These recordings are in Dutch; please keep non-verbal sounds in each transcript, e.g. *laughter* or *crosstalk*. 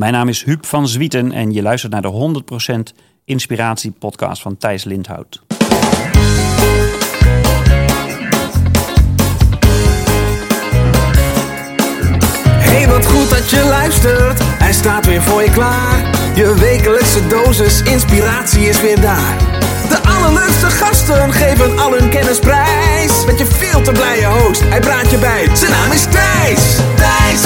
Mijn naam is Huub van Zwieten en je luistert naar de 100% Inspiratie podcast van Thijs Lindhout. Hey, wat goed dat je luistert. Hij staat weer voor je klaar. Je wekelijkse dosis inspiratie is weer daar. De allerleukste gasten geven al hun kennis prijs. Met je veel te blije host, hij praat je bij. Zijn naam is Thijs. Thijs,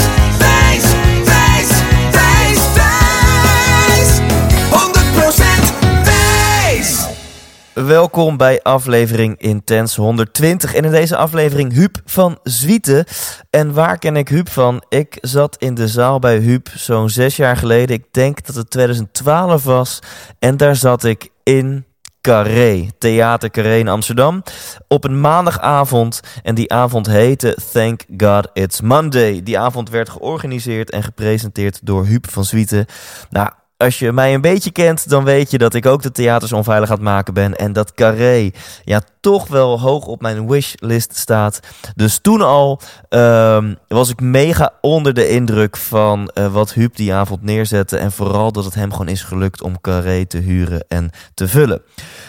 Welkom bij aflevering Intens 120. En in deze aflevering Huub van Zwieten. En waar ken ik Huub van? Ik zat in de zaal bij Huub zo'n zes jaar geleden. Ik denk dat het 2012 was. En daar zat ik in Carré, Theater Carré in Amsterdam. Op een maandagavond. En die avond heette Thank God It's Monday. Die avond werd georganiseerd en gepresenteerd door Huub van Zwieten. Nou, als je mij een beetje kent, dan weet je dat ik ook de theaters onveilig aan het maken ben. En dat Carré ja, toch wel hoog op mijn wishlist staat. Dus toen al ehm, was ik mega onder de indruk van eh, wat Huub die avond neerzette. En vooral dat het hem gewoon is gelukt om Carré te huren en te vullen.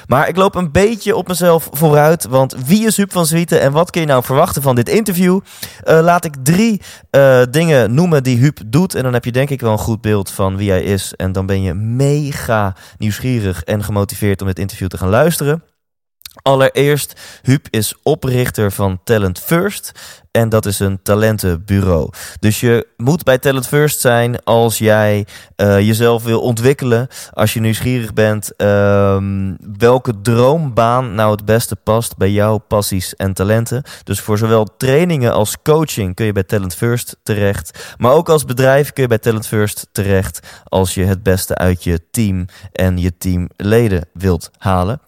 Maar ik loop een beetje op mezelf vooruit. Want wie is Huub van Zwieten en wat kun je nou verwachten van dit interview? Eh, laat ik drie eh, dingen noemen die Huub doet. En dan heb je denk ik wel een goed beeld van wie hij is. En dan ben je mega nieuwsgierig en gemotiveerd om dit interview te gaan luisteren. Allereerst, Huub is oprichter van Talent First. En dat is een talentenbureau. Dus je moet bij Talent First zijn als jij uh, jezelf wil ontwikkelen. Als je nieuwsgierig bent uh, welke droombaan nou het beste past bij jouw passies en talenten. Dus voor zowel trainingen als coaching kun je bij Talent First terecht. Maar ook als bedrijf kun je bij Talent First terecht als je het beste uit je team en je teamleden wilt halen.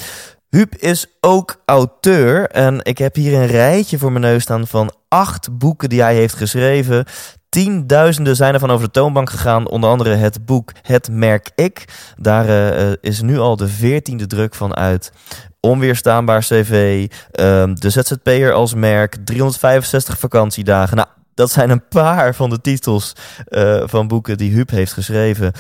Huub is ook auteur en ik heb hier een rijtje voor mijn neus staan van acht boeken die hij heeft geschreven. Tienduizenden zijn er van over de toonbank gegaan. Onder andere het boek Het Merk Ik. Daar uh, is nu al de veertiende druk van uit. Onweerstaanbaar CV. Uh, de ZZP'er als merk. 365 vakantiedagen. Nou, dat zijn een paar van de titels uh, van boeken die Huub heeft geschreven.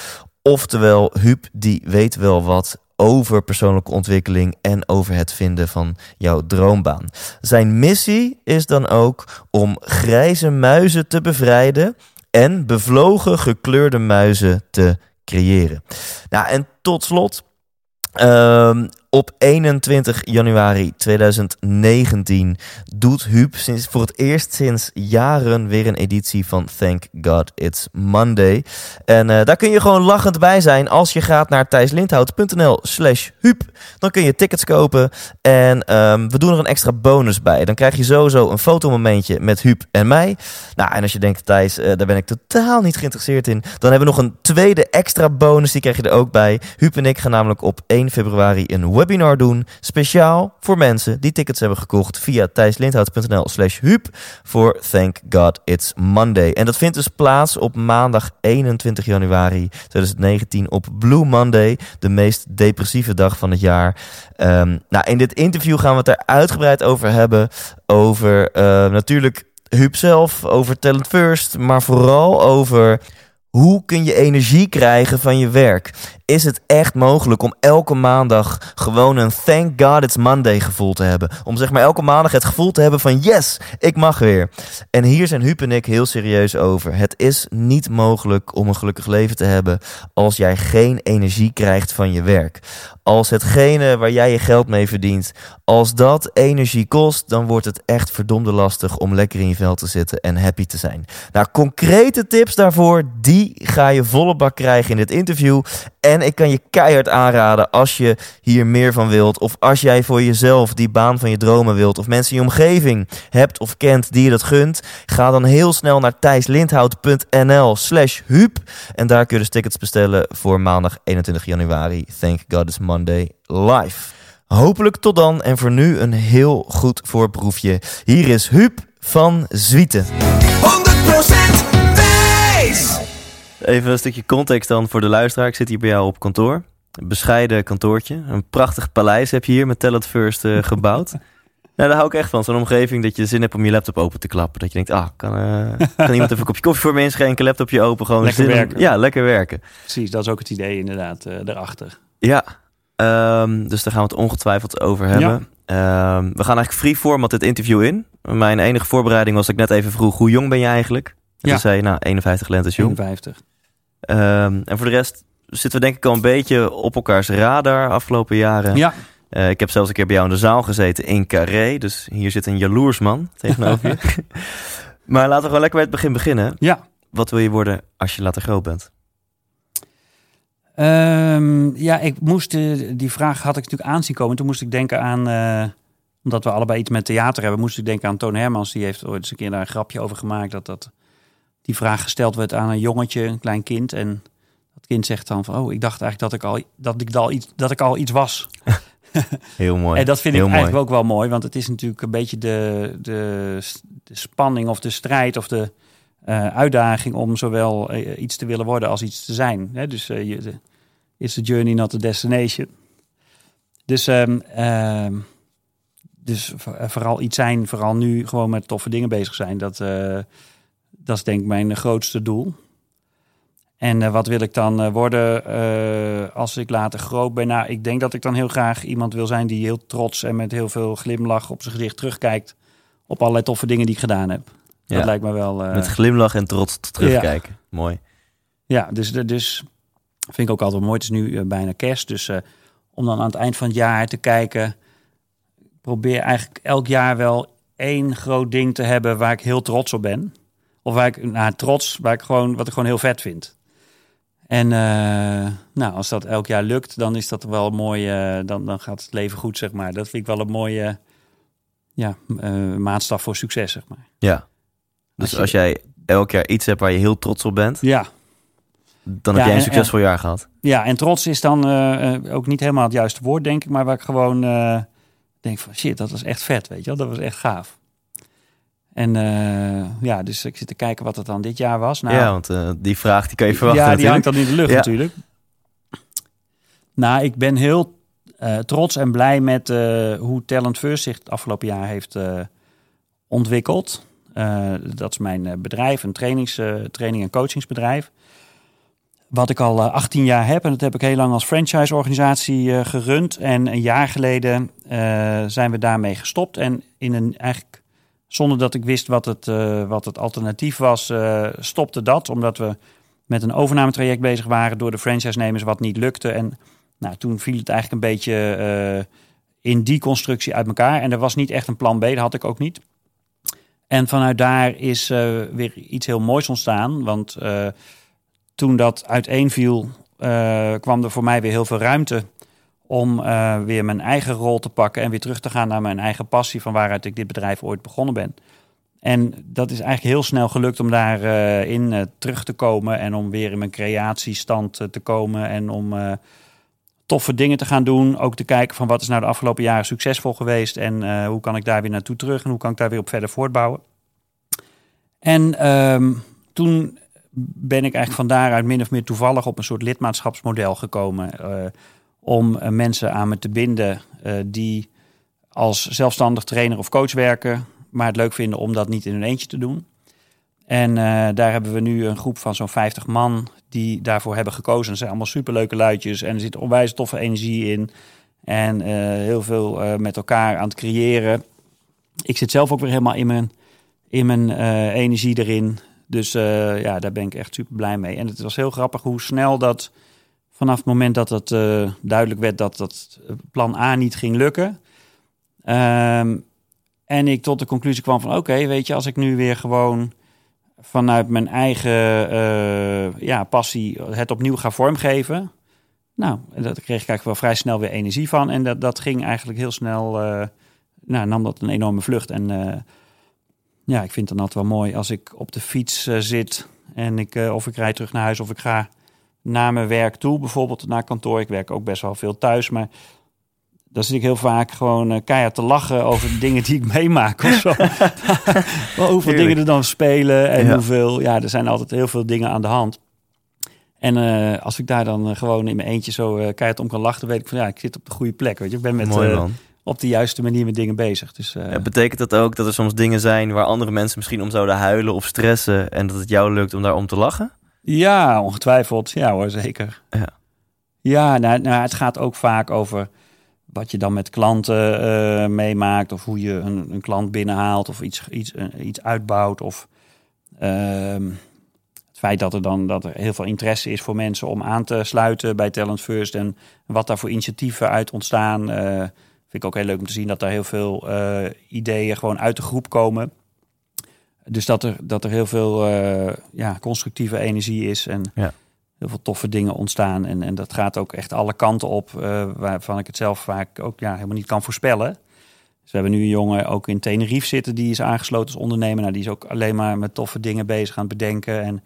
Oftewel, Huub die weet wel wat over persoonlijke ontwikkeling en over het vinden van jouw droombaan. Zijn missie is dan ook om grijze muizen te bevrijden en bevlogen gekleurde muizen te creëren. Nou, en tot slot. Um, op 21 januari 2019 doet Huub sinds, voor het eerst sinds jaren weer een editie van Thank God It's Monday. En uh, daar kun je gewoon lachend bij zijn als je gaat naar thijslindhout.nl slash Huub. Dan kun je tickets kopen en um, we doen er een extra bonus bij. Dan krijg je sowieso een fotomomentje met Huub en mij. Nou, en als je denkt Thijs, uh, daar ben ik totaal niet geïnteresseerd in. Dan hebben we nog een tweede extra bonus, die krijg je er ook bij. Huub en ik gaan namelijk op 1 februari een webinar doen. Speciaal voor mensen die tickets hebben gekocht via thijslindhout.nl slash huub voor Thank God It's Monday. En dat vindt dus plaats op maandag 21 januari 2019 op Blue Monday. De meest depressieve dag van het jaar. Um, nou, in dit interview gaan we het er uitgebreid over hebben. Over uh, natuurlijk Huub zelf, over Talent First, maar vooral over hoe kun je energie krijgen van je werk? Is het echt mogelijk om elke maandag gewoon een thank God it's Monday gevoel te hebben? Om zeg maar elke maandag het gevoel te hebben van yes, ik mag weer. En hier zijn Huub en ik heel serieus over. Het is niet mogelijk om een gelukkig leven te hebben als jij geen energie krijgt van je werk. Als hetgene waar jij je geld mee verdient, als dat energie kost, dan wordt het echt verdomde lastig om lekker in je vel te zitten en happy te zijn. Nou, concrete tips daarvoor, die ga je volle bak krijgen in dit interview. En ik kan je keihard aanraden als je hier meer van wilt. Of als jij voor jezelf die baan van je dromen wilt. Of mensen in je omgeving hebt of kent die je dat gunt. Ga dan heel snel naar thijslindhout.nl slash huub. En daar kun je dus tickets bestellen voor maandag 21 januari. Thank God it's Monday live. Hopelijk tot dan en voor nu een heel goed voorproefje. Hier is Huub van Zwieten. 100% Thijs. Even een stukje context dan voor de luisteraar. Ik zit hier bij jou op kantoor. Een bescheiden kantoortje. Een prachtig paleis heb je hier met Talent First uh, *laughs* gebouwd. Nou, daar hou ik echt van. Zo'n omgeving dat je zin hebt om je laptop open te klappen. Dat je denkt, ah, kan, eh, *laughs* kan iemand even een kopje koffie voor me inschenken, laptopje open, gewoon Lekker om- werken. ja, lekker werken. Precies, dat is ook het idee inderdaad eh daarachter. Ja, ehm, dus daar gaan we het ongetwijfeld over hebben. Ehm, we gaan eigenlijk free format dit interview in. Mijn enige voorbereiding was dat ik net even vroeg, hoe jong ben je eigenlijk? En Ja. toen zei je, nou, 51 lentes jong. 51. Ehm, en voor de rest zitten we denk ik al een beetje op elkaars radar afgelopen jaren. Ja, Eh, ik heb zelfs een keer bij jou in de zaal gezeten in Carré. Dus hier zit een jaloers man tegenover je. *laughs* maar laten we gewoon lekker bij het begin beginnen. ja. Wat wil je worden als je later groot bent? Ehm, ja, ik moest, eh, die vraag had ik natuurlijk aanzien komen. Toen moest ik denken aan, eh, omdat we allebei iets met theater hebben, moest ik denken aan Toon Hermans. Die heeft ooit eens een keer daar een grapje over gemaakt. Dat, dat die vraag gesteld werd aan een jongetje, een klein kind. En dat kind zegt dan van, oh, ik dacht eigenlijk dat ik al, dat ik al, iets, dat ik al iets was. *laughs* Heel mooi. En dat vind Heel ik mooi. eigenlijk ook wel mooi, want het is natuurlijk een beetje de, de, de spanning of de strijd of de eh, uitdaging om zowel eh, iets te willen worden als iets te zijn. Hè? Dus eh, je, de, is the journey not the destination. Dus, ehm, ehm, dus vo- eh, vooral iets zijn, vooral nu gewoon met toffe dingen bezig zijn, dat, eh, dat is denk ik mijn grootste doel. En eh, wat wil ik dan eh, worden eh, als ik later groot ben? Nou, ik denk dat ik dan heel graag iemand wil zijn die heel trots en met heel veel glimlach op zijn gezicht terugkijkt op allerlei toffe dingen die ik gedaan heb. Ja. Dat lijkt me wel. eh, Met glimlach en trots terugkijken. Mooi. ja, dus, dus vind ik ook altijd mooi. Het is nu eh, bijna kerst, dus eh, om dan aan het eind van het jaar te kijken, probeer eigenlijk elk jaar wel één groot ding te hebben waar ik heel trots op ben. Of waar ik, nou, trots, waar ik gewoon, wat ik gewoon heel vet vind. En nou, als dat elk jaar lukt, dan is dat wel een mooie, dan, dan gaat het leven goed, zeg maar. Dat vind ik wel een mooie ja, eh, maatstaf voor succes, zeg maar. Ja. Dus Als je- als jij elk jaar iets hebt waar je heel trots op bent, Ja, dan Ja, heb jij een en- succesvol jaar gehad. Ja, en trots is dan eh, eh, ook niet helemaal het juiste woord, denk ik. Maar waar ik gewoon eh, denk van shit, dat was echt vet, weet je wel. Dat was echt gaaf. En ja, dus ik zit te kijken wat het dan dit jaar was. Nou, ja, want die vraag die kan je verwachten ja, die natuurlijk. hangt dan in de lucht Ja. natuurlijk. Nou, ik ben heel trots en blij met hoe Talent First zich het afgelopen jaar heeft ontwikkeld. Eh, dat is mijn eh, bedrijf, een trainings, eh, training- en coachingsbedrijf. Wat ik al eh, 18 jaar heb. En dat heb ik heel lang als franchise-organisatie gerund. En een jaar geleden zijn we daarmee gestopt. En in een eigenlijk zonder dat ik wist wat het, wat het alternatief was, stopte dat. Omdat we met een overnametraject bezig waren door de franchise-nemers wat niet lukte. En nou, toen viel het eigenlijk een beetje in die constructie uit elkaar. En er was niet echt een plan B, dat had ik ook niet. En vanuit daar is eh, weer iets heel moois ontstaan. Want eh, toen dat uiteenviel, eh kwam er voor mij weer heel veel ruimte om weer mijn eigen rol te pakken en weer terug te gaan naar mijn eigen passie van waaruit ik dit bedrijf ooit begonnen ben. En dat is eigenlijk heel snel gelukt om daarin in terug te komen en om weer in mijn creatiestand te komen en om toffe dingen te gaan doen. Ook te kijken van wat is nou de afgelopen jaren succesvol geweest en eh, hoe kan ik daar weer naartoe terug en hoe kan ik daar weer op verder voortbouwen. En ehm, toen ben ik eigenlijk van daaruit min of meer toevallig op een soort lidmaatschapsmodel gekomen. eh, om eh, mensen aan me te binden die als zelfstandig trainer of coach werken, maar het leuk vinden om dat niet in hun eentje te doen. En eh, daar hebben we nu een groep van zo'n 50 man die daarvoor hebben gekozen. Het zijn allemaal superleuke luidjes en er zit onwijs toffe energie in. En eh, heel veel eh, met elkaar aan het creëren. Ik zit zelf ook weer helemaal in mijn, in mijn energie erin. Dus ja, daar ben ik echt super blij mee. En het was heel grappig hoe snel dat vanaf het moment dat het duidelijk werd dat dat plan A niet ging lukken. Ehm, en ik tot de conclusie kwam van oké, weet je, als ik nu weer gewoon vanuit mijn eigen eh, ja, passie het opnieuw ga vormgeven. Nou, daar kreeg ik eigenlijk wel vrij snel weer energie van. En dat, dat ging eigenlijk heel snel, eh, nou, nam dat een enorme vlucht. En eh, ja, ik vind het dan altijd wel mooi als ik op de fiets zit en ik, of ik rijd terug naar huis of ik ga naar mijn werk toe, bijvoorbeeld naar kantoor. Ik werk ook best wel veel thuis, maar dan zit ik heel vaak gewoon eh, keihard te lachen over de dingen die ik *laughs* meemaak of zo. *laughs* Wel, hoeveel Heerlijk. dingen er dan spelen en Ja. hoeveel, ja, er zijn altijd heel veel dingen aan de hand. En eh, als ik daar dan eh, gewoon in mijn eentje zo keihard om kan lachen, dan weet ik van ja, ik zit op de goede plek. Weet je, ik ben met Mooi op de juiste manier met dingen bezig. Dus, ja, betekent dat ook dat er soms dingen zijn waar andere mensen misschien om zouden huilen of stressen en dat het jou lukt om daar om te lachen? Ja, ongetwijfeld. Ja hoor, zeker. Ja, ja nou, nou, het gaat ook vaak over wat je dan met klanten uh, meemaakt of hoe je een, een, klant binnenhaalt of iets, iets, uh, iets uitbouwt of ehm, het feit dat er dan dat er heel veel interesse is voor mensen om aan te sluiten bij Talent First en wat daar voor initiatieven uit ontstaan. Uh, vind ik ook heel leuk om te zien dat er heel veel ideeën gewoon uit de groep komen. Dus dat er, dat er heel veel ja, constructieve energie is en ja heel veel toffe dingen ontstaan. En, en dat gaat ook echt alle kanten op, uh, waarvan ik het zelf vaak ook ja, helemaal niet kan voorspellen. Dus we hebben nu een jongen ook in Tenerife zitten, die is aangesloten als ondernemer. Nou, die is ook alleen maar met toffe dingen bezig aan het bedenken. En er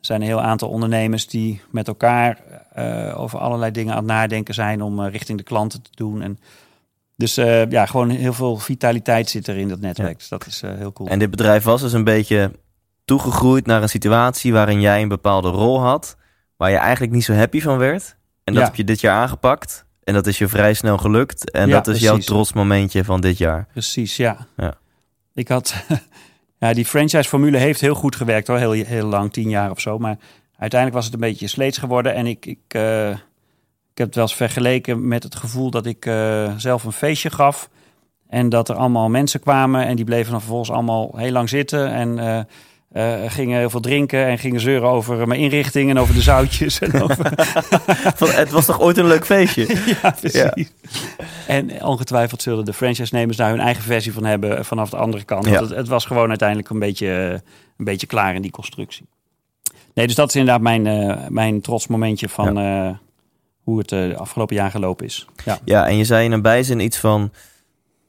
zijn een heel aantal ondernemers die met elkaar uh, over allerlei dingen aan het nadenken zijn om uh, richting de klanten te doen. En dus ja, gewoon heel veel vitaliteit zit er in dat netwerk. Ja. Dus dat is heel cool. En dit bedrijf was dus een beetje toegegroeid naar een situatie waarin jij een bepaalde rol had waar je eigenlijk niet zo happy van werd. En dat Ja. heb je dit jaar aangepakt. En dat is je vrij snel gelukt. En Ja, dat is jouw precies. trotsmomentje van dit jaar. Precies, ja. Ja. Ik had... *laughs* ja, die franchise-formule heeft heel goed gewerkt hoor. Heel, heel lang, tien jaar of zo. Maar uiteindelijk was het een beetje sleets geworden. En ik, ik, eh, ik heb het wel eens vergeleken met het gevoel dat ik eh, zelf een feestje gaf. En dat er allemaal mensen kwamen. En die bleven dan vervolgens allemaal heel lang zitten. En... eh, eh, gingen heel veel drinken en gingen zeuren over mijn inrichting en over de zoutjes. En over, *laughs* het was toch ooit een leuk feestje? *laughs* ja, precies. En ongetwijfeld zullen de franchise-nemers daar hun eigen versie van hebben vanaf de andere kant. Ja. Want het, het was gewoon uiteindelijk een beetje, eh, een beetje klaar in die constructie. Nee, dus dat is inderdaad mijn, eh, mijn trots momentje van eh, hoe het eh, de afgelopen jaar gelopen is. Ja. Ja, en je zei in een bijzin iets van...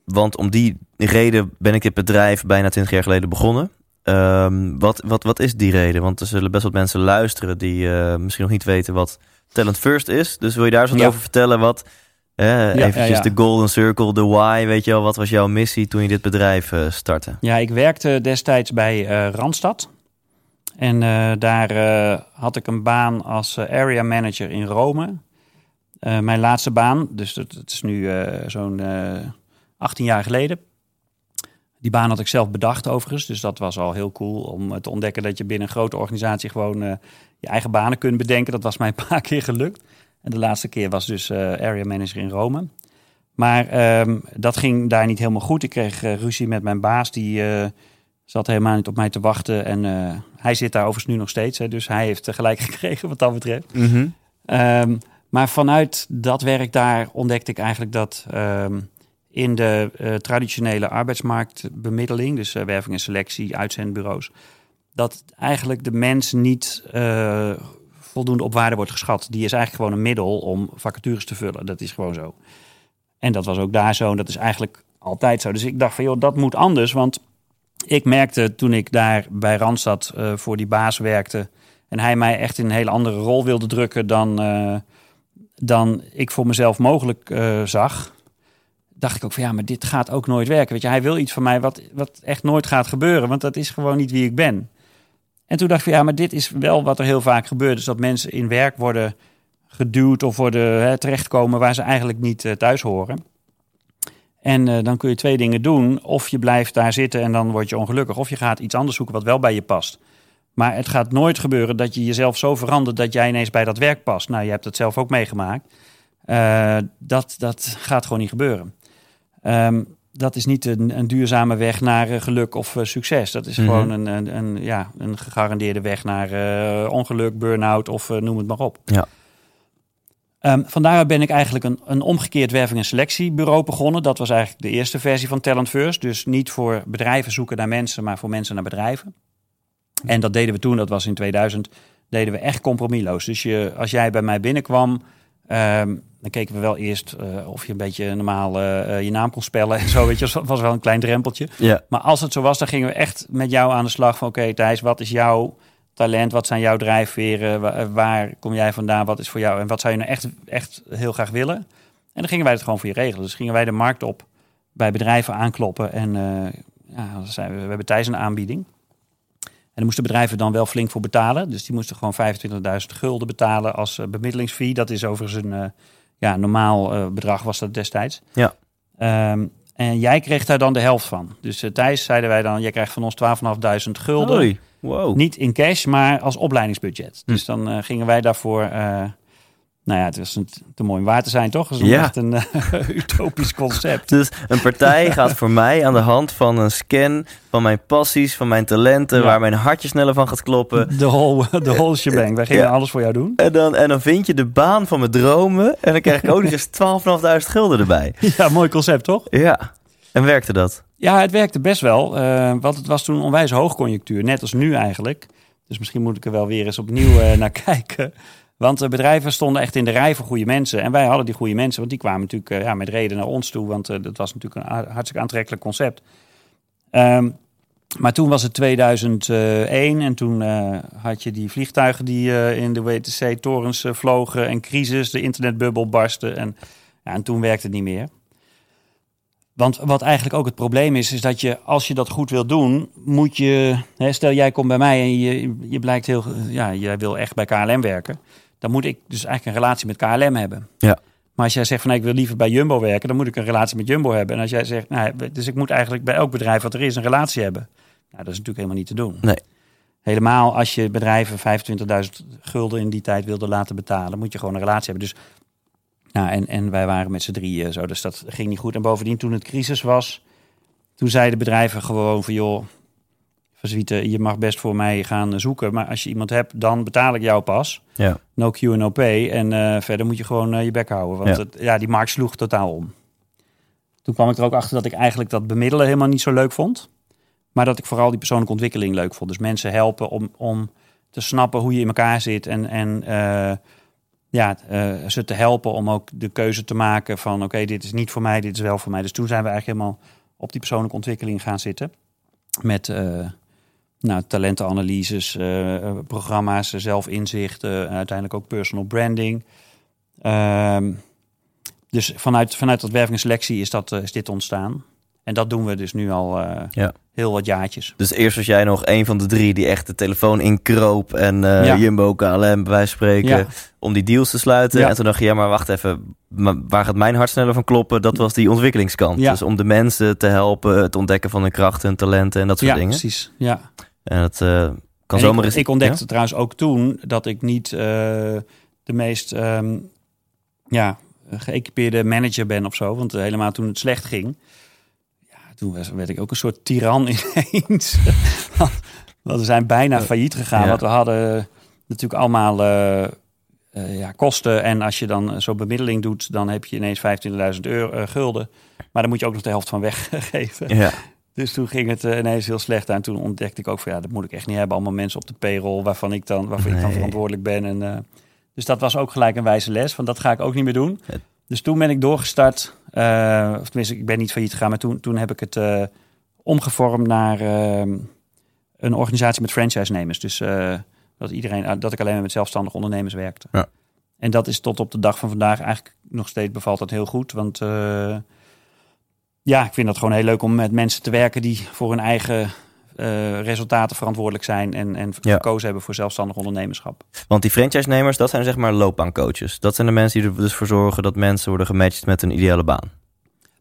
Want om die reden ben ik dit bedrijf bijna 20 jaar geleden begonnen. Ehm, wat, wat, wat is die reden? Want er zullen best wat mensen luisteren die eh, misschien nog niet weten wat Talent First is. Dus wil je daar eens wat Ja. over vertellen? Wat, eh, eventjes ja, de golden circle, de why, weet je wel. Wat was jouw missie toen je dit bedrijf eh, startte? Ja, ik werkte destijds bij eh, Randstad. En daar had ik een baan als area manager in Rome. Mijn laatste baan, dus het, het is nu zo'n eh 18 jaar geleden. Die baan had ik zelf bedacht overigens, dus dat was al heel cool om eh, te ontdekken dat je binnen een grote organisatie gewoon eh, je eigen banen kunt bedenken. Dat was mij een paar *laughs* keer gelukt. En de laatste keer was dus eh, area manager in Rome. Maar ehm, dat ging daar niet helemaal goed. Ik kreeg ruzie met mijn baas, die zat helemaal niet op mij te wachten. En hij zit daar overigens nu nog steeds, hè, dus hij heeft gelijk *laughs* gekregen wat dat betreft. Ehm, maar vanuit dat werk daar ontdekte ik eigenlijk dat ehm, in de eh, traditionele arbeidsmarktbemiddeling, dus eh, werving en selectie, uitzendbureaus, dat eigenlijk de mens niet eh, voldoende op waarde wordt geschat. Die is eigenlijk gewoon een middel om vacatures te vullen. Dat is gewoon zo. En dat was ook daar zo. En dat is eigenlijk altijd zo. Dus ik dacht van, joh, dat moet anders. Want ik merkte toen ik daar bij Randstad voor die baas werkte... en hij mij echt in een hele andere rol wilde drukken... dan, dan ik voor mezelf mogelijk zag... dacht ik ook van, ja, maar dit gaat ook nooit werken. Weet je, hij wil iets van mij wat, wat echt nooit gaat gebeuren... want dat is gewoon niet wie ik ben. En toen dacht ik ja, maar dit is wel wat er heel vaak gebeurt. Dus dat mensen in werk worden geduwd of worden hè, terechtkomen waar ze eigenlijk niet eh, thuis horen. En eh, dan kun je twee dingen doen. Of je blijft daar zitten en dan word je ongelukkig. Of je gaat iets anders zoeken wat wel bij je past. Maar het gaat nooit gebeuren dat je jezelf zo verandert dat jij ineens bij dat werk past. Nou, je hebt het zelf ook meegemaakt. Eh, dat, dat gaat gewoon niet gebeuren. Ehm, dat is niet een, een duurzame weg naar eh, geluk of eh, succes. Dat is Mhm. gewoon een, een, een, ja, een gegarandeerde weg naar eh, ongeluk, burn-out of noem het maar op. Ja. Ehm vandaar ben ik eigenlijk een, een omgekeerd werving- en selectiebureau begonnen. Dat was eigenlijk de eerste versie van Talent First. Dus niet voor bedrijven zoeken naar mensen, maar voor mensen naar bedrijven. En dat deden we toen, dat was in 2000, deden we echt compromisloos. Dus je, als jij bij mij binnenkwam, ehm, dan keken we wel eerst eh, of je een beetje normaal eh, eh, je naam kon spellen en zo. Weet je, dat was wel een klein drempeltje. Ja. Maar als het zo was, dan gingen we echt met jou aan de slag van... oké Thijs, wat is jouw talent? Wat zijn jouw drijfveren? Wa- Waar, kom jij vandaan? Wat is voor jou? En wat zou je nou echt, echt heel graag willen? En dan gingen wij het gewoon voor je regelen. Dus gingen wij de markt op, bij bedrijven aankloppen. En eh, ja, dan zijn we, we hebben Thijs een aanbieding. En daar moesten bedrijven dan wel flink voor betalen. Dus die moesten gewoon 25.000 gulden betalen als bemiddelingsfee. Dat is overigens een ja, normaal eh, bedrag was dat destijds. Ja. Ehm, en jij kreeg daar dan de helft van. Dus uh, Thijs zeiden wij dan, jij krijgt van ons 12.500 gulden. Wow. Niet in cash, maar als opleidingsbudget. Dus dan uh, gingen wij daarvoor nou ja, het is een, te mooi om waar te zijn, toch? Dat is Ja. echt een uh, *laughs* utopisch concept. Dus een partij *laughs* gaat voor mij aan de hand van een scan van mijn passies, van mijn talenten, Ja. waar mijn hartje sneller van gaat kloppen. De whole, de whole shebang. Wij gingen Ja. alles voor jou doen. En dan, en dan vind je de baan van mijn dromen en dan krijg ik ook nog *laughs* eens 12.500 gulden erbij. Ja, mooi concept, toch? Ja. En werkte dat? Ja, het werkte best wel. eh, want het was toen onwijs hoogconjunctuur. Net als nu eigenlijk. Dus misschien moet ik er wel weer eens opnieuw eh, naar kijken. Want de bedrijven stonden echt in de rij voor goede mensen. En wij hadden die goede mensen, want die kwamen natuurlijk eh, ja, met reden naar ons toe. Want eh, dat was natuurlijk een hartstikke aantrekkelijk concept. Ehm, maar toen was het 2001 en toen eh, had je die vliegtuigen die eh, in de WTC-torens eh, vlogen en crisis, de internetbubbel barstte. En, ja, en toen werkte het niet meer. Want wat eigenlijk ook het probleem is, is dat je als je dat goed wil doen, moet je. Hè, stel jij komt bij mij en je, je blijkt heel. Ja, jij wil echt bij KLM werken. Dan moet ik dus eigenlijk een relatie met KLM hebben. Ja. Maar als jij zegt van ik wil liever bij Jumbo werken, dan moet ik een relatie met Jumbo hebben. En als jij zegt, nou, dus ik moet eigenlijk bij elk bedrijf wat er is een relatie hebben. Nou, dat is natuurlijk helemaal niet te doen. Nee. Helemaal als je bedrijven 25.000 gulden in die tijd wilde laten betalen, moet je gewoon een relatie hebben. Dus nou, en, en wij waren met z'n drieën zo, dus dat ging niet goed. En bovendien, toen het crisis was, toen zeiden bedrijven gewoon van joh, Zwieten, je mag best voor mij gaan zoeken, maar als je iemand hebt, dan betaal ik jou pas. Ja. No Q en no pay. En eh, verder moet je gewoon eh, je bek houden. Want Ja. Het, ja, die markt sloeg totaal om. Toen kwam ik er ook achter dat ik eigenlijk dat bemiddelen helemaal niet zo leuk vond. Maar dat ik vooral die persoonlijke ontwikkeling leuk vond. Dus mensen helpen om, om te snappen hoe je in elkaar zit. En, en eh, ja, eh, ze te helpen om ook de keuze te maken van... oké, dit is niet voor mij, dit is wel voor mij. Dus toen zijn we eigenlijk helemaal op die persoonlijke ontwikkeling gaan zitten. Met eh, nou, talentenanalyses, eh, programma's, zelfinzicht, uiteindelijk ook personal branding. Ehm, dus vanuit, vanuit dat werving en selectie is, dat, eh, is dit ontstaan. En dat doen we dus nu al eh, Ja. heel wat jaartjes. Dus eerst was jij nog een van de drie die echt de telefoon inkroop en Ja. Jumbo, KLM, bij spreken, Ja. om die deals te sluiten. Ja. En toen dacht je, ja, maar wacht even, waar gaat mijn hart sneller van kloppen? Dat was die ontwikkelingskant. Ja. Dus om de mensen te helpen, het ontdekken van hun krachten en talenten en dat soort ja, dingen. precies. Ja. En dat eh, kan En zomaar ik, ik ontdekte trouwens ook toen dat ik niet eh, de meest ehm, ja, geëquipeerde manager ben of zo. Want eh, helemaal toen het slecht ging, ja, toen was, werd ik ook een soort tiran *laughs* ineens. want, we zijn bijna failliet gegaan. Ja. Want we hadden natuurlijk allemaal eh, eh, ja, kosten. En als je dan zo'n bemiddeling doet, dan heb je ineens 25.000 euro eh, gulden. Maar dan moet je ook nog de helft van weggeven. Ja. Dus toen ging het eh, ineens heel slecht. En toen ontdekte ik ook van ja, dat moet ik echt niet hebben. Allemaal mensen op de payroll waarvan ik dan, waarvan ik dan verantwoordelijk ben. En, eh, dus dat was ook gelijk een wijze les. Van dat ga ik ook niet meer doen. Dus toen ben ik doorgestart. eh, of tenminste, ik ben niet failliet gegaan. Maar toen, toen heb ik het omgevormd naar eh, een organisatie met franchise-nemers. Dus dat, iedereen, dat ik alleen maar met zelfstandige ondernemers werkte. Ja. En dat is tot op de dag van vandaag eigenlijk nog steeds bevalt dat heel goed. Want ja, ik vind dat gewoon heel leuk om met mensen te werken die voor hun eigen eh, resultaten verantwoordelijk zijn en, en Ja. gekozen hebben voor zelfstandig ondernemerschap. Want die franchise-nemers, dat zijn zeg maar loopbaancoaches. Dat zijn de mensen die er dus voor zorgen dat mensen worden gematcht met een ideale baan.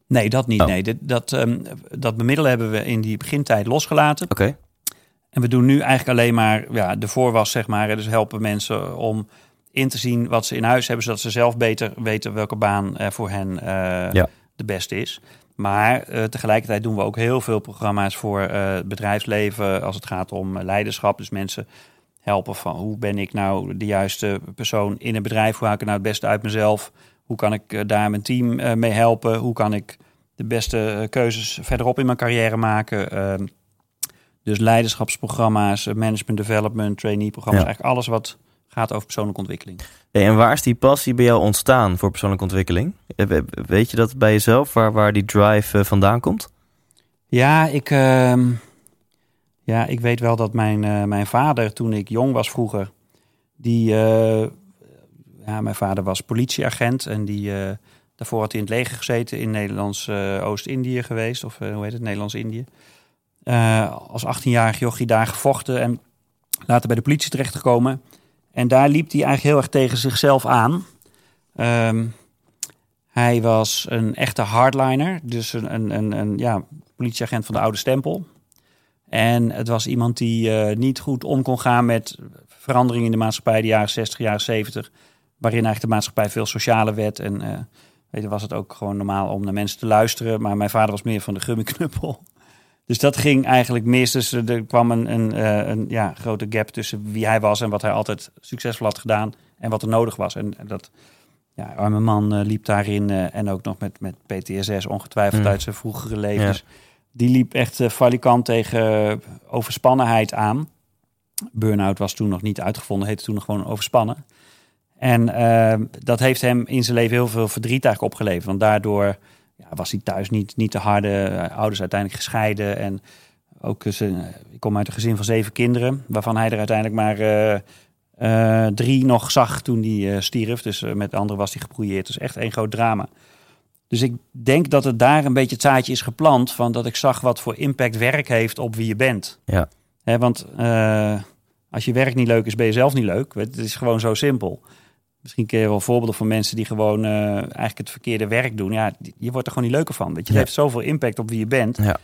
Nee, dat niet. Oh. Nee, dit, dat, ehm, dat bemiddelen hebben we in die begintijd losgelaten. Oké. En we doen nu eigenlijk alleen maar ja, de voorwas, zeg maar. Dus helpen mensen om in te zien wat ze in huis hebben, zodat ze zelf beter weten welke baan eh, voor hen eh, Ja. de beste is. Maar eh, tegelijkertijd doen we ook heel veel programma's voor eh, het bedrijfsleven als het gaat om eh, leiderschap. Dus mensen helpen van hoe ben ik nou de juiste persoon in een bedrijf? Hoe haal ik er nou het beste uit mezelf? Hoe kan ik daar mijn team mee helpen? Hoe kan ik de beste keuzes verderop in mijn carrière maken? Ehm, dus leiderschapsprogramma's, management development, trainee-programma's. Ja. Eigenlijk alles wat gaat over persoonlijke ontwikkeling. Hey, en waar is die passie bij jou ontstaan voor persoonlijke ontwikkeling? Eh, we- Weet je dat bij jezelf, waar, waar die drive eh, vandaan komt? Ja, ik, ehm, ja, ik weet wel dat mijn, eh, mijn vader, toen ik jong was vroeger, die, eh, ja, mijn vader was politieagent en die, eh, daarvoor had hij in het leger gezeten in Nederlands Oost-Indië geweest, of hoe heet het, Nederlands-Indië. Eh, als 18-jarig jochie daar gevochten en later bij de politie terechtgekomen. En daar liep hij eigenlijk heel erg tegen zichzelf aan. Ehm, Hij was een echte hardliner, dus een, een, een, een ja, politieagent van de oude stempel. En het was iemand die uh, niet goed om kon gaan met veranderingen in de maatschappij, de jaren 60, jaren 70, waarin eigenlijk de maatschappij veel socialer werd. En uh, weet je, was het ook gewoon normaal om naar mensen te luisteren. Maar mijn vader was meer van de gummiknuppel. Dus dat ging eigenlijk mis. Dus er kwam een, een, uh, een ja, grote gap tussen wie hij was en wat hij altijd succesvol had gedaan en wat er nodig was. En dat ja, arme man uh, liep daarin uh, en ook nog met, met PTSS ongetwijfeld mm. uit zijn vroegere leven. Ja. Dus die liep echt uh, falikant tegen overspannenheid aan. Burnout was toen nog niet uitgevonden, heette toen nog gewoon overspannen. En dat heeft hem in zijn leven heel veel verdriet eigenlijk opgeleverd. Want daardoor ja, was hij thuis niet, niet te harde. Ouders uiteindelijk gescheiden. En ook, ik kom uit een gezin van zeven kinderen, waarvan hij er uiteindelijk maar uh, drie nog zag toen hij stierf. Dus met anderen was hij gebrouilleerd. Dus echt één groot drama. Dus ik denk dat het daar een beetje het zaadje is geplant. Van dat ik zag wat voor impact werk heeft op wie je bent. Ja. Hè, want als je werk niet leuk is, ben je zelf niet leuk. Het is gewoon zo simpel. Misschien ken je wel voorbeelden van mensen die gewoon eigenlijk het verkeerde werk doen. Ja, je wordt er gewoon niet leuker van. Weet je, het heeft zoveel impact op wie je bent. Ja.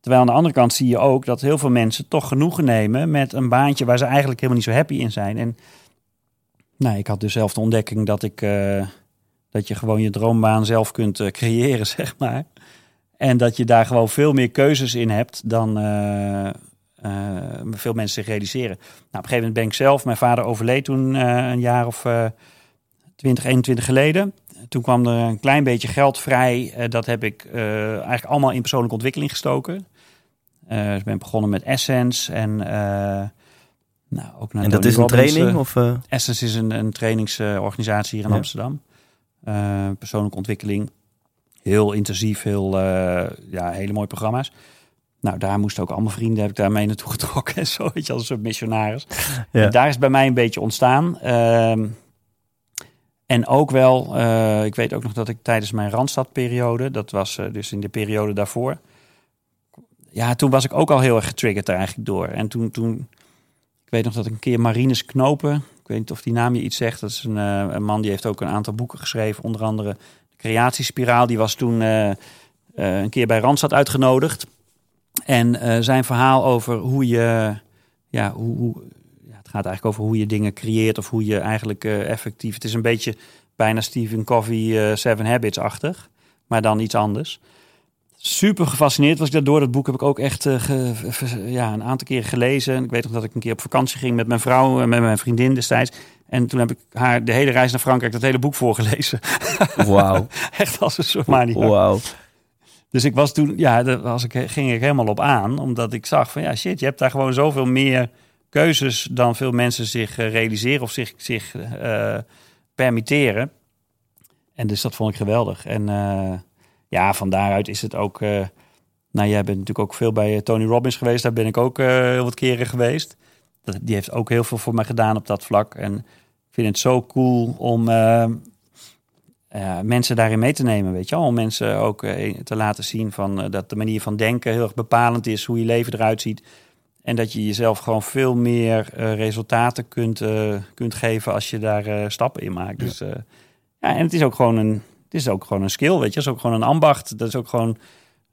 Terwijl aan de andere kant zie je ook dat heel veel mensen toch genoegen nemen met een baantje waar ze eigenlijk helemaal niet zo happy in zijn. En nou, ik had dus zelf de ontdekking dat ik uh, dat je gewoon je droombaan zelf kunt uh, creëren, *laughs* zeg maar. En dat je daar gewoon veel meer keuzes in hebt dan uh, veel mensen zich realiseren. Nou, op een gegeven moment ben ik zelf, mijn vader overleed toen een jaar of 20, 21 geleden. Toen kwam er een klein beetje geld vrij. dat heb ik eigenlijk allemaal in persoonlijke ontwikkeling gestoken. Uh, ik ben begonnen met Essence en uh, nou, ook naar En dat is een training? Of, uh... Essence is een, een trainingsorganisatie hier in ja. Amsterdam. persoonlijke ontwikkeling. Heel intensief, heel, ja, hele mooie programma's. Nou, daar moesten ook allemaal vrienden, heb ik daarmee naartoe *laughs* getrokken en zo, weet je, als een soort missionaris. Ja. En daar is bij mij een beetje ontstaan. Ehm, en ook wel, ik weet ook nog dat ik tijdens mijn Randstadperiode, dat was dus in de periode daarvoor, ja, toen was ik ook al heel erg getriggerd daar eigenlijk door. En toen, toen ik weet nog dat ik een keer Marines Knopen, ik weet niet of die naam je iets zegt. Dat is een, uh, een man die heeft ook een aantal boeken geschreven, onder andere de Creatiespiraal. Die was toen een keer bij Randstad uitgenodigd. En zijn verhaal over hoe je, ja, hoe, hoe ja, het gaat eigenlijk over hoe je dingen creëert of hoe je eigenlijk effectief. Het is een beetje bijna Stephen Covey Seven Habits-achtig, maar dan iets anders super gefascineerd was ik daardoor. Dat boek heb ik ook echt uh, ge, ja, een aantal keren gelezen. Ik weet nog dat ik een keer op vakantie ging met mijn vrouw en met mijn vriendin destijds. En toen heb ik haar de hele reis naar Frankrijk dat hele boek voorgelezen. Wauw. *laughs* echt als een soort mania. Wauw. Dus ik was toen, ja, daar was ik, ging ik helemaal op aan. Omdat ik zag van, ja shit, je hebt daar gewoon zoveel meer keuzes dan veel mensen zich uh, realiseren of zich, zich uh, permitteren. En dus dat vond ik geweldig. En ja, van daaruit is het ook. Nou, jij bent natuurlijk ook veel bij eh, Tony Robbins geweest. Daar ben ik ook heel wat keren geweest. Die heeft ook heel veel voor mij gedaan op dat vlak. En ik vind het zo cool om uh, mensen daarin mee te nemen. Weet je wel? Om mensen ook te laten zien van, dat de manier van denken heel erg bepalend is. Hoe je leven eruit ziet. En dat je jezelf gewoon veel meer resultaten kunt, kunt geven als je daar stappen in maakt. Dus ja, en het is ook gewoon een is ook gewoon een skill, weet je. Het is ook gewoon een ambacht. Dat is ook gewoon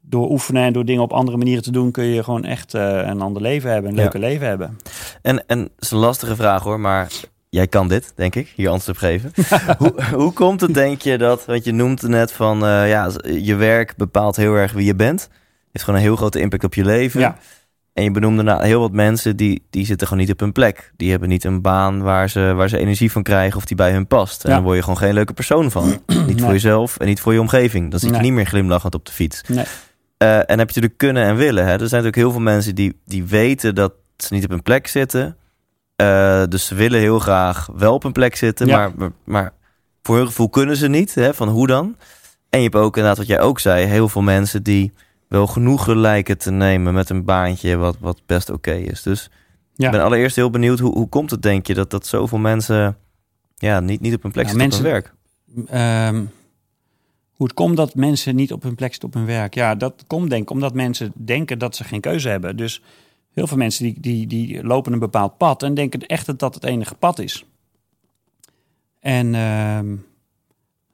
door oefenen en door dingen op andere manieren te doen... kun je gewoon echt een ander leven hebben, een leuke leven hebben. En, en het is een lastige vraag hoor, maar jij kan dit, denk ik, hier antwoord op geven. *laughs* hoe, hoe komt het, denk je, dat... want je noemt het net van, uh, ja, je werk bepaalt heel erg wie je bent. Heeft gewoon een heel grote impact op je leven. Ja. En je benoemde nou heel wat mensen die, die zitten gewoon niet op hun plek. Die hebben niet een baan waar ze, waar ze energie van krijgen of die bij hun past. En ja. dan word je gewoon geen leuke persoon van. *clears throat* niet nee. voor jezelf en niet voor je omgeving. Dan zit je nee. niet meer glimlachend op de fiets. Nee. Uh, en heb je natuurlijk kunnen en willen. Hè? Er zijn natuurlijk heel veel mensen die, die weten dat ze niet op hun plek zitten. Uh, dus ze willen heel graag wel op een plek zitten. Ja. Maar, maar, maar, voor hun gevoel kunnen ze niet. Hè? Van hoe dan? En je hebt ook inderdaad wat jij ook zei. Heel veel mensen die wel genoegen lijken te nemen met een baantje wat, wat best oké okay is. Dus ja. ik ben allereerst heel benieuwd, hoe, hoe komt het denk je dat, dat zoveel mensen ja, niet, niet op hun plek ja, zitten mensen, op hun werk? Um, hoe het komt dat mensen niet op hun plek zitten op hun werk? Ja, dat komt denk ik omdat mensen denken dat ze geen keuze hebben. Dus heel veel mensen die, die, die lopen een bepaald pad en denken echt dat dat het enige pad is. En... Um,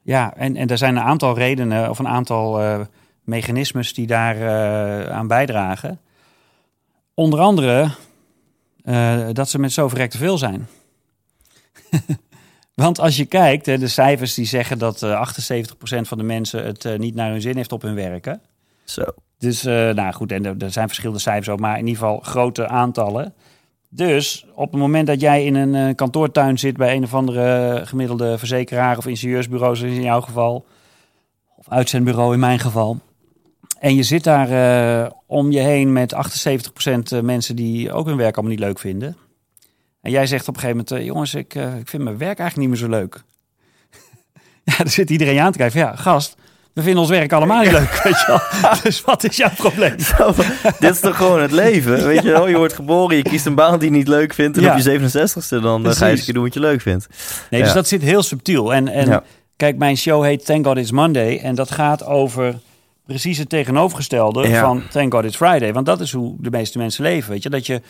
ja, en, en er zijn een aantal redenen of een aantal uh, mechanismes die daar uh, aan bijdragen. Onder andere uh, dat ze met zo verrekt te veel zijn. *laughs* Want als je kijkt, de cijfers die zeggen dat 78% van de mensen het niet naar hun zin heeft op hun werken. Zo. Dus, nou goed, en er, zijn verschillende cijfers ook, maar in ieder geval grote aantallen. Dus op het moment dat jij in een uh, kantoortuin zit bij een of andere gemiddelde verzekeraar of ingenieursbureau, zoals in jouw geval, of uitzendbureau in mijn geval. En je zit daar uh, om je heen met 78% mensen die ook hun werk allemaal niet leuk vinden. En jij zegt op een gegeven moment, jongens, ik, ik vind mijn werk eigenlijk niet meer zo leuk. *laughs* ja, dan zit iedereen aan te kijken. Ja, gast, we vinden ons werk allemaal niet leuk, weet je wel. *laughs* Dus wat is jouw probleem? *laughs* Zo, dit is toch gewoon het leven, weet je wel. Je wordt geboren, je kiest een baan die je niet leuk vindt... en ja. op je 67ste dan Precies. ga je eens doen wat je leuk vindt. Nee, dus dat zit heel subtiel. En, en kijk, mijn show heet Thank God It's Monday... en dat gaat over precies het tegenovergestelde van Thank God It's Friday. Want dat is hoe de meeste mensen leven, weet je. Dat je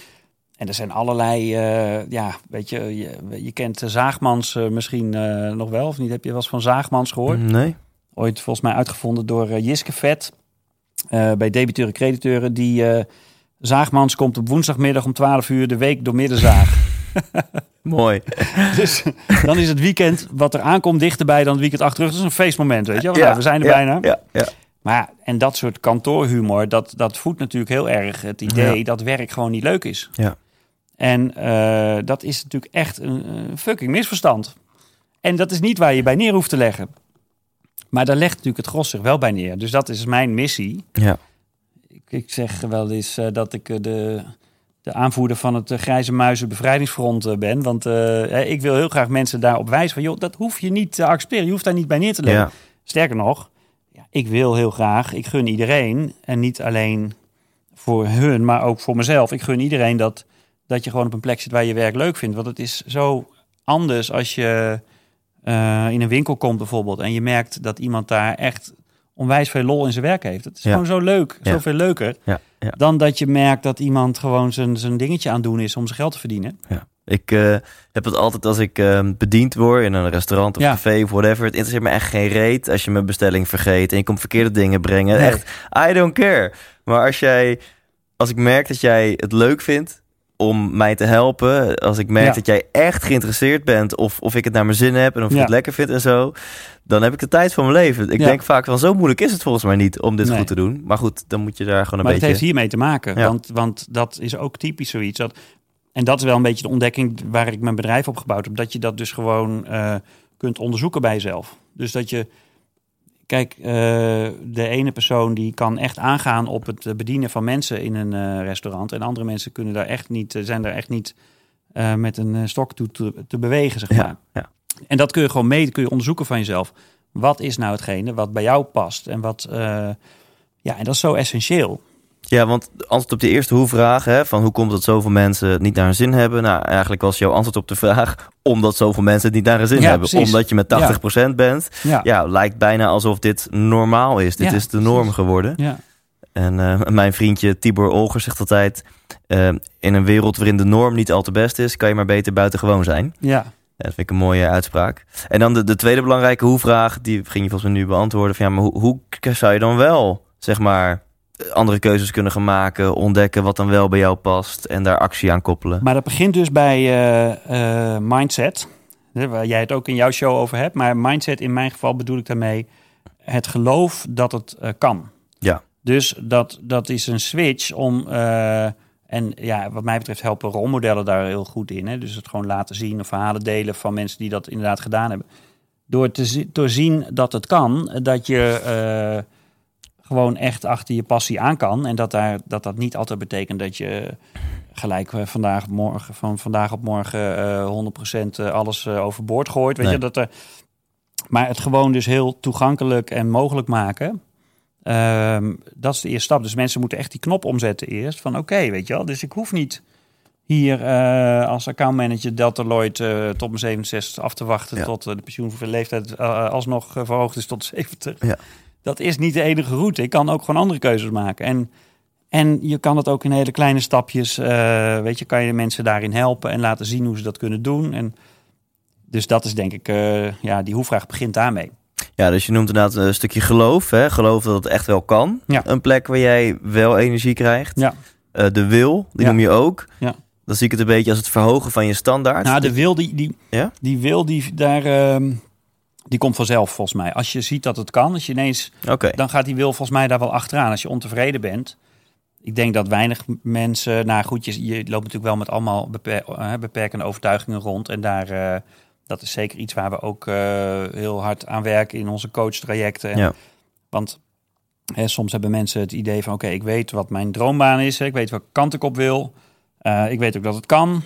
en er zijn allerlei, uh, ja, weet je, je, je kent Zaagmans uh, misschien uh, nog wel, of niet? Heb je wel eens van Zaagmans gehoord? Nee. Ooit volgens mij uitgevonden door uh, Jiske Vet. Uh, bij debiteuren crediteuren. Die uh, zaagmans komt op woensdagmiddag om 12 uur de week door middenzaag. *laughs* Mooi. *laughs* dus dan is het weekend wat er aankomt dichterbij dan het weekend achter Dat is een feestmoment, weet je wel. Ja, nou, we zijn er ja, bijna. Ja, ja. Maar en dat soort kantoorhumor, dat, dat voedt natuurlijk heel erg het idee dat werk gewoon niet leuk is. Ja. En uh, dat is natuurlijk echt een, een fucking misverstand. En dat is niet waar je bij neer hoeft te leggen. Maar daar legt natuurlijk het gros zich wel bij neer. Dus dat is mijn missie. Ja. Ik, ik zeg wel eens uh, dat ik uh, de, de aanvoerder van het uh, Grijze Muizen Bevrijdingsfront ben. Want ik wil heel graag mensen daarop wijzen van... joh, dat hoef je niet te accepteren. Je hoeft daar niet bij neer te leggen. Ja. Sterker nog, ja, ik wil heel graag... ik gun iedereen, en niet alleen voor hun, maar ook voor mezelf... ik gun iedereen dat, dat je gewoon op een plek zit waar je werk leuk vindt. Want het is zo anders als je uh, in een winkel komt bijvoorbeeld en je merkt dat iemand daar echt onwijs veel lol in zijn werk heeft. Het is ja. gewoon zo leuk, ja. zoveel leuker ja. dan dat je merkt dat iemand gewoon zijn, zijn dingetje aan doen is om zijn geld te verdienen. Ja. Ik uh, heb het altijd als ik uh, bediend word in een restaurant of café of whatever. Het interesseert me echt geen reet als je mijn bestelling vergeet en je komt verkeerde dingen brengen. Nee. Echt, I don't care. Maar als jij, als ik merk dat jij het leuk vindt om mij te helpen. Als ik merk ja. dat jij echt geïnteresseerd bent of, of ik het naar mijn zin heb en of ja. ik het lekker vind en zo, dan heb ik de tijd van mijn leven. Ik ja. denk vaak van zo moeilijk is het volgens mij niet om dit nee. goed te doen. Maar goed, dan moet je daar gewoon een maar beetje. Maar het heeft hiermee te maken, want, want dat is ook typisch zoiets. Dat, en dat is wel een beetje de ontdekking waar ik mijn bedrijf op gebouwd heb. Dat je dat dus gewoon uh, kunt onderzoeken bij jezelf. Dus dat je Kijk, uh, de ene persoon die kan echt aangaan op het bedienen van mensen in een uh, restaurant. En andere mensen kunnen daar echt niet, zijn daar echt niet uh, met een stok toe te, te bewegen, zeg maar. Ja, ja. En dat kun je gewoon mee, kun je onderzoeken van jezelf. Wat is nou hetgene wat bij jou past? En wat, ja, en dat is zo essentieel. Ja, want antwoord op de eerste hoe-vraag, hè, van hoe komt het dat zoveel mensen het niet naar hun zin hebben? Nou, eigenlijk was jouw antwoord op de vraag, omdat zoveel mensen het niet naar hun zin ja, hebben. Precies. Omdat je met 80% ja. bent. Ja. ja, lijkt bijna alsof dit normaal is. Dit is de norm precies. geworden. Ja. En uh, mijn vriendje Tibor Olger zegt altijd, uh, in een wereld waarin de norm niet al te best is, kan je maar beter buitengewoon zijn. Ja. Dat vind ik een mooie uitspraak. En dan de, de tweede belangrijke hoe-vraag, die ging je volgens mij nu beantwoorden. Van, ja, maar hoe, hoe zou je dan wel, zeg maar andere keuzes kunnen gaan maken, ontdekken wat dan wel bij jou past en daar actie aan koppelen. Maar dat begint dus bij uh, uh, mindset, waar jij het ook in jouw show over hebt. Maar mindset in mijn geval bedoel ik daarmee het geloof dat het uh, kan. Ja. Dus dat, dat is een switch om, en ja, wat mij betreft helpen rolmodellen daar heel goed in. Hè? Dus het gewoon laten zien of verhalen delen van mensen die dat inderdaad gedaan hebben. Door te door zien dat het kan, dat je gewoon echt achter je passie aan kan. En dat daar, dat, dat niet altijd betekent dat je gelijk vandaag op morgen, van vandaag op morgen uh, 100% alles uh, overboord gooit. Weet nee. je, dat er, maar het gewoon dus heel toegankelijk en mogelijk maken. Uh, dat is de eerste stap. Dus mensen moeten echt die knop omzetten eerst. Van oké, okay, weet je wel. Dus ik hoef niet hier uh, als accountmanager Delta Lloyd uh, tot mijn 67 af te wachten. Ja. Tot de pensioenleeftijd alsnog verhoogd is tot 70. Ja dat is niet de enige route. Ik kan ook gewoon andere keuzes maken. En, en je kan het ook in hele kleine stapjes, uh, weet je, kan je mensen daarin helpen en laten zien hoe ze dat kunnen doen. En dus dat is denk ik, uh, ja, die hoe-vraag begint daarmee. Ja, dus je noemt inderdaad een stukje geloof. Hè? Geloof dat het echt wel kan. Ja. Een plek waar jij wel energie krijgt. Ja. Eh, de wil, die Ja. noem je ook. Ja. Dan zie ik het een beetje als het verhogen van je standaard. Nou, de wil, die, die, Ja? die wil, die, daar, ehm, die komt vanzelf volgens mij. Als je ziet dat het kan, als je ineens, dan gaat die wil volgens mij daar wel achteraan. Als je ontevreden bent. Ik denk dat weinig mensen, nou goed, je, je loopt natuurlijk wel met allemaal beper- eh, beperkende overtuigingen rond. En daar, eh, dat is zeker iets waar we ook eh, heel hard aan werken in onze coachtrajecten. En- Ja. Want hè, soms hebben mensen het idee van, oké, ik weet wat mijn droombaan is. Hè, ik weet welke kant ik op wil. Ik weet ook dat het kan.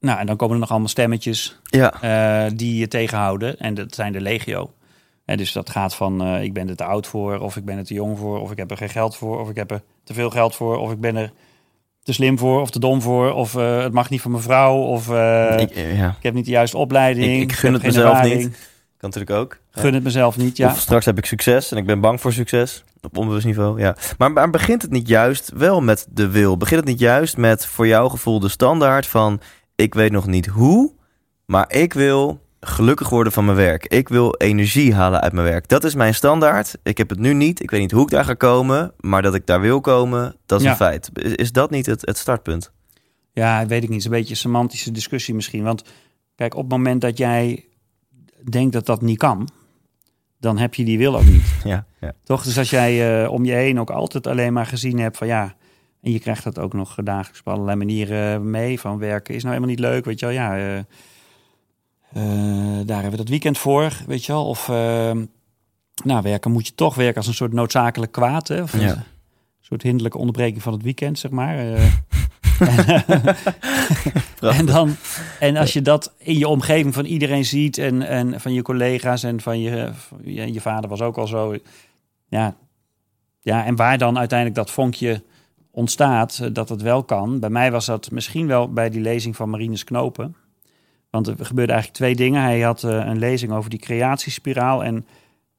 Nou, en dan komen er nog allemaal stemmetjes Ja. eh, die je tegenhouden. En dat zijn de legio. En dus dat gaat van eh, ik ben er te oud voor, of ik ben er te jong voor, of ik heb er geen geld voor, of ik heb er te veel geld voor, of ik ben er te slim voor, of te dom voor, of eh, het mag niet van mijn vrouw, of ik, ik, heb niet de juiste opleiding. Ik- ik gun het mezelf ervaring. niet. Kan natuurlijk ook. Gun het mezelf niet, ja. Of straks heb ik succes en ik ben bang voor succes. Op onbewust niveau, ja. Maar, maar begint het niet juist wel met de wil? Begint het niet juist met voor jouw gevoel de standaard van... ik weet nog niet hoe, maar ik wil gelukkig worden van mijn werk. Ik wil energie halen uit mijn werk. Dat is mijn standaard. Ik heb het nu niet. Ik weet niet hoe ik daar ga komen. Maar dat ik daar wil komen, dat is Ja. een feit. Is, is dat niet het, het startpunt? Ja, weet ik niet. Het is een beetje een semantische discussie misschien. Want kijk, op het moment dat jij denkt dat dat niet kan, dan heb je die wil ook niet. *laughs* Ja, ja. Toch? Dus als jij eh, om je heen ook altijd alleen maar gezien hebt van ja, en je krijgt dat ook nog dagelijks op allerlei manieren mee. Van werken is nou helemaal niet leuk, weet je wel. Ja, eh, eh, daar hebben we dat weekend voor, weet je wel. Of eh, nou, werken moet je toch werken als een soort noodzakelijk kwaad. Hè? Of Ja. een soort hinderlijke onderbreking van het weekend, zeg maar. *laughs* En, en, dan, en als je dat in je omgeving van iedereen ziet en, en van je collega's en van je, je, je vader was ook al zo. Ja, ja, en waar dan uiteindelijk dat vonkje ontstaat, eh, dat het wel kan. Bij mij was dat misschien wel bij die lezing van Marines Knopen. Want er gebeurde eigenlijk twee dingen. Hij had eh, een lezing over die creatiespiraal. En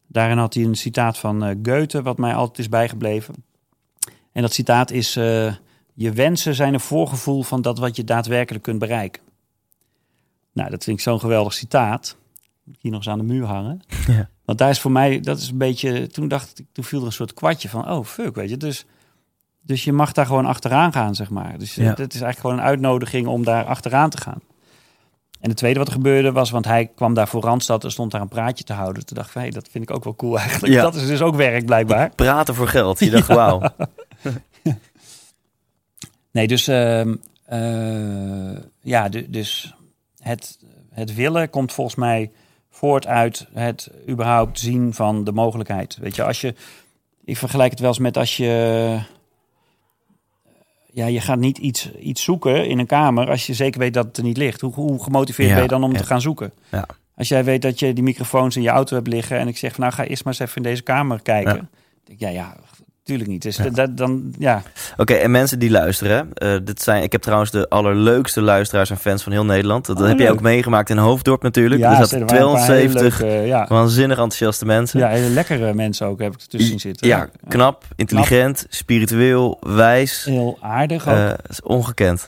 daarin had hij een citaat van eh, Goethe, wat mij altijd is bijgebleven. En dat citaat is: Je wensen zijn een voorgevoel van dat wat je daadwerkelijk kunt bereiken. Nou, dat vind ik zo'n geweldig citaat. Moet ik hier nog eens aan de muur hangen. *laughs* Ja. Want daar is voor mij, dat is een beetje. Toen dacht ik, toen viel er een soort kwartje van: oh fuck, weet je. Dus, dus je mag daar gewoon achteraan gaan, zeg maar. Dus Ja. ja. het is eigenlijk gewoon een uitnodiging om daar achteraan te gaan. En het tweede wat er gebeurde was, want hij kwam daar voor Randstad en stond daar een praatje te houden. Toen dacht ik, hey, dat vind ik ook wel cool eigenlijk. Ja. Dat is dus ook werk blijkbaar. Praten voor geld. Je *laughs* dacht, wauw. *laughs* Nee, dus ehm, eh, ja, du- dus het, het willen komt volgens mij voort uit het überhaupt zien van de mogelijkheid. Weet je, als je, ik vergelijk het wel eens met als je, ja, je gaat niet iets, iets zoeken in een kamer als je zeker weet dat het er niet ligt. Hoe, hoe gemotiveerd Ja, ben je dan om te gaan zoeken? Ja. Als jij weet dat je die microfoons in je auto hebt liggen en ik zeg van nou ga eerst maar eens even in deze kamer kijken. Ja. Ja, ja, tuurlijk niet. Dus Ja. dat, dan, ja, Oké, en mensen die luisteren. eh, dit zijn, ik heb trouwens de allerleukste luisteraars en fans van heel Nederland. Dat Oh, heb je ook meegemaakt in Hoofddorp natuurlijk. ja, hele 72 leuke, ja. waanzinnig enthousiaste mensen. Ja, hele lekkere mensen ook heb ik ertussen zitten. Ja, knap, intelligent, spiritueel, wijs. Heel aardig ook. Eh, is ongekend.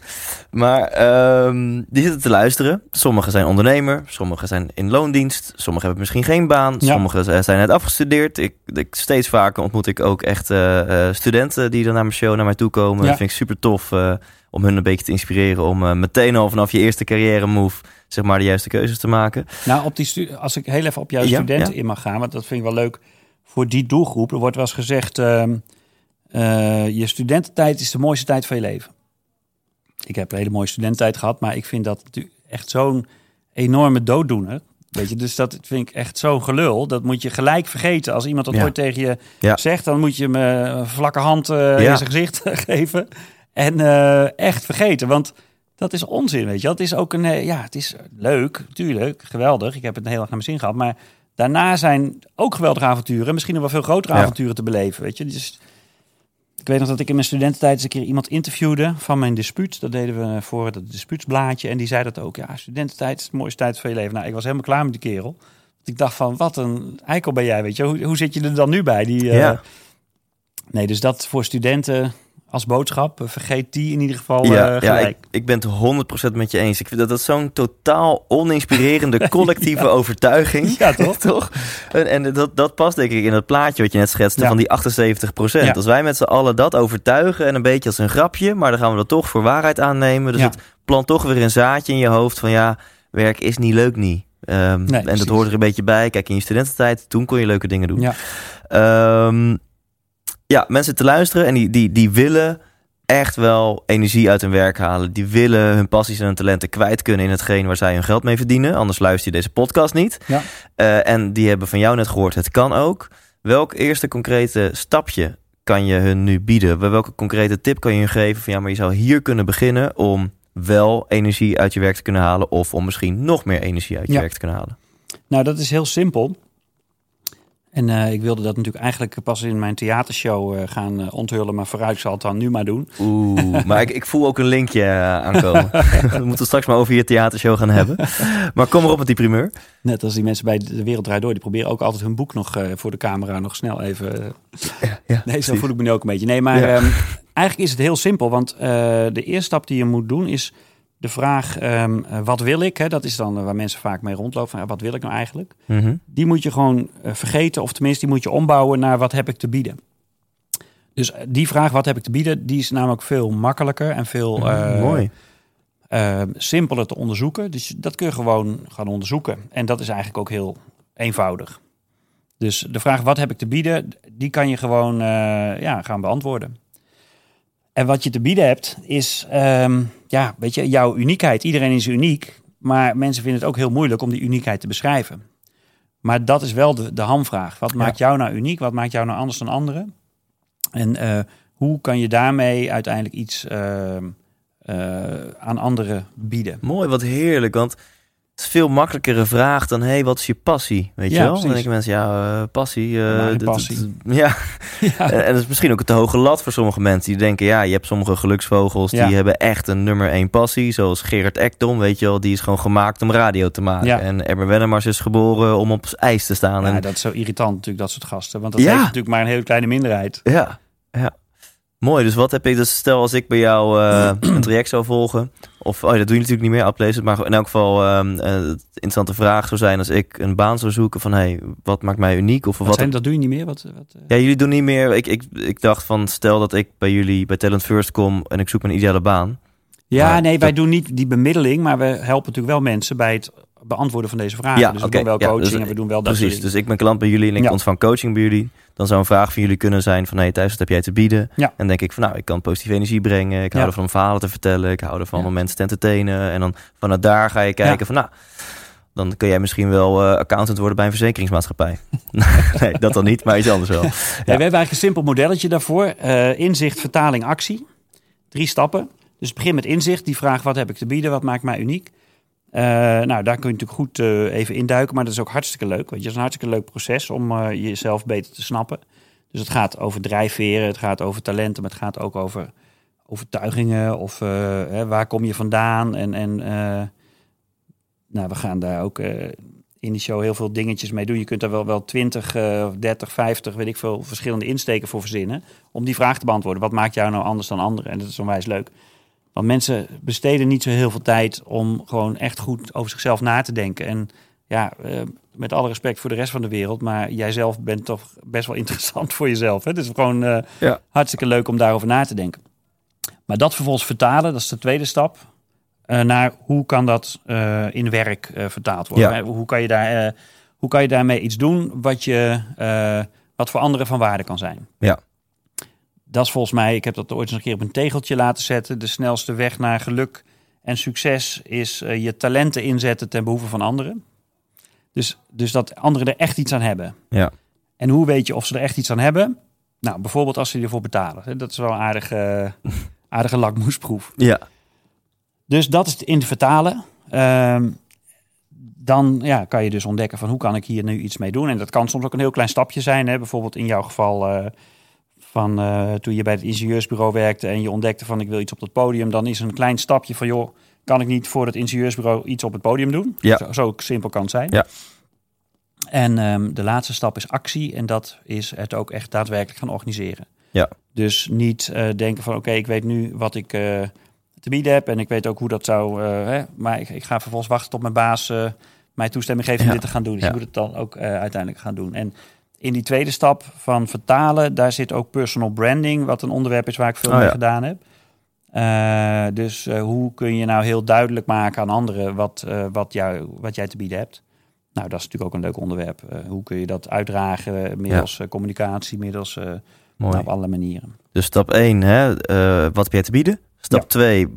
Maar ehm, die zitten te luisteren. Sommigen zijn ondernemer, sommigen zijn in loondienst, sommigen hebben misschien geen baan, Ja. sommigen zijn net afgestudeerd. Ik, ik, steeds vaker ontmoet ik ook echt eh, studenten die dan naar mijn show naar mij toe komen. Ja. Dat vind ik super tof eh, om hun een beetje te inspireren om eh, meteen al vanaf je eerste carrière move zeg maar de juiste keuzes te maken. nou, op die stu- als ik heel even op jouw Ja, studenten ja. in mag gaan, want dat vind ik wel leuk voor die doelgroep. Er wordt wel eens gezegd, ehm, eh, je studententijd is de mooiste tijd van je leven. Ik heb een hele mooie studententijd gehad, maar ik vind dat echt zo'n enorme dooddoener. Weet je, dus dat vind ik echt zo'n gelul. Dat moet je gelijk vergeten. Als iemand dat Ja. ooit tegen je Ja. zegt, dan moet je hem eh, een vlakke hand eh, Ja. in zijn gezicht *laughs* geven. En eh, echt vergeten. Want dat is onzin, weet je. Het is ook een, ja, het is leuk, tuurlijk, geweldig. Ik heb het heel erg naar mijn zin gehad. Maar daarna zijn ook geweldige avonturen. Misschien nog wel veel grotere avonturen te beleven, weet je. Dus ik weet nog dat ik in mijn studententijd eens een keer iemand interviewde van mijn dispuut. Dat deden we voor het dispuutsblaadje. En die zei dat ook. Ja, studententijd is de mooiste tijd van je leven. Nou, ik was helemaal klaar met die kerel. Ik dacht van, wat een eikel ben jij, weet je. Hoe, hoe zit je er dan nu bij? Die, eh, Ja. Nee, dus dat voor studenten als boodschap. Vergeet die in ieder geval Ja, eh, ja gelijk. ik, ik ben het 100% met je eens. Ik vind dat dat zo'n totaal oninspirerende *laughs* collectieve overtuiging. Ja, toch? *laughs* toch? En, en dat, dat past denk ik in het plaatje wat je net schetste Ja. van die 78%. Ja. Als wij met z'n allen dat overtuigen en een beetje als een grapje, maar dan gaan we dat toch voor waarheid aannemen. Dus het plant toch weer een zaadje in je hoofd van ja, werk is niet leuk niet. Ehm, en dat hoort er een beetje bij. Kijk, in je studententijd, toen kon je leuke dingen doen. Ja. Ehm, ja, mensen te luisteren en die, die, die willen echt wel energie uit hun werk halen. Die willen hun passies en hun talenten kwijt kunnen in hetgeen waar zij hun geld mee verdienen. Anders luister je deze podcast niet. Ja. Eh, en die hebben van jou net gehoord, het kan ook. Welk eerste concrete stapje kan je hun nu bieden? Welke concrete tip kan je hun geven van ja, maar je zou hier kunnen beginnen om wel energie uit je werk te kunnen halen of om misschien nog meer energie uit je Ja. werk te kunnen halen? Nou, dat is heel simpel. En eh, ik wilde dat natuurlijk eigenlijk pas in mijn theatershow eh, gaan eh, onthullen. Maar vooruit zal het dan nu maar doen. Oeh, *laughs* maar ik, ik voel ook een linkje aankomen. *laughs* *laughs* We moeten straks maar over je theatershow gaan hebben. Maar kom erop met die primeur. Net als die mensen bij De Wereld Draait Door. Die proberen ook altijd hun boek nog voor de camera nog snel even... eh, Ja, nee, zo voel ik me nu ook een beetje. Nee, maar Ja. ehm, eigenlijk is het heel simpel. Want de eerste stap die je moet doen is de vraag... ehm, eh, wat wil ik? Hè? Dat is dan eh, waar mensen vaak mee rondlopen. Van, ja, wat wil ik nou eigenlijk? Mhm. die moet je gewoon eh, vergeten, of tenminste, die moet je ombouwen naar wat heb ik te bieden. Dus die vraag, wat heb ik te bieden, die is namelijk veel makkelijker en veel eh, Mooi. eh, simpeler te onderzoeken. Dus dat kun je gewoon gaan onderzoeken. En dat is eigenlijk ook heel eenvoudig. Dus de vraag, wat heb ik te bieden, die kan je gewoon ja, gaan beantwoorden. En wat je te bieden hebt, is ehm, ja, weet je, jouw uniekheid. Iedereen is uniek, maar mensen vinden het ook heel moeilijk om die uniekheid te beschrijven. Maar dat is wel de, de hamvraag. Wat maakt jou nou uniek? Wat maakt jou nou anders dan anderen? En eh, hoe kan je daarmee uiteindelijk iets ehm, eh, aan anderen bieden? Mooi, wat heerlijk. Want is veel makkelijkere vraag dan... hey, wat is je passie? Weet je wel? Dan precies. denken mensen, ja, eh, passie. eh, passie. ja. *laughs* Ja. En, dat is misschien ook een te hoge lat voor sommige mensen. Die denken, ja, je hebt sommige geluksvogels... Die hebben echt een nummer één passie. Zoals Gerard Ekdom, weet je wel. Die is gewoon gemaakt om radio te maken. En Emmer Wennemars is geboren om op ijs te staan. Ja, en dat is zo irritant natuurlijk, dat soort gasten. Want dat heeft natuurlijk maar een hele kleine minderheid. Ja, ja. Mooi, dus wat heb je... Dus stel als ik bij jou eh, *clears throat* een traject zou volgen... Of, oh, ja, dat doe je natuurlijk niet meer, aflezen. Maar in elk geval, het interessante vraag zou zijn... als ik een baan zou zoeken van... hey, wat maakt mij uniek? Of Wat wat... zijn, dat doe je niet meer? Wat, wat, eh? Ja, jullie doen niet meer... Ik, ik, ik dacht van, stel dat ik bij jullie bij Talent First kom... en ik zoek mijn ideale baan. Ja, Maar nee, wij doen niet die bemiddeling, maar we helpen natuurlijk wel mensen bij het beantwoorden van deze vragen. Ja, dus we doen wel ja, coaching dus- en we doen wel dat Precies, dus ik ben klant bij jullie en ik Ja. ontvang coaching bij jullie. Dan zou een vraag van jullie kunnen zijn van... hey Thijs, wat heb jij te bieden? Ja. En denk ik van, nou, ik kan positieve energie brengen. Ik hou ervan om verhalen te vertellen. Ik hou ervan om mensen te entertainen. En dan vanuit daar ga je kijken van, nou... Dan kun jij misschien wel eh, accountant worden bij een verzekeringsmaatschappij. *laughs* nee, dat dan niet, maar iets anders wel. *laughs* Ja, we hebben eigenlijk een simpel modelletje daarvoor. Eh, inzicht, vertaling, actie. Drie stappen. Dus begin met inzicht. Die vraag, wat heb ik te bieden? Wat maakt mij uniek? Eh, nou, daar kun je natuurlijk goed eh, even induiken. Maar dat is ook hartstikke leuk. Want het is een hartstikke leuk proces om eh, jezelf beter te snappen. Dus het gaat over drijfveren, het gaat over talenten, maar het gaat ook over overtuigingen. Of hè, waar kom je vandaan? En, en nou, we gaan daar ook in die show heel veel dingetjes mee doen. Je kunt daar wel, wel 20, eh, of 30, 50, weet ik veel, verschillende insteken voor verzinnen. Om die vraag te beantwoorden. Wat maakt jou nou anders dan anderen? En dat is onwijs leuk. Want mensen besteden niet zo heel veel tijd om gewoon echt goed over zichzelf na te denken. En ja, eh, met alle respect voor de rest van de wereld, maar jij zelf bent toch best wel *laughs* interessant voor jezelf. Hè? Het is gewoon eh, Ja. hartstikke leuk om daarover na te denken. Maar dat vervolgens vertalen, dat is de tweede stap. eh, naar hoe kan dat in werk vertaald worden? Ja. Hoe, kan je daar, hoe kan je daarmee iets doen wat, je, wat voor anderen van waarde kan zijn? Ja. Dat is volgens mij, ik heb dat ooit eens een keer op een tegeltje laten zetten. De snelste weg naar geluk en succes is eh, je talenten inzetten ten behoeve van anderen. Dus, dus dat anderen er echt iets aan hebben. Ja. En hoe weet je of ze er echt iets aan hebben? Nou, bijvoorbeeld als ze ervoor betalen. Dat is wel een aardige, *laughs* aardige lakmoesproef. Ja. Dus dat is in te vertalen. Ehm, dan ja, kan je dus ontdekken van hoe kan ik hier nu iets mee doen. En dat kan soms ook een heel klein stapje zijn. Hè? Bijvoorbeeld in jouw geval eh, van eh, toen je bij het ingenieursbureau werkte en je ontdekte van ik wil iets op dat podium. Dan is een klein stapje van joh, kan ik niet voor het ingenieursbureau iets op het podium doen? Ja. Zo, zo simpel kan het zijn. Ja. En ehm, de laatste stap is actie. En dat is het ook echt daadwerkelijk gaan organiseren. Ja. Dus niet eh, denken van oké, ik weet nu wat ik eh, te bieden heb en ik weet ook hoe dat zou. hè, maar ik, ik ga vervolgens wachten tot mijn baas mij toestemming geeft om Ja. dit te gaan doen. Dus Ja. moet het dan ook uiteindelijk gaan doen. En in die tweede stap van vertalen, daar zit ook personal branding, wat een onderwerp is waar ik veel Oh, mee ja. gedaan heb. Eh, dus eh, hoe kun je nou heel duidelijk maken aan anderen wat, eh, wat, jou, wat jij te bieden hebt? Nou, dat is natuurlijk ook een leuk onderwerp. Hoe kun je dat uitdragen middels communicatie, middels nou, op alle manieren. Dus stap 1, hè, wat heb jij te bieden? Stap Ja. 2,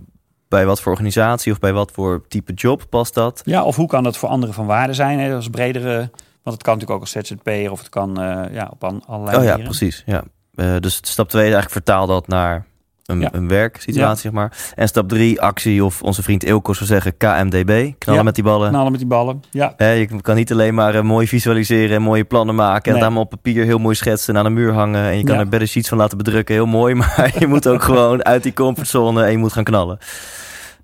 bij wat voor organisatie of bij wat voor type job past dat? Ja, of hoe kan dat voor anderen van waarde zijn? Hè? Dat is bredere, want het kan natuurlijk ook als ZZP'er of het kan eh, ja, op allerlei Oh ja, manieren. precies. Ja. Eh, dus stap 2 is eigenlijk vertaal dat naar een, Ja. een werksituatie, Ja. zeg maar. En stap 3, actie of onze vriend Ilko zou zeggen KMDB. Knallen Ja. met die ballen. Knallen met die ballen. Ja, Hè, je kan niet alleen maar eh, mooi visualiseren en mooie plannen maken. En Nee. het allemaal op papier heel mooi schetsen en aan de muur hangen. En je kan er better sheets van laten bedrukken. Heel mooi. *laughs* Maar je moet ook gewoon uit die comfortzone en je moet gaan knallen.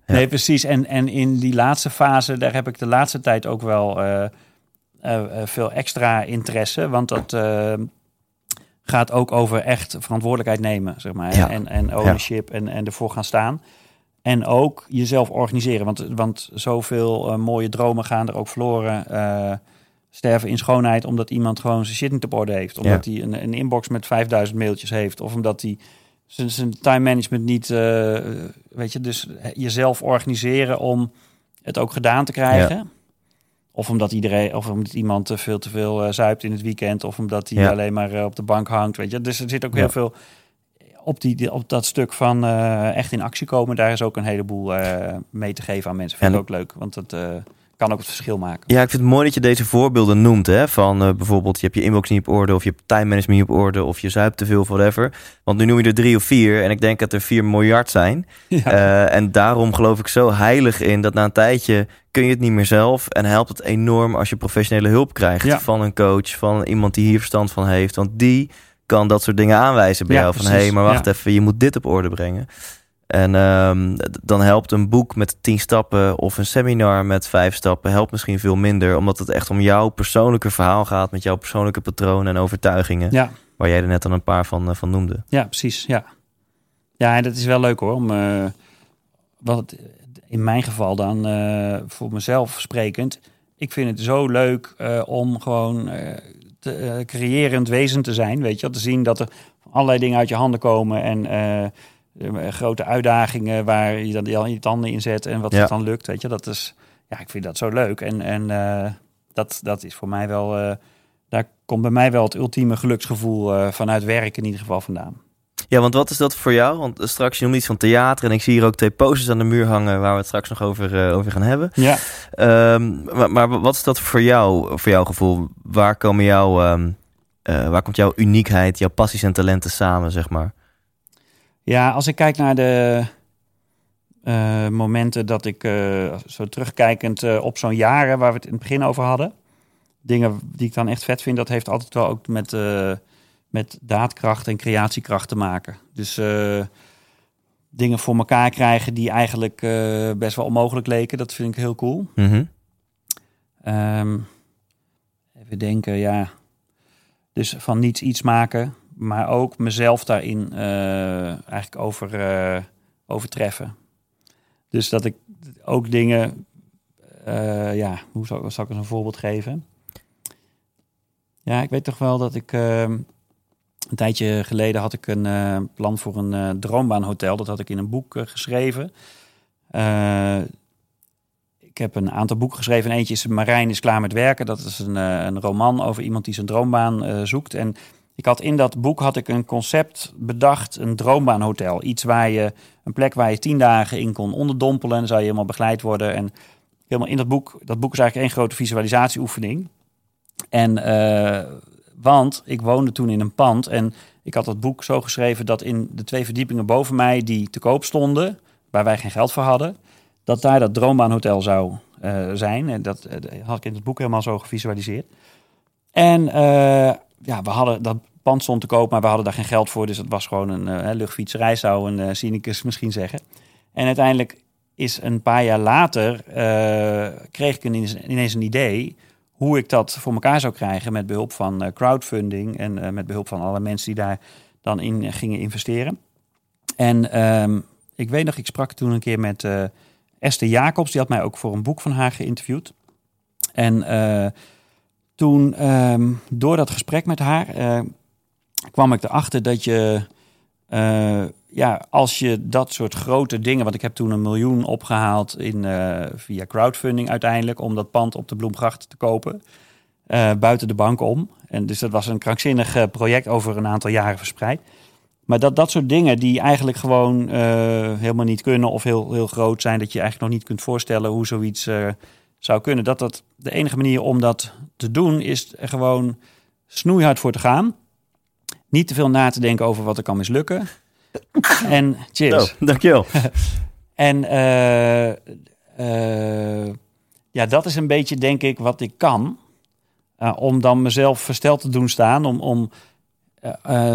Nee, precies. En, en in die laatste fase, daar heb ik de laatste tijd ook wel eh, eh, eh, veel extra interesse. Want dat eh, gaat ook over echt verantwoordelijkheid nemen, zeg maar. Ja. En, en ownership en, en ervoor gaan staan. En ook jezelf organiseren. Want, want zoveel eh, mooie dromen gaan er ook verloren. eh, sterven in schoonheid omdat iemand gewoon zijn shit niet op orde heeft. Omdat hij een, een inbox met 5000 mailtjes heeft. Of omdat hij zijn, zijn time management niet... eh, weet je, dus jezelf organiseren om het ook gedaan te krijgen. Of omdat iedereen, of omdat iemand veel te veel eh, zuipt in het weekend, of omdat hij Ja. alleen maar eh, op de bank hangt. Weet je, dus er zit ook Ja. heel veel op, die, op dat stuk van eh, echt in actie komen. Daar is ook een heleboel mee te geven aan mensen. Vind ik ook leuk, want dat kan ook het verschil maken. Ja, ik vind het mooi dat je deze voorbeelden noemt. Hè? Van eh, bijvoorbeeld, je hebt je inbox niet op orde, of je hebt time management niet op orde, of je zuipt te veel, whatever. Want nu noem je er drie of vier, en ik denk dat er vier miljard zijn. *laughs* Ja. Eh, en daarom geloof ik zo heilig in dat na een tijdje kun je het niet meer zelf. En helpt het enorm als je professionele hulp krijgt Ja. van een coach, van iemand die hier verstand van heeft. Want die kan dat soort dingen aanwijzen bij Ja, jou. Van hé, hey, maar wacht even, je moet dit op orde brengen. En ehm, dan helpt een boek met tien stappen of een seminar met vijf stappen helpt misschien veel minder. Omdat het echt om jouw persoonlijke verhaal gaat met jouw persoonlijke patronen en overtuigingen. ja. Waar jij er net al een paar van, eh, van noemde. Ja, precies. Ja, ja en dat is wel leuk hoor. Om, eh, wat het, in mijn geval dan, eh, voor mezelf sprekend. Ik vind het zo leuk eh, om gewoon eh, te, eh, creërend wezen te zijn. Weet je, te zien dat er allerlei dingen uit je handen komen. En eh, eh, grote uitdagingen waar je dan je tanden in zet. En wat het dan lukt. Weet je, dat is, ja, ik vind dat zo leuk. En, en eh, dat, dat is voor mij wel, eh, daar komt bij mij wel het ultieme geluksgevoel eh, vanuit werk in ieder geval vandaan. Ja, want wat is dat voor jou? Want eh, straks je noemt iets van theater en ik zie hier ook twee posters aan de muur hangen waar we het straks nog over, eh, over gaan hebben. Ja, Ehm, maar, maar wat is dat voor jou, voor jouw gevoel? Waar komen jouw, ehm, eh, waar komt jouw uniekheid, jouw passies en talenten samen, zeg maar? Ja als ik kijk naar de eh, momenten dat ik eh, zo terugkijkend eh, op zo'n jaren waar we het in het begin over hadden. Dingen die ik dan echt vet vind, dat heeft altijd wel ook met, met daadkracht en creatiekracht te maken. Dus dingen voor elkaar krijgen die eigenlijk best wel onmogelijk leken, dat vind ik heel cool. Mhm. Ehm, even denken, ja. Dus van niets iets maken, maar ook mezelf daarin eh, eigenlijk over, eh, overtreffen. Dus dat ik ook dingen, eh, ja, hoe zal, ik eens een voorbeeld geven? Ja, ik weet toch wel dat ik ehm, een tijdje geleden had ik een plan voor een droombaanhotel. Dat had ik in een boek geschreven. Ik heb een aantal boeken geschreven. En eentje is Marijn is klaar met werken. Dat is een, een roman over iemand die zijn droombaan zoekt. En ik had in dat boek had ik een concept bedacht, een droombaanhotel. Iets waar je, een plek waar je tien dagen in kon onderdompelen. Dan zou je helemaal begeleid worden. En helemaal in dat boek, dat boek is eigenlijk één grote visualisatieoefening. En eh, want ik woonde toen in een pand en ik had dat boek zo geschreven dat in de twee verdiepingen boven mij die te koop stonden, waar wij geen geld voor hadden, dat daar dat droombaanhotel zou eh, zijn. En dat eh, had ik in het boek helemaal zo gevisualiseerd. En ja, we hadden dat pand stond te koop, maar we hadden daar geen geld voor. Dus het was gewoon een eh, luchtfietserij, zou een uh, cynicus misschien zeggen. En uiteindelijk is een paar jaar later, eh, kreeg ik ineens, een idee hoe ik dat voor elkaar zou krijgen met behulp van uh, crowdfunding en uh, met behulp van alle mensen die daar dan in gingen investeren. En ehm, ik weet nog, ik sprak toen een keer met uh, Esther Jacobs. Die had mij ook voor een boek van haar geïnterviewd. En toen, ehm, door dat gesprek met haar, kwam ik erachter dat je ja, als je dat soort grote dingen, want ik heb toen een miljoen opgehaald in, uh, via crowdfunding uiteindelijk om dat pand op de Bloemgracht te kopen, uh, buiten de bank om. En dus dat was een krankzinnig eh, project over een aantal jaren verspreid. Maar dat, dat soort dingen die eigenlijk gewoon helemaal niet kunnen of heel, heel groot zijn, dat je eigenlijk nog niet kunt voorstellen hoe zoiets zou kunnen. Dat dat de enige manier om dat te doen is gewoon snoeihard voor te gaan. Niet te veel na te denken over wat er kan mislukken. *laughs* En cheers. Oh, dankjewel. *laughs* en uh, uh, ja, dat is een beetje, denk ik, wat ik kan. Uh, om dan mezelf versteld te doen staan. Om, om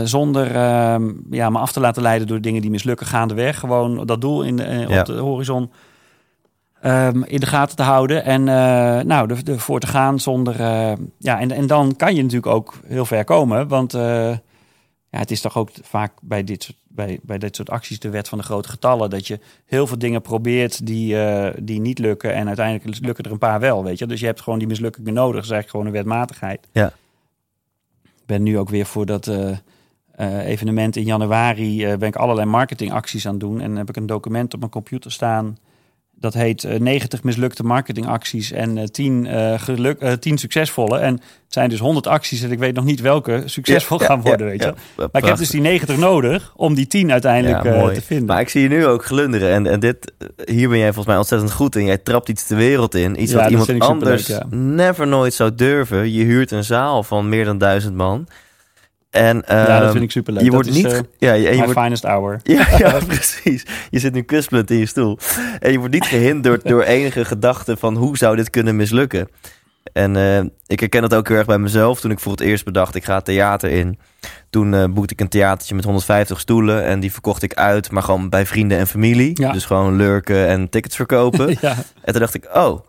zonder ehm, ja, me af te laten leiden door dingen die mislukken gaandeweg. Gewoon dat doel in, ja. op de horizon um, in de gaten te houden. En nou, ervoor te gaan zonder... ja, en, en dan kan je natuurlijk ook heel ver komen. Want ja, het is toch ook vaak bij dit, soort, bij, bij dit soort acties de wet van de grote getallen. Dat je heel veel dingen probeert die, uh, die niet lukken. En uiteindelijk lukken er een paar wel, weet je. Dus je hebt gewoon die mislukkingen nodig. Dat is eigenlijk gewoon een wetmatigheid. Ja. Ik ben nu ook weer voor dat uh, uh, evenement in januari... ben ik allerlei marketingacties aan het doen. En heb ik een document op mijn computer staan... Dat heet uh, 90 mislukte marketingacties en uh, 10, uh, geluk, 10 succesvolle. En het zijn dus 100 acties en ik weet nog niet welke succesvol ja, gaan ja, worden. weet je. maar ik heb dus die 90 nodig om die 10 uiteindelijk te vinden. Maar ik zie je nu ook glunderen. En, en dit, hier ben jij volgens mij ontzettend goed in. Jij trapt iets de wereld in. Iets wat iemand anders never nooit zou durven. Je huurt een zaal van meer dan duizend man. En, uh, ja, dat vind ehm, ik super leuk. Je wordt niet. Uh, ja, je, je my wordt, finest hour. *laughs* Ja, ja *laughs* precies. Je zit nu kwispelend in je stoel. En je wordt niet gehinderd door enige gedachte van hoe zou dit kunnen mislukken. En uh, ik herken dat ook heel erg bij mezelf. Toen ik voor het eerst bedacht, ik ga theater in. Toen uh, boekte ik een theatertje met 150 stoelen. En die verkocht ik uit, maar gewoon bij vrienden en familie. Ja. Dus gewoon lurken en tickets verkopen. *laughs* ja. En toen dacht ik, oh,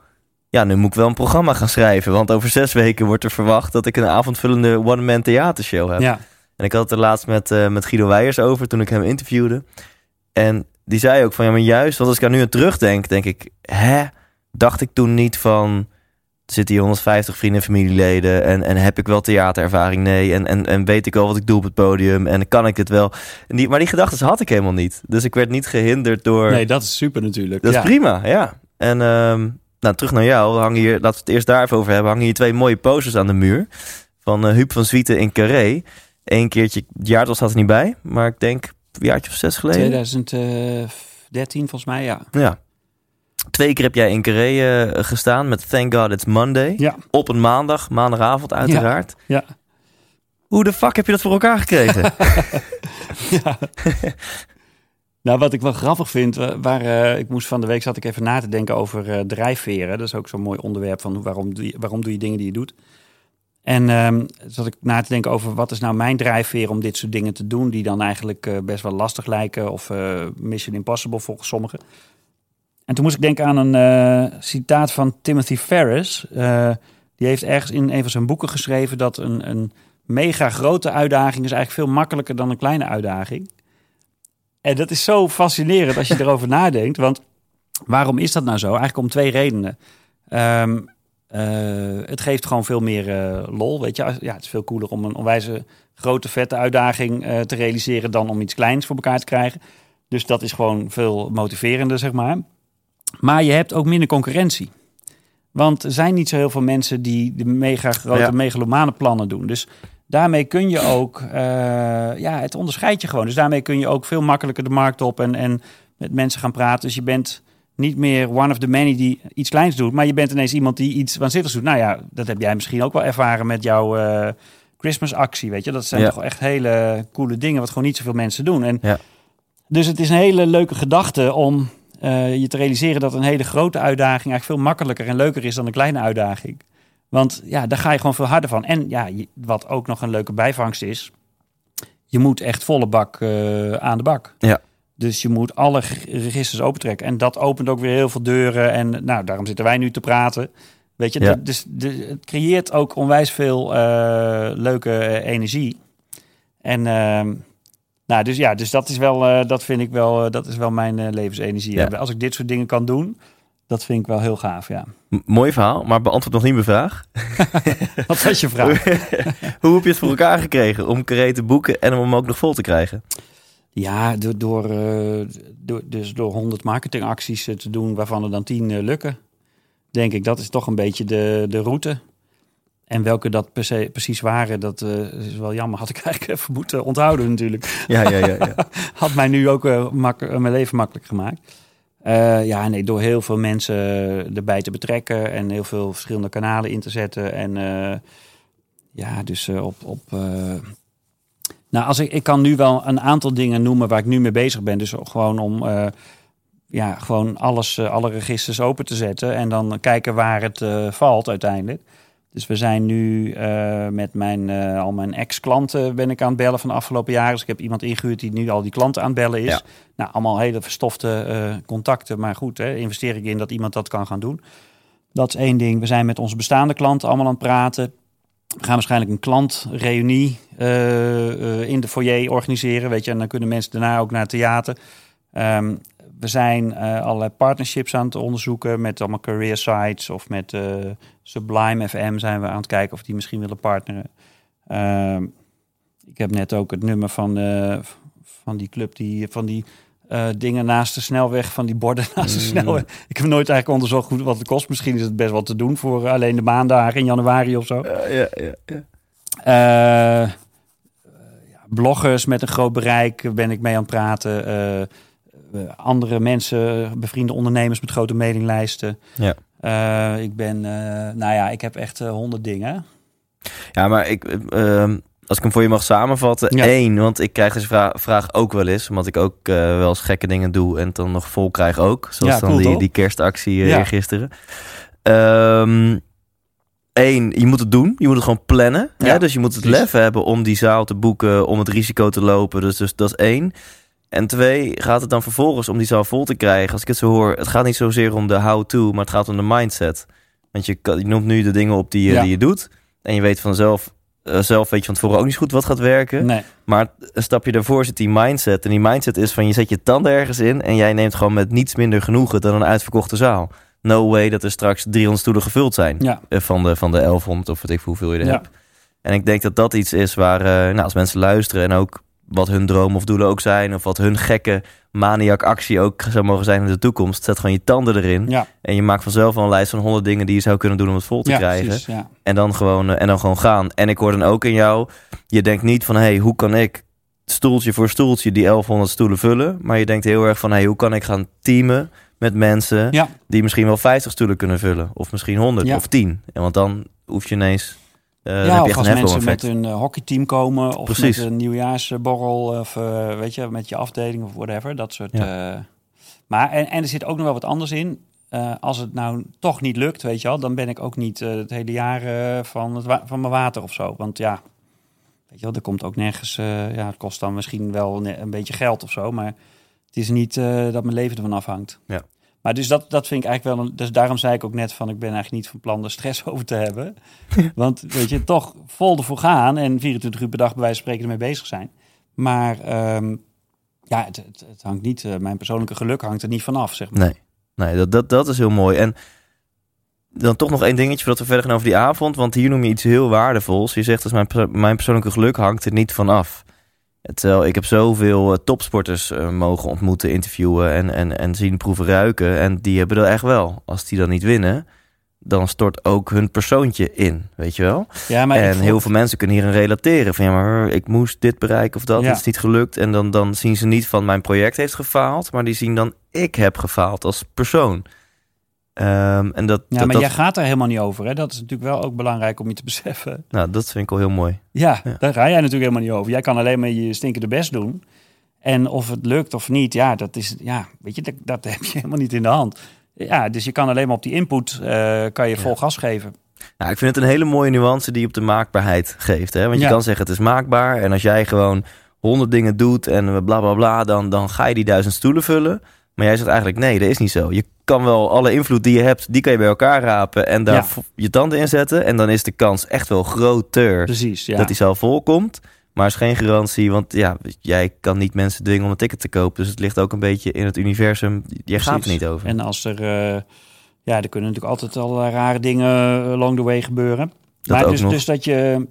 ja, nu moet ik wel een programma gaan schrijven. Want over zes weken wordt er verwacht dat ik een avondvullende one-man theatershow heb. Ja. En ik had het er laatst met, uh, met Guido Weijers over toen ik hem interviewde. En die zei ook van ja, maar juist, want als ik aan nu aan terugdenk, denk ik, hè, dacht ik toen niet van, zitten hier 150 vrienden en familieleden en, en heb ik wel theaterervaring? Nee. En, en, en weet ik wel wat ik doe op het podium en kan ik het wel? En die, maar die gedachten had ik helemaal niet. Dus ik werd niet gehinderd door... Nee, dat is super natuurlijk. Dat ja. is prima, ja. En um, nou, terug naar jou. Hangen hier, laten we het eerst daar even over hebben. Hangen hier twee mooie posters aan de muur. Van uh, Huub van Zwieten in Carré. Eén keertje, het jaartal staat er niet bij. Maar ik denk een jaartje of zes geleden. 2013 volgens mij, ja. Ja. Twee keer heb jij in Carré uh, gestaan met Thank God It's Monday. Ja. Op een maandag, maandagavond uiteraard. Ja. ja. Hoe de fuck heb je dat voor elkaar gekregen? *laughs* *laughs* ja. *laughs* Nou, wat ik wel grappig vind, waar, uh, ik moest van de week zat ik even na te denken over uh, drijfveren. Dat is ook zo'n mooi onderwerp van waarom doe, je, waarom doe je dingen die je doet. En um, zat ik na te denken over wat is nou mijn drijfveer om dit soort dingen te doen, die dan eigenlijk uh, best wel lastig lijken of mission impossible volgens sommigen. En toen moest ik denken aan een citaat van Timothy Ferris. die heeft ergens in een van zijn boeken geschreven dat een, een mega grote uitdaging is eigenlijk veel makkelijker dan een kleine uitdaging. En dat is zo fascinerend als je erover nadenkt. Want waarom is dat nou zo? Eigenlijk om twee redenen. Um, uh, het geeft gewoon veel meer uh, lol, weet je. Ja, het is veel cooler om een onwijze grote vette uitdaging uh, te realiseren... dan om iets kleins voor elkaar te krijgen. Dus dat is gewoon veel motiverender, zeg maar. Maar je hebt ook minder concurrentie. Want er zijn niet zo heel veel mensen die de mega grote ja. megalomane plannen doen. Dus daarmee kun je ook, uh, ja, het onderscheidt je gewoon. Dus daarmee kun je ook veel makkelijker de markt op en, en met mensen gaan praten. Dus je bent niet meer one of the many die iets kleins doet, maar je bent ineens iemand die iets waanzinnigs doet. Nou ja, dat heb jij misschien ook wel ervaren met jouw uh, Christmas actie, weet je. Dat zijn ja. toch echt hele coole dingen wat gewoon niet zoveel mensen doen. En ja. Dus het is een hele leuke gedachte om uh, je te realiseren dat een hele grote uitdaging eigenlijk veel makkelijker en leuker is dan een kleine uitdaging. Want ja, daar ga je gewoon veel harder van. En ja, wat ook nog een leuke bijvangst is, je moet echt volle bak uh, aan de bak. Ja. Dus je moet alle registers opentrekken. En dat opent ook weer heel veel deuren. En nou, daarom zitten wij nu te praten. Weet je, Ja. de- dus de, het creëert ook onwijs veel eh, leuke eh, energie. En ehm, Nou, dus ja, dus dat is wel, eh, dat vind ik wel, eh, dat is wel mijn eh, levensenergie. Ja. Als ik dit soort dingen kan doen, dat vind ik wel heel gaaf, ja. M- mooi verhaal, maar beantwoord nog niet mijn vraag. *laughs* Wat was je vraag? *laughs* Hoe heb je het voor elkaar gekregen om Carré te boeken en om hem ook nog vol te krijgen? Ja, door, door, eh, door, dus door 100 marketingacties eh, te doen, waarvan er dan 10 eh, lukken. Denk ik, dat is toch een beetje de, de route. En welke dat per se, precies waren, dat is wel jammer. Had ik eigenlijk even moeten onthouden natuurlijk. Ja, ja, ja. ja. *laughs* Had mij nu ook mijn leven makkelijk gemaakt. Eh, ja, nee, door heel veel mensen erbij te betrekken en heel veel verschillende kanalen in te zetten. En eh, ja, dus eh, op. op nou, als ik, ik kan nu wel een aantal dingen noemen waar ik nu mee bezig ben. Dus gewoon om ja, gewoon alles, alle registers open te zetten en dan kijken waar het valt uiteindelijk. Dus we zijn nu eh, met mijn, eh, al mijn ex-klanten ben ik aan het bellen van de afgelopen jaren. Dus ik heb iemand ingehuurd die nu al die klanten aan het bellen is. Ja. Nou, allemaal hele verstofte eh, contacten. Maar goed, hè, investeer ik in dat iemand dat kan gaan doen. Dat is één ding. We zijn met onze bestaande klanten allemaal aan het praten. We gaan waarschijnlijk een klantreunie in de foyer organiseren. Weet je, en dan kunnen mensen daarna ook naar het theater. Ehm, we zijn allerlei partnerships aan het onderzoeken met allemaal career sites of met Sublime FM zijn we aan het kijken of die misschien willen partneren. Ehm, ik heb net ook het nummer van, eh, van die club, die, van die eh, dingen naast de snelweg, van die borden *laughs* naast de Mm. snelweg. Ik heb nooit eigenlijk onderzocht goed wat het kost. Misschien is het best wel te doen voor alleen de maandagen in januari of zo. Ja. Eh, eh, bloggers met een groot bereik ben ik mee aan het praten. Eh, eh, andere mensen, bevriende ondernemers met grote mailinglijsten. Ja. Eh, ik ben, eh, nou ja, ik heb echt eh, honderd dingen. Ja, maar ik, eh, ehm, als ik hem voor je mag samenvatten. Ja. één, want ik krijg deze vra- vraag ook wel eens. Omdat ik ook wel eens gekke dingen doe en het dan nog vol krijg ook. Zoals Ja, dan cool, die, toch? die kerstactie Ja. eergisteren. Ehm Eén, je moet het doen. Je moet het gewoon plannen. Ja, hè? Dus je moet het lef hebben om die zaal te boeken, om het risico te lopen. Dus, dus dat is één. En twee, gaat het dan vervolgens om die zaal vol te krijgen? Als ik het zo hoor, het gaat niet zozeer om de how-to, maar het gaat om de mindset. Want je, noemt nu de dingen op die, je- Ja. die je doet. En je weet vanzelf, eh, zelf weet je van tevoren ook niet goed wat gaat werken. Nee, Maar een stapje daarvoor zit die mindset. En die mindset is van je zet je tanden ergens in en jij neemt gewoon met niets minder genoegen dan een uitverkochte zaal. No way dat er straks 300 stoelen gevuld zijn ja. eh, van, de, van de 1100 of weet ik veel hoeveel je er Ja. hebt. En ik denk dat dat iets is waar, eh, nou, als mensen luisteren en ook wat hun dromen of doelen ook zijn, of wat hun gekke maniak actie ook zou mogen zijn in de toekomst, zet gewoon je tanden erin. Ja, En je maakt vanzelf wel een lijst van 100 dingen die je zou kunnen doen om het vol te ja krijgen. precies. Ja. En dan gewoon, eh, en dan gewoon gaan. En ik hoor dan ook in jou, je denkt niet van, hé, hey, hoe kan ik stoeltje voor stoeltje die 1100 stoelen vullen? Maar je denkt heel erg van, hé, hey, hoe kan ik gaan teamen met mensen die misschien wel 50 stoelen kunnen vullen? Of misschien 100 Ja. of 10. En want dan hoef je ineens, ja heb je of als een mensen met een eh, hockeyteam komen of Precies. met een nieuwjaarsborrel of eh, weet je, met je afdeling of whatever. Dat soort. Ja. eh, maar en, en er zit ook nog wel wat anders in. Eh, als het nou toch niet lukt, weet je wel, dan ben ik ook niet eh, het hele jaar eh, van, het van mijn water of zo. Want ja, weet je wel, er komt ook nergens. eh, ja, het kost dan misschien wel ne- een beetje geld of zo, maar het is niet eh, dat mijn leven ervan afhangt. Ja. Maar dus dat, dat vind ik eigenlijk wel. Een, dus daarom zei ik ook net van ik ben eigenlijk niet van plan er stress *laughs* over te hebben. *laughs* Want weet je, toch vol ervoor gaan en 24 uur per dag bij wijze van spreken ermee bezig zijn. Maar ehm, ja, het, het, het hangt niet, eh, mijn persoonlijke geluk hangt er niet vanaf, zeg maar. Nee, nee dat, dat, dat is heel mooi. En dan toch nog één dingetje voordat we verder gaan over die avond. Want hier noem je iets heel waardevols. Je zegt, als mijn, mijn persoonlijke geluk hangt er niet van af. Terwijl ik heb zoveel eh, topsporters eh, mogen ontmoeten, interviewen en, en, en zien, proeven, ruiken. En die hebben dat echt wel. Als die dan niet winnen, dan stort ook hun persoontje in, weet je wel? Ja, maar en vond- heel veel mensen kunnen hierin relateren. Van ja, maar ik moest dit bereiken of dat, Ja. het is niet gelukt. En dan, dan zien ze niet van mijn project heeft gefaald, maar die zien dan ik heb gefaald als persoon. Ehm, en dat, Ja, dat, maar dat, jij gaat daar helemaal niet over. Hè? Dat is natuurlijk wel ook belangrijk om je te *laughs* beseffen. nou, dat vind ik al heel mooi. Ja, Ja. daar ga jij natuurlijk helemaal niet over. Jij kan alleen maar je stinkende best doen. En of het lukt of niet, ja, dat is, ja, weet je, dat, dat *laughs* heb je helemaal niet in de hand. Ja, dus je kan alleen maar op die input, eh, kan je vol gas geven. Nou, ik vind het een hele mooie nuance die je op de maakbaarheid geeft. Hè? Want je Ja. kan zeggen het is maakbaar. En als jij gewoon honderd dingen doet en bla bla bla, dan, dan ga je die duizend stoelen vullen. Maar jij zegt eigenlijk nee, dat is niet zo. Je kan wel alle invloed die je hebt, die kan je bij elkaar rapen en daar Ja. je tanden in zetten. En dan is de kans echt wel groter Precies, ja. dat die zaal volkomt. Maar is geen garantie, want ja, jij kan niet mensen dwingen om een ticket te kopen. Dus het ligt ook een beetje in het universum. Je gaat er niet over. En als er, uh, ja, er kunnen natuurlijk altijd al rare dingen along the way gebeuren. Dat maar dus, nog. dus dat je,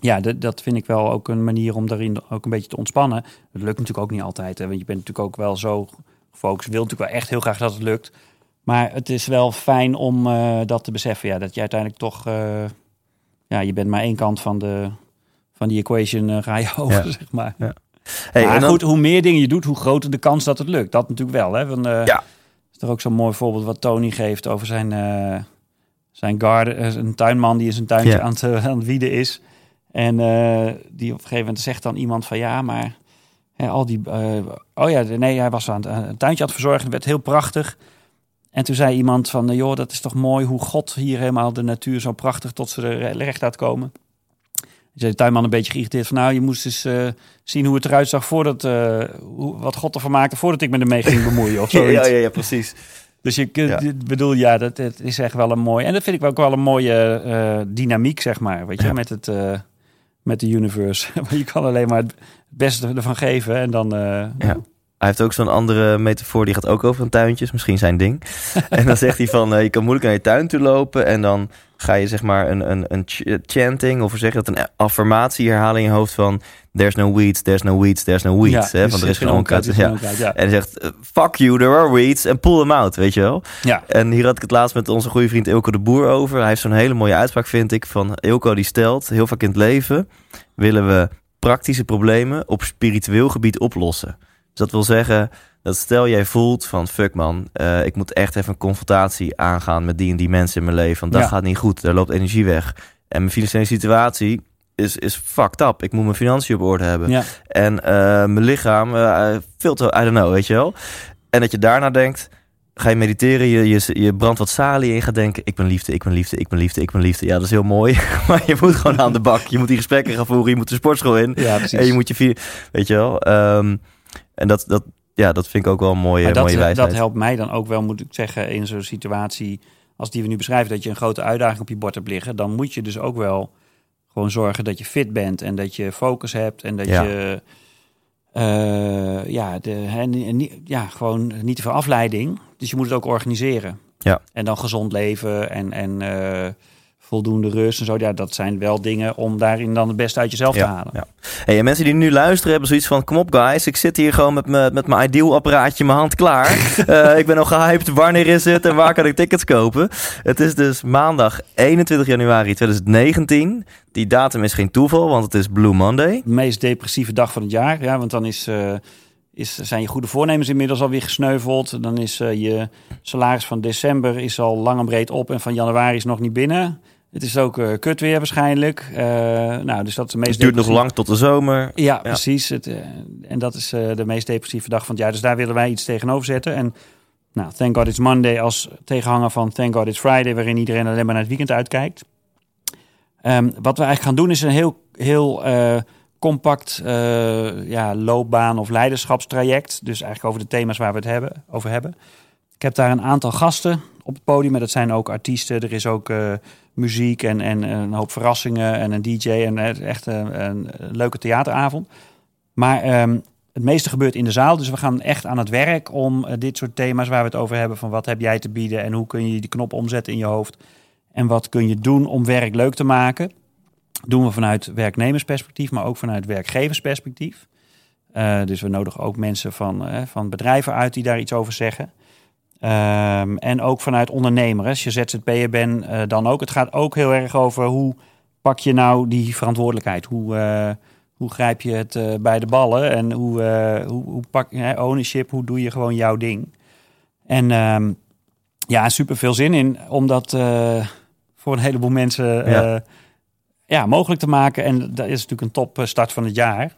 ja, dat, dat vind ik wel ook een manier om daarin ook een beetje te ontspannen. Het lukt natuurlijk ook niet altijd, hè, want je bent natuurlijk ook wel zo gefocust. Wil natuurlijk wel echt heel graag dat het lukt. Maar het is wel fijn om uh, dat te beseffen, ja, dat je uiteindelijk toch, uh, ja, je bent maar één kant van de van die equation uh, ga je *laughs* over, Ja. zeg maar. Ja. Hey, maar en dan- goed, hoe meer dingen je doet, hoe groter de kans dat het lukt. Dat natuurlijk wel, hè. Uh, Ja. Is er ook zo'n mooi voorbeeld wat Tony geeft over zijn, zijn garden, een tuinman die in zijn tuintje Ja. aan, het, aan het wieden is. En die op een gegeven moment zegt dan iemand van ja, maar hè, al die. uh, oh ja, nee, hij was aan het, aan een tuintje aan het verzorgen. Het werd heel prachtig. En toen zei iemand van, joh, dat is toch mooi hoe God hier helemaal de natuur zo prachtig tot ze er recht laat komen. Zei de tuinman een beetje geïrriteerd van, nou, je moest eens uh, zien hoe het eruit zag voordat, uh, hoe, wat God ervan maakte voordat ik me ermee ging bemoeien of *laughs* zoiets. ja, ja, ja, precies. Dus je ja. bedoel, ja, dat, dat, is echt wel een mooi, en dat vind ik ook wel een mooie uh, dynamiek, zeg maar, weet je, Ja. met het, uh, met de universe. *laughs* je kan alleen maar het beste ervan geven en dan... uh, Ja. Hij heeft ook zo'n andere metafoor, die gaat ook over een tuintjes, misschien zijn ding. *laughs* en dan zegt hij van, uh, je kan moeilijk naar je tuin toe lopen en dan ga je zeg maar een, een, een ch chanting, of zeg dat, een affirmatie herhalen in je hoofd van, there's no weeds, there's no weeds, there's no weeds. Ja, hè? Van er is geen onkruid, Ja. En hij zegt, uh, fuck you, there are weeds, and pull them out, weet je wel. Ja, En hier had ik het laatst met onze goede vriend Ilko de Boer over. Hij heeft zo'n hele mooie uitspraak, vind ik, van Ilko die stelt, heel vaak in het leven willen we praktische problemen op spiritueel gebied oplossen. Dus dat wil zeggen, dat stel jij voelt van fuck man, uh, ik moet echt even een confrontatie aangaan met die en die mensen in mijn leven. Want dat Ja. gaat niet goed, daar loopt energie weg. En mijn financiële situatie is, is fucked up. Ik moet mijn financiën op orde hebben. ja. En uh, mijn lichaam, veel te, I don't know, weet je wel. En dat je daarna denkt, ga je mediteren, je, je, je brandt wat salie in, gaat denken, ik ben liefde, ik ben liefde, ik ben liefde, ik ben liefde. Ja, dat is heel mooi, *laughs* maar je moet gewoon aan de bak. Je moet die gesprekken gaan voeren, je moet de sportschool in. ja precies. En je moet je, vi- weet je wel. Um, en dat, dat, ja, dat vind ik ook wel een mooie, Maar dat, mooie wijsheid. dat helpt mij dan ook wel, moet ik zeggen, in zo'n situatie als die we nu beschrijven, dat je een grote uitdaging op je bord hebt liggen. Dan moet je dus ook wel gewoon zorgen dat je fit bent en dat je focus hebt en dat Ja. je ja, de, ni- ja, gewoon niet te veel afleiding. Dus je moet het ook organiseren. Ja. En dan gezond leven en, en uh, voldoende rust en zo. Ja, dat zijn wel dingen om daarin dan het beste uit jezelf te halen. Ja. Hey, en mensen die nu luisteren hebben zoiets van... kom op guys, ik zit hier gewoon met, me, met mijn ideal apparaatje in mijn hand klaar. uh, *laughs* ik ben al gehyped, wanneer is het en waar kan ik tickets kopen? Het is dus maandag 21 januari 2019. Die datum is geen toeval, want het is Blue Monday. De meest depressieve dag van het jaar. Ja, want dan is... Uh, is, zijn je goede voornemens inmiddels alweer gesneuveld. Dan is uh, je salaris van december is al lang en breed op en van januari is nog niet binnen. Het is ook uh, kut weer waarschijnlijk. Uh, nou, dus dat is de meest het duurt nog lang tot de zomer. Ja, ja. precies. Het, uh, en dat is de meest depressieve dag van het jaar. Dus daar willen wij iets tegenover zetten. En nou, Thank God It's Monday als tegenhanger van Thank God It's Friday... waarin iedereen alleen maar naar het weekend uitkijkt. Um, wat we eigenlijk gaan doen is een heel... heel compact ja, loopbaan of leiderschapstraject. Dus eigenlijk over de thema's waar we het hebben, over hebben. Ik heb daar een aantal gasten op het podium. En dat zijn ook artiesten. Er is ook uh, muziek en, en een hoop verrassingen en een DJ. En echt een, leuke theateravond. Maar um, het meeste gebeurt in de zaal. Dus we gaan echt aan het werk om dit soort thema's waar we het over hebben. Van wat heb jij te bieden en hoe kun je die knop omzetten in je hoofd. En wat kun je doen om werk leuk te maken doen we vanuit werknemersperspectief, maar ook vanuit werkgeversperspectief. Dus we nodigen ook mensen van, van bedrijven uit die daar iets over zeggen. Um, en ook vanuit ondernemer. Als je ZZP'er bent, uh, dan ook. Het gaat ook heel erg over hoe pak je nou die verantwoordelijkheid? Hoe, hoe grijp je het bij de ballen? En hoe, hoe, hoe pak je ownership? Hoe doe je gewoon jouw ding? En um, ja, super veel zin in, omdat voor een heleboel mensen... Ja ja, mogelijk te maken. En dat is natuurlijk een top start van het jaar.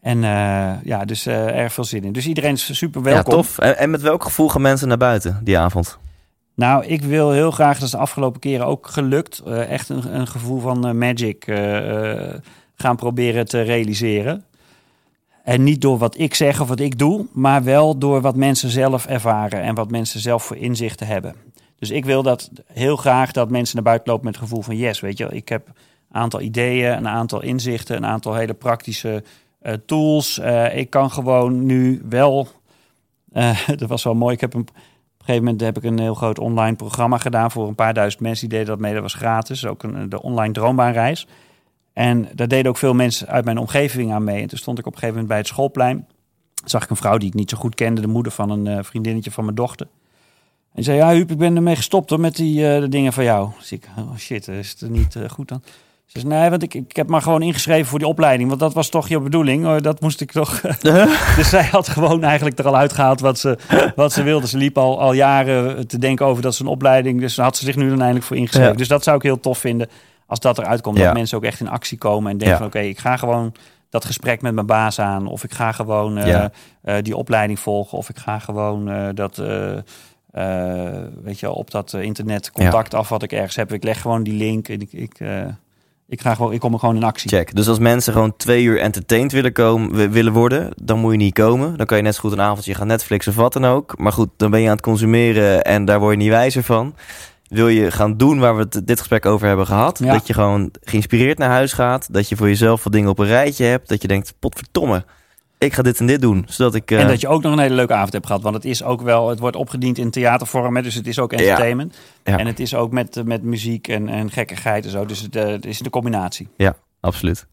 En uh, ja, dus uh, erg veel zin in. Dus iedereen is super welkom. Ja, tof. En, en, met welk gevoel gaan mensen naar buiten die avond? Nou, ik wil heel graag, dat is de afgelopen keren ook gelukt, uh, echt een, een, gevoel van magic gaan proberen te realiseren. En niet door wat ik zeg of wat ik doe, maar wel door wat mensen zelf ervaren en wat mensen zelf voor inzichten hebben. Dus ik wil dat heel graag dat mensen naar buiten lopen met het gevoel van yes, weet je, ik heb aantal ideeën, een aantal inzichten, een aantal hele praktische eh, tools. Eh, ik kan gewoon nu wel. eh, *laughs* dat was wel mooi. Ik heb op een gegeven moment heb ik een heel groot online programma gedaan voor een paar duizend mensen. Die deden dat mee. Dat was gratis. Ook een, de online droombaanreis. En daar deden ook veel mensen uit mijn omgeving aan mee. En toen stond ik op een gegeven moment bij het schoolplein. Zag ik een vrouw die ik niet zo goed kende, de moeder van een vriendinnetje van mijn dochter. En zei, ja Huub, ik ben ermee gestopt hoor, met die dingen van jou. Dus ik, oh shit, is het niet goed dan? Ze zei, nee, want ik, ik heb maar gewoon ingeschreven voor die opleiding. Want dat was toch je bedoeling? Oh, dat moest ik toch... *laughs* *laughs* dus zij had gewoon eigenlijk er al uitgehaald wat ze, wat ze wilde. Ze liep al, al jaren te denken over dat ze een opleiding... Dus had ze zich nu dan eindelijk voor ingeschreven. Ja. Dus dat zou ik heel tof vinden als dat eruit komt. Ja. Dat mensen ook echt in actie komen en denken Ja. Oké, ik ga gewoon dat gesprek met mijn baas aan. Of ik ga gewoon eh, eh, die opleiding volgen. Of ik ga gewoon eh, dat... weet je, op dat internet contact af wat ik ergens heb. Ik leg gewoon die link en ik, ik, ik, ga gewoon, ik kom er gewoon in actie. Check. Dus als mensen gewoon twee uur entertained willen, komen, wi- willen worden, dan moet je niet komen. Dan kan je net zo goed een avondje gaan Netflix of wat dan ook. Maar goed, dan ben je aan het consumeren en daar word je niet wijzer van. Wil je gaan doen waar we het dit gesprek over hebben gehad? Ja. Dat je gewoon geïnspireerd naar huis gaat. Dat je voor jezelf wat dingen op een rijtje hebt. Dat je denkt, potverdomme, ik ga dit en dit doen. Zodat ik... eh, En dat je ook nog een hele leuke avond hebt gehad. Want het is ook wel, het wordt opgediend in theatervorm. hè, Dus het is ook entertainment. Ja. En het is ook met, eh, met muziek en, en gekkigheid en zo. Dus het, eh, het is de combinatie. Ja, absoluut.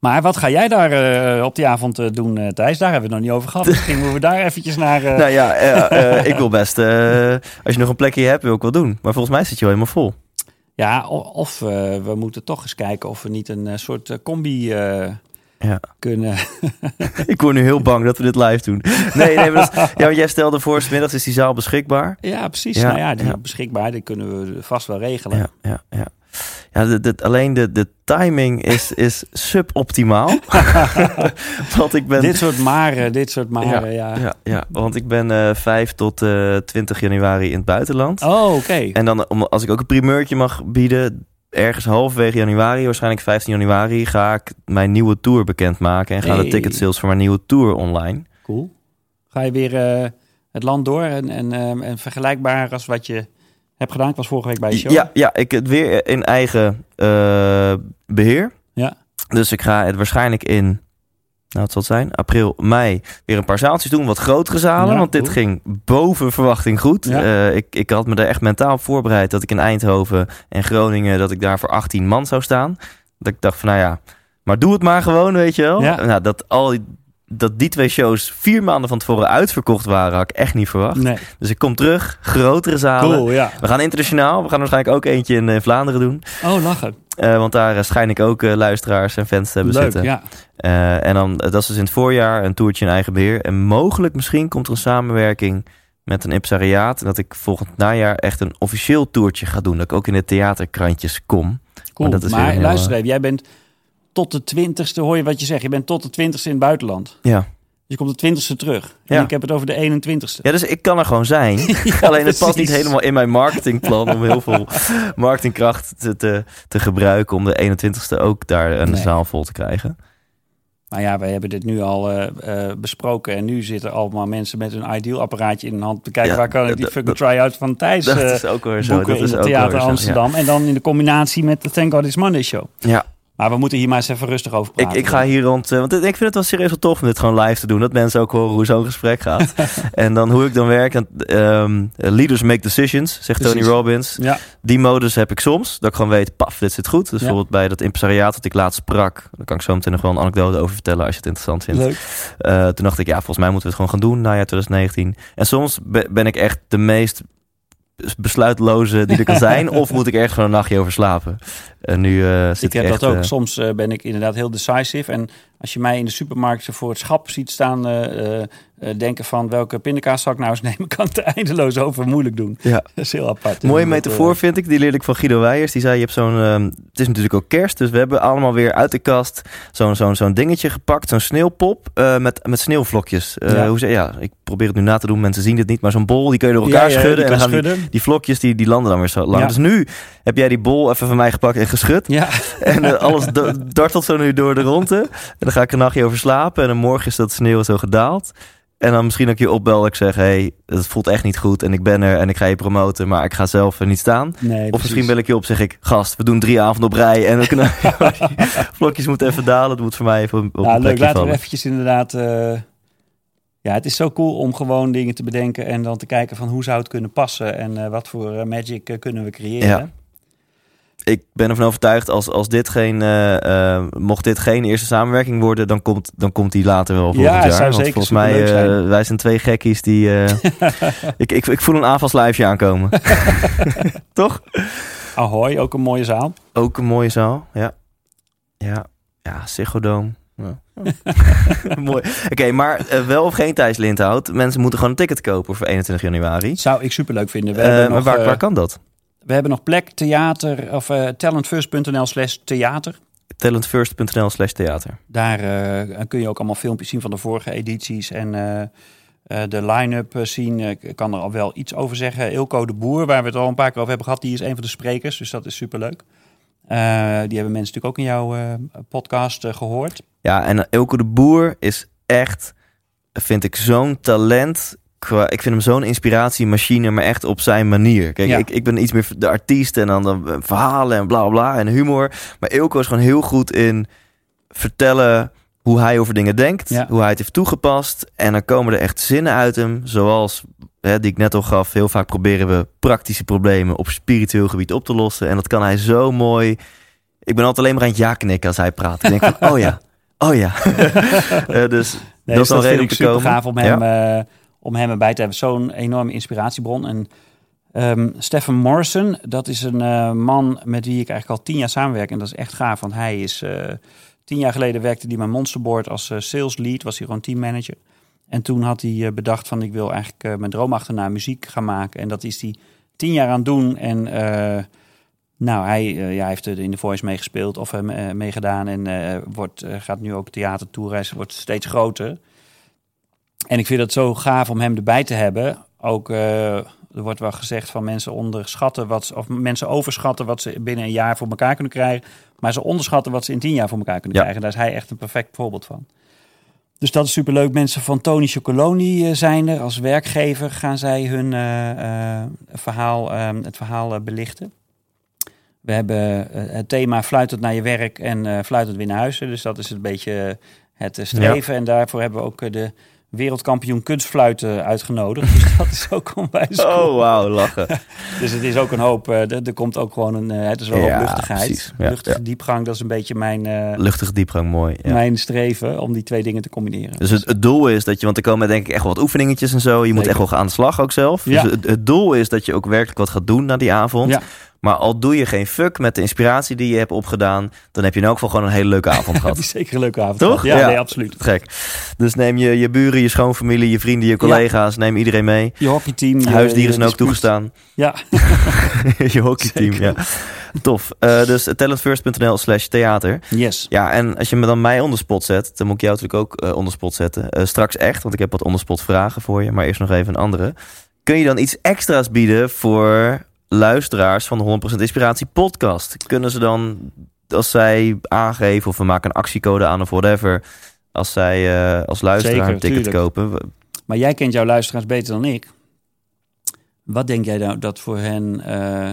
Maar wat ga jij daar eh, op die avond eh, doen, eh, Thijs? Daar hebben we het nog niet over gehad. Misschien moeten we daar eventjes naar... eh, *laughs* Nou ja, eh, eh, ik wil best... eh, als je nog een plekje hebt, wil ik wel doen. Maar volgens mij zit je wel helemaal vol. Ja, of eh, we moeten toch eens kijken of we niet een eh, soort eh, combi eh, Ja. kunnen... *laughs* Ik word nu heel bang dat we dit live doen. Nee, nee, maar dat *laughs* ja, want jij stelde voor, 's middags is die zaal beschikbaar. Ja, precies. Ja, nou ja, die ja. beschikbaar, die kunnen we vast wel regelen. Ja, ja, ja. Ja, de, de- alleen de, de timing is, *laughs* is suboptimaal. want ik ben... Dit soort maren, dit soort maren, ja. ja, ja, want ik ben eh 5 tot eh 20 januari in het buitenland. Oh, oké. En dan, om, als ik ook een primeurtje mag bieden, ergens halverwege januari, waarschijnlijk 15 januari, ga ik mijn nieuwe tour bekendmaken. En gaan de ticket sales voor mijn nieuwe tour online. Cool. Ga je weer eh, het land door en, en, ehm, en vergelijkbaar als wat je hebt gedaan? Ik was vorige week bij je show. Ja, ja, ik het weer in eigen eh, beheer. Ja. Dus ik ga het waarschijnlijk in, nou wat zal het zijn, april, mei weer een paar zaaltjes doen. Wat grotere zalen, Ja, want dit ging boven verwachting goed. Ja. Eh, ik, ik had me er echt mentaal op voorbereid dat ik in Eindhoven en Groningen, dat ik daar voor 18 man zou staan. Dat ik dacht van, nou ja, maar doe het maar gewoon, weet je wel. Ja. Nou, dat, al die, dat die twee shows vier maanden van tevoren uitverkocht waren, had ik echt niet verwacht. Nee, Dus ik kom terug, grotere zalen. cool, ja. We gaan internationaal. We gaan waarschijnlijk ook eentje in, eh, Vlaanderen doen. Oh, lachen. Eh, want daar eh, schijn ik ook luisteraars en fans te hebben Leuk, zitten. ja. En dan, dat is dus in het voorjaar, een toertje in eigen beheer. En mogelijk misschien komt er een samenwerking met een impresariaat. Dat ik volgend najaar echt een officieel toertje ga doen. Dat ik ook in de theaterkrantjes kom. Cool. dat is Maar, heel, luister even, jij bent tot de twintigste, hoor je wat je zegt, je bent tot de twintigste in het buitenland. Ja. Dus je komt de twintigste terug. En Ja. ik heb het over de 21ste. ja, dus ik kan er gewoon zijn. *laughs* *laughs* Alleen het past niet helemaal in mijn marketingplan om heel veel *laughs* marketingkracht te, te, te gebruiken. Om de 21ste ook daar een Nee. zaal vol te krijgen. Maar ja, wij hebben dit nu al eh, eh, besproken. En nu zitten allemaal mensen met hun ideal apparaatje in hun hand te kijken. Ja, waar kan ik die fucking try-out van Thijs Dat eh, is ook weer zo. boeken Dat is in ook het Theater weer zo, ja. Amsterdam. En dan in de combinatie met de Thank God It's Monday show. Ja, Maar we moeten hier maar eens even rustig over praten. ik ga hier rond, eh, want ik vind het wel serieus wel tof om dit gewoon live te doen. Dat mensen ook horen hoe zo'n gesprek gaat. *laughs* en dan hoe ik dan werk. En, ehm, leaders make decisions, zegt Tony. Robbins. Ja, Die modus heb ik soms. Dat ik gewoon weet, paf, dit zit goed. Dus Ja. bijvoorbeeld bij dat impresariaat dat ik laatst sprak. Daar kan ik zo meteen nog wel een anekdote over vertellen als je het interessant vindt. leuk. Eh, toen dacht ik, ja, volgens mij moeten we het gewoon gaan doen najaar 2019. En soms be- ben ik echt de meest besluitloze die er kan zijn. of moet ik ergens gewoon een nachtje over slapen. En nu eh, zit Ik heb echt, dat ook. eh, Soms eh, ben ik inderdaad heel decisive. En als je mij in de supermarkt voor het schap ziet staan... eh, eh, eh, denken van welke pindakaas zal ik nou eens *laughs* nemen... kan het eindeloos over moeilijk doen. ja. *laughs* Dat is heel apart. Mooie metafoor vind ik. Die leerde ik van Guido Weijers. Die zei, je hebt zo'n... ehm, het is natuurlijk ook kerst. Dus we hebben allemaal weer uit de kast zo'n zo'n zo'n dingetje gepakt. Zo'n sneeuwpop met, met sneeuwvlokjes. Ja. Hoe ze, ja, ik probeer het nu na te doen. Mensen zien dit niet. Maar zo'n bol, die kun je door elkaar ja, schudden. die en dan kan gaan die, schudden. die vlokjes, die, die landen dan weer zo lang. Ja. Dus nu heb jij die bol even van mij gepakt en geschud. Ja, *laughs* En eh, alles da- dartelt zo nu door de ronde. En dan ga ik een nachtje over slapen. En dan morgen is dat sneeuw zo gedaald. En dan misschien ook je opbel dat ik zeg... hey, het voelt echt niet goed en ik ben er en ik ga je promoten... maar ik ga zelf er niet staan. Nee, Of misschien bel ik je op zeg ik... gast, we doen drie avonden op rij... en dan kunnen *laughs* vlokjes moeten even dalen. Dat moet voor mij even op Ja, een leuk. Laten we eventjes inderdaad... eh, ja, het is zo cool om gewoon dingen te bedenken... en dan te kijken van hoe zou het kunnen passen... en eh, wat voor magic kunnen we creëren. Ja. Ik ben ervan overtuigd, als, als dit geen, eh, eh, mocht dit geen eerste samenwerking worden, dan komt, dan komt die later wel volgend Ja, jaar. zou zeker volgens mij, zijn. eh, wij zijn twee gekkies die... *laughs* ik, ik, ik voel een aanvalslijfje aankomen. *laughs* Toch? Ahoy, ook een mooie zaal. Ook een mooie zaal, ja. Ja, ja Ziggo Dome. Ja. *laughs* Mooi. Oké, maar wel of geen Thijs Lindhout. Mensen moeten gewoon een ticket kopen voor 21 januari. Zou ik superleuk vinden. We, maar waar kan dat? We hebben nog plek, theater... of eh talentfirst.nl slash theater. Talentfirst.nl slash theater. Daar eh, kun je ook allemaal filmpjes zien van de vorige edities en eh, de line-up zien. Ik kan er al wel iets over zeggen. Ilko de Boer, waar we het al een paar keer over hebben gehad, die is een van de sprekers. Dus dat is superleuk. Die hebben mensen natuurlijk ook in jouw podcast eh, gehoord. Ja, en Elke de Boer is echt, vind ik, zo'n talent. Qua, ik vind hem zo'n inspiratiemachine, maar echt op zijn manier. Kijk, Ja. ik, ik ben iets meer de artiest en dan de verhalen en bla bla en humor. Maar Ilko is gewoon heel goed in vertellen hoe hij over dingen denkt, Ja. hoe hij het heeft toegepast. En dan komen er echt zinnen uit hem, zoals hè, die ik net al gaf. Heel vaak proberen we praktische problemen op spiritueel gebied op te lossen. En dat kan hij zo mooi. Ik ben altijd alleen maar aan het ja knikken als hij praat. Ik denk van, *laughs* oh ja, oh ja. *laughs* Eh, dus Nee, dat is dus al reden vind om te komen. gaaf om hem, eh, om hem erbij te hebben. Zo'n enorme inspiratiebron. En ehm Stefan Morrison, dat is een eh, man met wie ik eigenlijk al tien jaar samenwerk. En dat is echt gaaf, want hij is... eh, tien jaar geleden werkte hij bij Monsterboard als eh, sales lead. Was hij gewoon teammanager. En toen had hij bedacht van ik wil eigenlijk mijn droom achterna muziek gaan maken. En dat is hij tien jaar aan het doen. En eh, nou, hij, ja, hij heeft in de Voice meegespeeld of hem meegedaan. En wordt, gaat nu ook theatertourreizen, wordt steeds groter. En ik vind het zo gaaf om hem erbij te hebben. Ook, eh, er wordt wel gezegd van mensen onderschatten wat ze, of mensen overschatten wat ze binnen een jaar voor elkaar kunnen krijgen. Maar ze onderschatten wat ze in tien jaar voor elkaar kunnen Ja. krijgen. Daar is hij echt een perfect voorbeeld van. Dus dat is superleuk. Mensen van Tony Chocoloni eh, zijn er. Als werkgever gaan zij hun eh, verhaal, eh, het verhaal belichten. We hebben het thema fluitend naar je werk en fluitend weer naar huis. Dus dat is een beetje het streven. En daarvoor hebben we ook de wereldkampioen kunstfluiten uitgenodigd. Dus dat is ook *laughs* onwijs cool. Oh, wauw, lachen. *laughs* Dus het is ook een hoop. eh, er, komt ook gewoon een. eh, het is wel een Ja, luchtigheid. Ja, Luchtige ja. diepgang, dat is een beetje mijn, eh, Luchtig diepgang, mooi. Ja. mijn streven om die twee dingen te combineren. Dus het, het doel is dat je, want er komen denk ik echt wat oefeningetjes en zo. Je moet Zeker. echt wel gaan aan de slag ook zelf. Ja. Dus het, het doel is dat je ook werkelijk wat gaat doen na die avond. Maar al doe je geen fuck met de inspiratie die je hebt opgedaan, dan heb je in elk geval gewoon een hele leuke avond *laughs* gehad. is zeker een leuke avond. Toch? gehad. Ja, Ja. nee, absoluut. Gek. Dus neem je, je buren, je schoonfamilie, je vrienden, je collega's, neem iedereen mee. Je hockeyteam. je- Huisdieren zijn ook toegestaan. Ja, *laughs* je hockeyteam, ja. Tof. Eh, dus talentfirst.nl slash theater. yes. Ja, en als je me dan mij onder spot zet, dan moet ik jou natuurlijk ook eh onder spot zetten. Eh, straks echt, want ik heb wat onder spot vragen voor je, maar eerst nog even een andere. Kun je dan iets extra's bieden voor luisteraars van de 100% Inspiratie podcast? Kunnen ze dan, als zij aangeven of we maken een actiecode aan of whatever, als zij eh, als luisteraar Zeker, een ticket tuurlijk. kopen? Maar jij kent jouw luisteraars beter dan ik. Wat denk jij nou dat voor hen eh,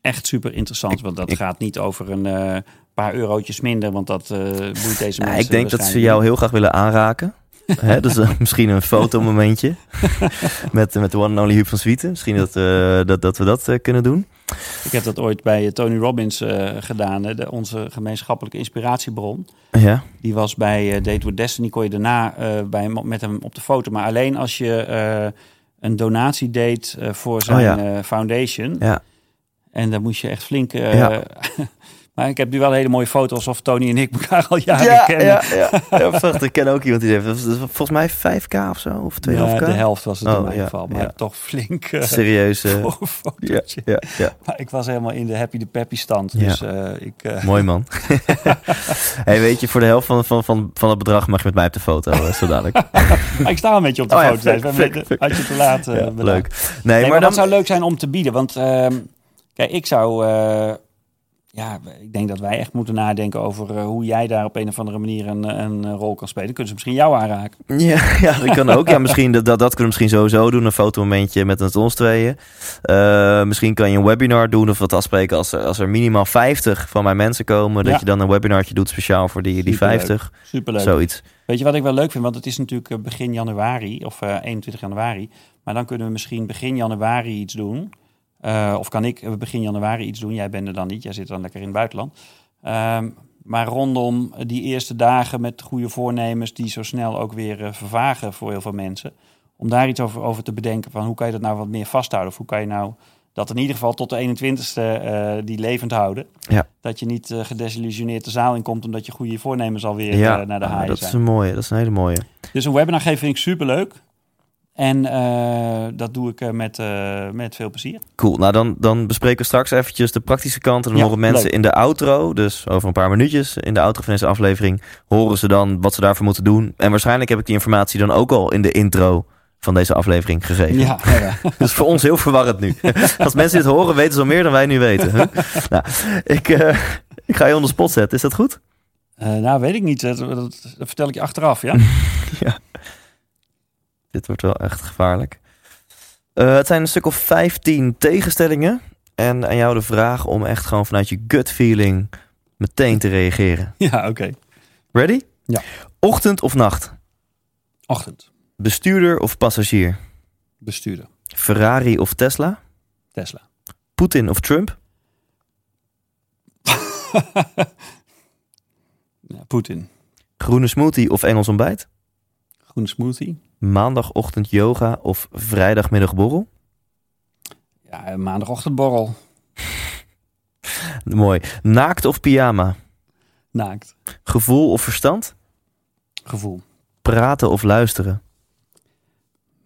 echt super interessant is? Want dat ik- gaat niet over een eh, paar eurotjes minder, want dat boeit deze Ja, mensen ik denk dat ze jou heel graag willen aanraken. Hè, dus misschien een fotomomentje *laughs* met, met de one and only Huub van Zwieten. Misschien dat, eh, dat, dat we dat eh, kunnen doen. Ik heb dat ooit bij Tony Robbins gedaan, hè, de, onze gemeenschappelijke inspiratiebron. Ja, Die was bij Date with Destiny, kon je daarna bij met hem op de foto. Maar alleen als je een donatie deed voor zijn ja. eh, foundation. ja. En dan moest je echt flink... Ja. *laughs* maar ik heb nu wel hele mooie foto alsof Tony en ik elkaar al jaren ja, kennen. ja, ja. *laughs* ja. Ik ken ook iemand die heeft. Dat is- volgens mij 5k of zo, of 2,5k. Ja, de helft was het Oh, in mijn ja, geval. Maar ja. toch flink eh, Serieus. eh, ja, ja, ja. Maar ik was helemaal in de happy de peppy stand. Dus eh, ik... Mooi man. *laughs* *laughs* hey, weet je, voor de helft van, van, van, van het bedrag mag je met mij op de foto, zo dadelijk. ik sta een beetje op de Oh foto. dus flik, hebben- flik. Had je te laat leuk. Nee, Nee, maar, maar dat dan... zou leuk zijn om te bieden. Want ehm, kijk, ik zou... eh, ja, ik denk dat wij echt moeten nadenken over eh, hoe jij daar op een of andere manier een, een rol kan spelen. Kunnen ze misschien jou aanraken? Ja, *laughs* ja dat kan ook. Ja, misschien dat, dat, dat kunnen we misschien sowieso doen. Een fotomomentje met ons tweeën. Eh, misschien kan je een webinar doen of wat afspreken als er, als er minimaal 50 van mijn mensen komen. Dat je dan een webinartje doet speciaal voor die, die Superleuk. 50. Superleuk. Zoiets. Weet je wat ik wel leuk vind? Want het is natuurlijk eh, begin januari of eh 21 januari. Maar dan kunnen we misschien begin januari iets doen. Eh, of kan ik begin januari iets doen? Jij bent er dan niet. Jij zit dan lekker in het buitenland. Ehm, maar rondom die eerste dagen met goede voornemens die zo snel ook weer eh, vervagen voor heel veel mensen. Om daar iets over, over te bedenken van hoe kan je dat nou wat meer vasthouden? Of hoe kan je nou dat in ieder geval tot de 21ste eh, die levend houden? Ja. Dat je niet gedesillusioneerd de zaal in komt omdat je goede voornemens alweer Ja, naar de ah, haaien dat zijn. is een mooie. Dat is een hele mooie. Dus een webinar geven vind ik superleuk. En eh, dat doe ik eh, met, eh, met veel plezier. Cool. Nou, dan, dan bespreken we straks eventjes de praktische kant. En dan Ja, horen mensen leuk. in de outro, dus over een paar minuutjes in de outro van deze aflevering, horen ze dan wat ze daarvoor moeten doen. En waarschijnlijk heb ik die informatie dan ook al in de intro van deze aflevering gegeven. Ja, ja, ja. *laughs* Dus voor ons heel verwarrend nu. *laughs* Als mensen dit horen, weten ze al meer dan wij nu weten. Huh? *laughs* nou, ik, ik ga je onder spot zetten. Is dat goed? Nou, weet ik niet. Dat, dat, dat vertel ik je achteraf, ja? Dit wordt wel echt gevaarlijk. Eh, het zijn een stuk of 15 tegenstellingen. En aan jou de vraag om echt gewoon vanuit je gut feeling meteen te reageren. *laughs* ja, oké. Ready? Ja. Ochtend of nacht? Ochtend. Bestuurder of passagier? Bestuurder. Ferrari of Tesla? Tesla. Poetin of Trump? *laughs* Ja, Poetin. Groene smoothie of Engels ontbijt? Groene smoothie. Maandagochtend yoga of vrijdagmiddagborrel? Ja, eh, maandagochtendborrel. *laughs* Mooi. Naakt of pyjama? Naakt. Gevoel of verstand? Gevoel. Praten of luisteren?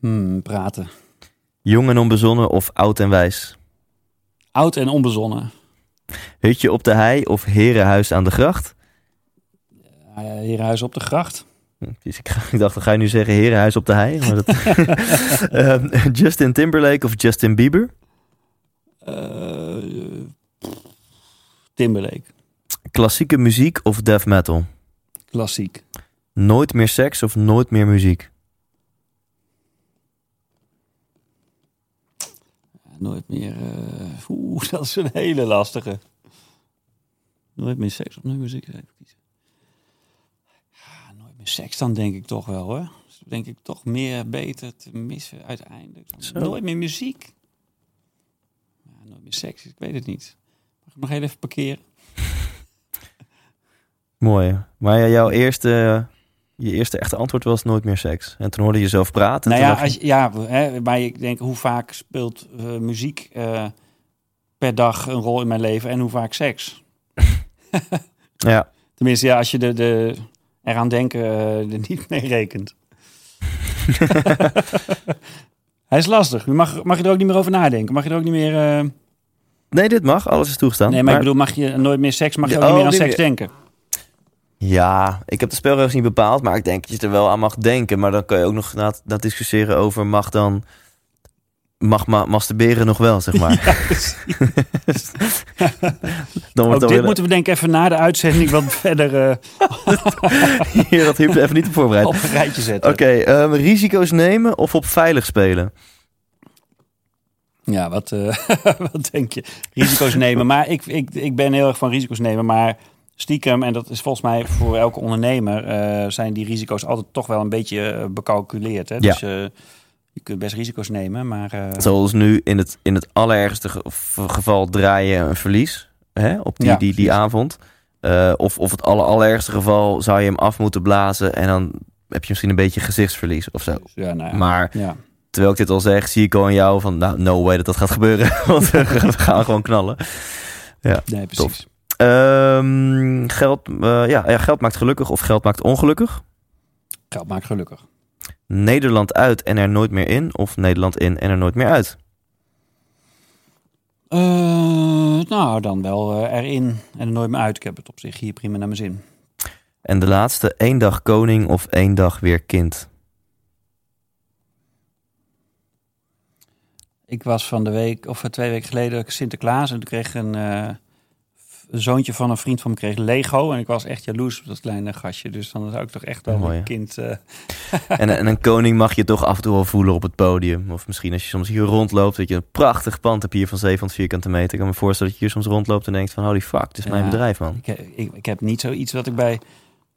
Hmm, praten. Jong en onbezonnen of oud en wijs? Oud en onbezonnen. Hutje op de hei of herenhuis aan de gracht? Uh, Herenhuis op de gracht. Hm, dus ik, *laughs* ik dacht, dan ga je nu zeggen herenhuis op de hei. Maar dat... *laughs* Ehm, Justin Timberlake of Justin Bieber? Eh, Timberlake. Klassieke muziek of death metal? Klassiek. Nooit meer seks of nooit meer muziek? Nooit meer. eh, *laughs* Oeh, dat is een hele lastige. Nooit meer seks of nooit meer muziek. Even kiezen. Seks dan denk ik toch wel hoor. Dus denk ik toch meer beter te missen uiteindelijk. Zo. Nooit meer muziek. Ja, nooit meer seks, ik weet het niet. Mag ik nog heel even parkeren? *laughs* Mooi. Maar ja, jouw eerste, je eerste echte antwoord was nooit meer seks. En toen hoorde je jezelf praten. Nou ja, dacht je- als, ja hè, maar ik denk hoe vaak speelt eh, muziek eh, per dag een rol in mijn leven en hoe vaak seks? *laughs* ja. Tenminste, ja, als je de, de, eraan denken eh, er niet mee rekent. *laughs* Hij is lastig. Mag, mag je er ook niet meer over nadenken? Mag je er ook niet meer... eh, Nee, dit mag. Alles is toegestaan. nee, maar, ik bedoel, mag je nooit meer seks? Mag je niet oh, meer aan die seks meer- denken? Ja, ik heb de spelregels niet bepaald, maar ik denk dat je er wel aan mag denken. Maar dan kan je ook nog na, na discussiëren over mag dan... Mag ma masturberen nog wel, zeg maar. *laughs* *laughs* dan Ook dit moeten we denk ik even na de uitzending wat *laughs* verder eh, hier dat Huub even niet op voorbereid. op een rijtje zetten. Oké, ehm, risico's nemen of op veilig spelen? Ja, wat, eh, wat denk je? Risico's nemen. Maar ik, ik, ik ben heel erg van risico's nemen. Maar stiekem, en dat is volgens mij voor elke ondernemer, eh, zijn die risico's altijd toch wel een beetje becalculeerd. Hè? Ja. Dus je kunt best risico's nemen, maar... eh, Zoals nu in het, in het allerergste ge- geval draai je een verlies hè, op die, Ja, die, die avond. Eh, of, of het aller, allerergste geval zou je hem af moeten blazen en dan heb je misschien een beetje gezichtsverlies of zo. ja, nou ja. Maar ja. terwijl ik dit al zeg, zie ik al aan jou van, nou, no way dat dat gaat gebeuren. *laughs* Want we gaan gewoon knallen. Nee, precies. Ehm, geld, eh, ja, ja, geld maakt gelukkig of geld maakt ongelukkig. Geld maakt gelukkig. Nederland uit en er nooit meer in. Of Nederland in en er nooit meer uit. Eh, nou, dan wel eh, erin en er nooit meer uit. Ik heb het op zich hier prima naar mijn zin. En de laatste, één dag koning of één dag weer kind. Ik was van de week, of twee weken geleden, Sinterklaas. En toen kreeg ik een, eh, zoontje van een vriend van me kreeg Lego. En ik was echt jaloers op dat kleine gastje. Dus dan zou ik toch echt wel Mooi, een kind... eh, *laughs* En, en een koning mag je toch af en toe wel voelen op het podium. Of misschien als je soms hier rondloopt, dat je een prachtig pand hebt hier van 700 vierkante meter. Ik kan me voorstellen dat je hier soms rondloopt en denkt van holy fuck, dit is mijn bedrijf man. ik, ik, ik heb niet zoiets dat ik bij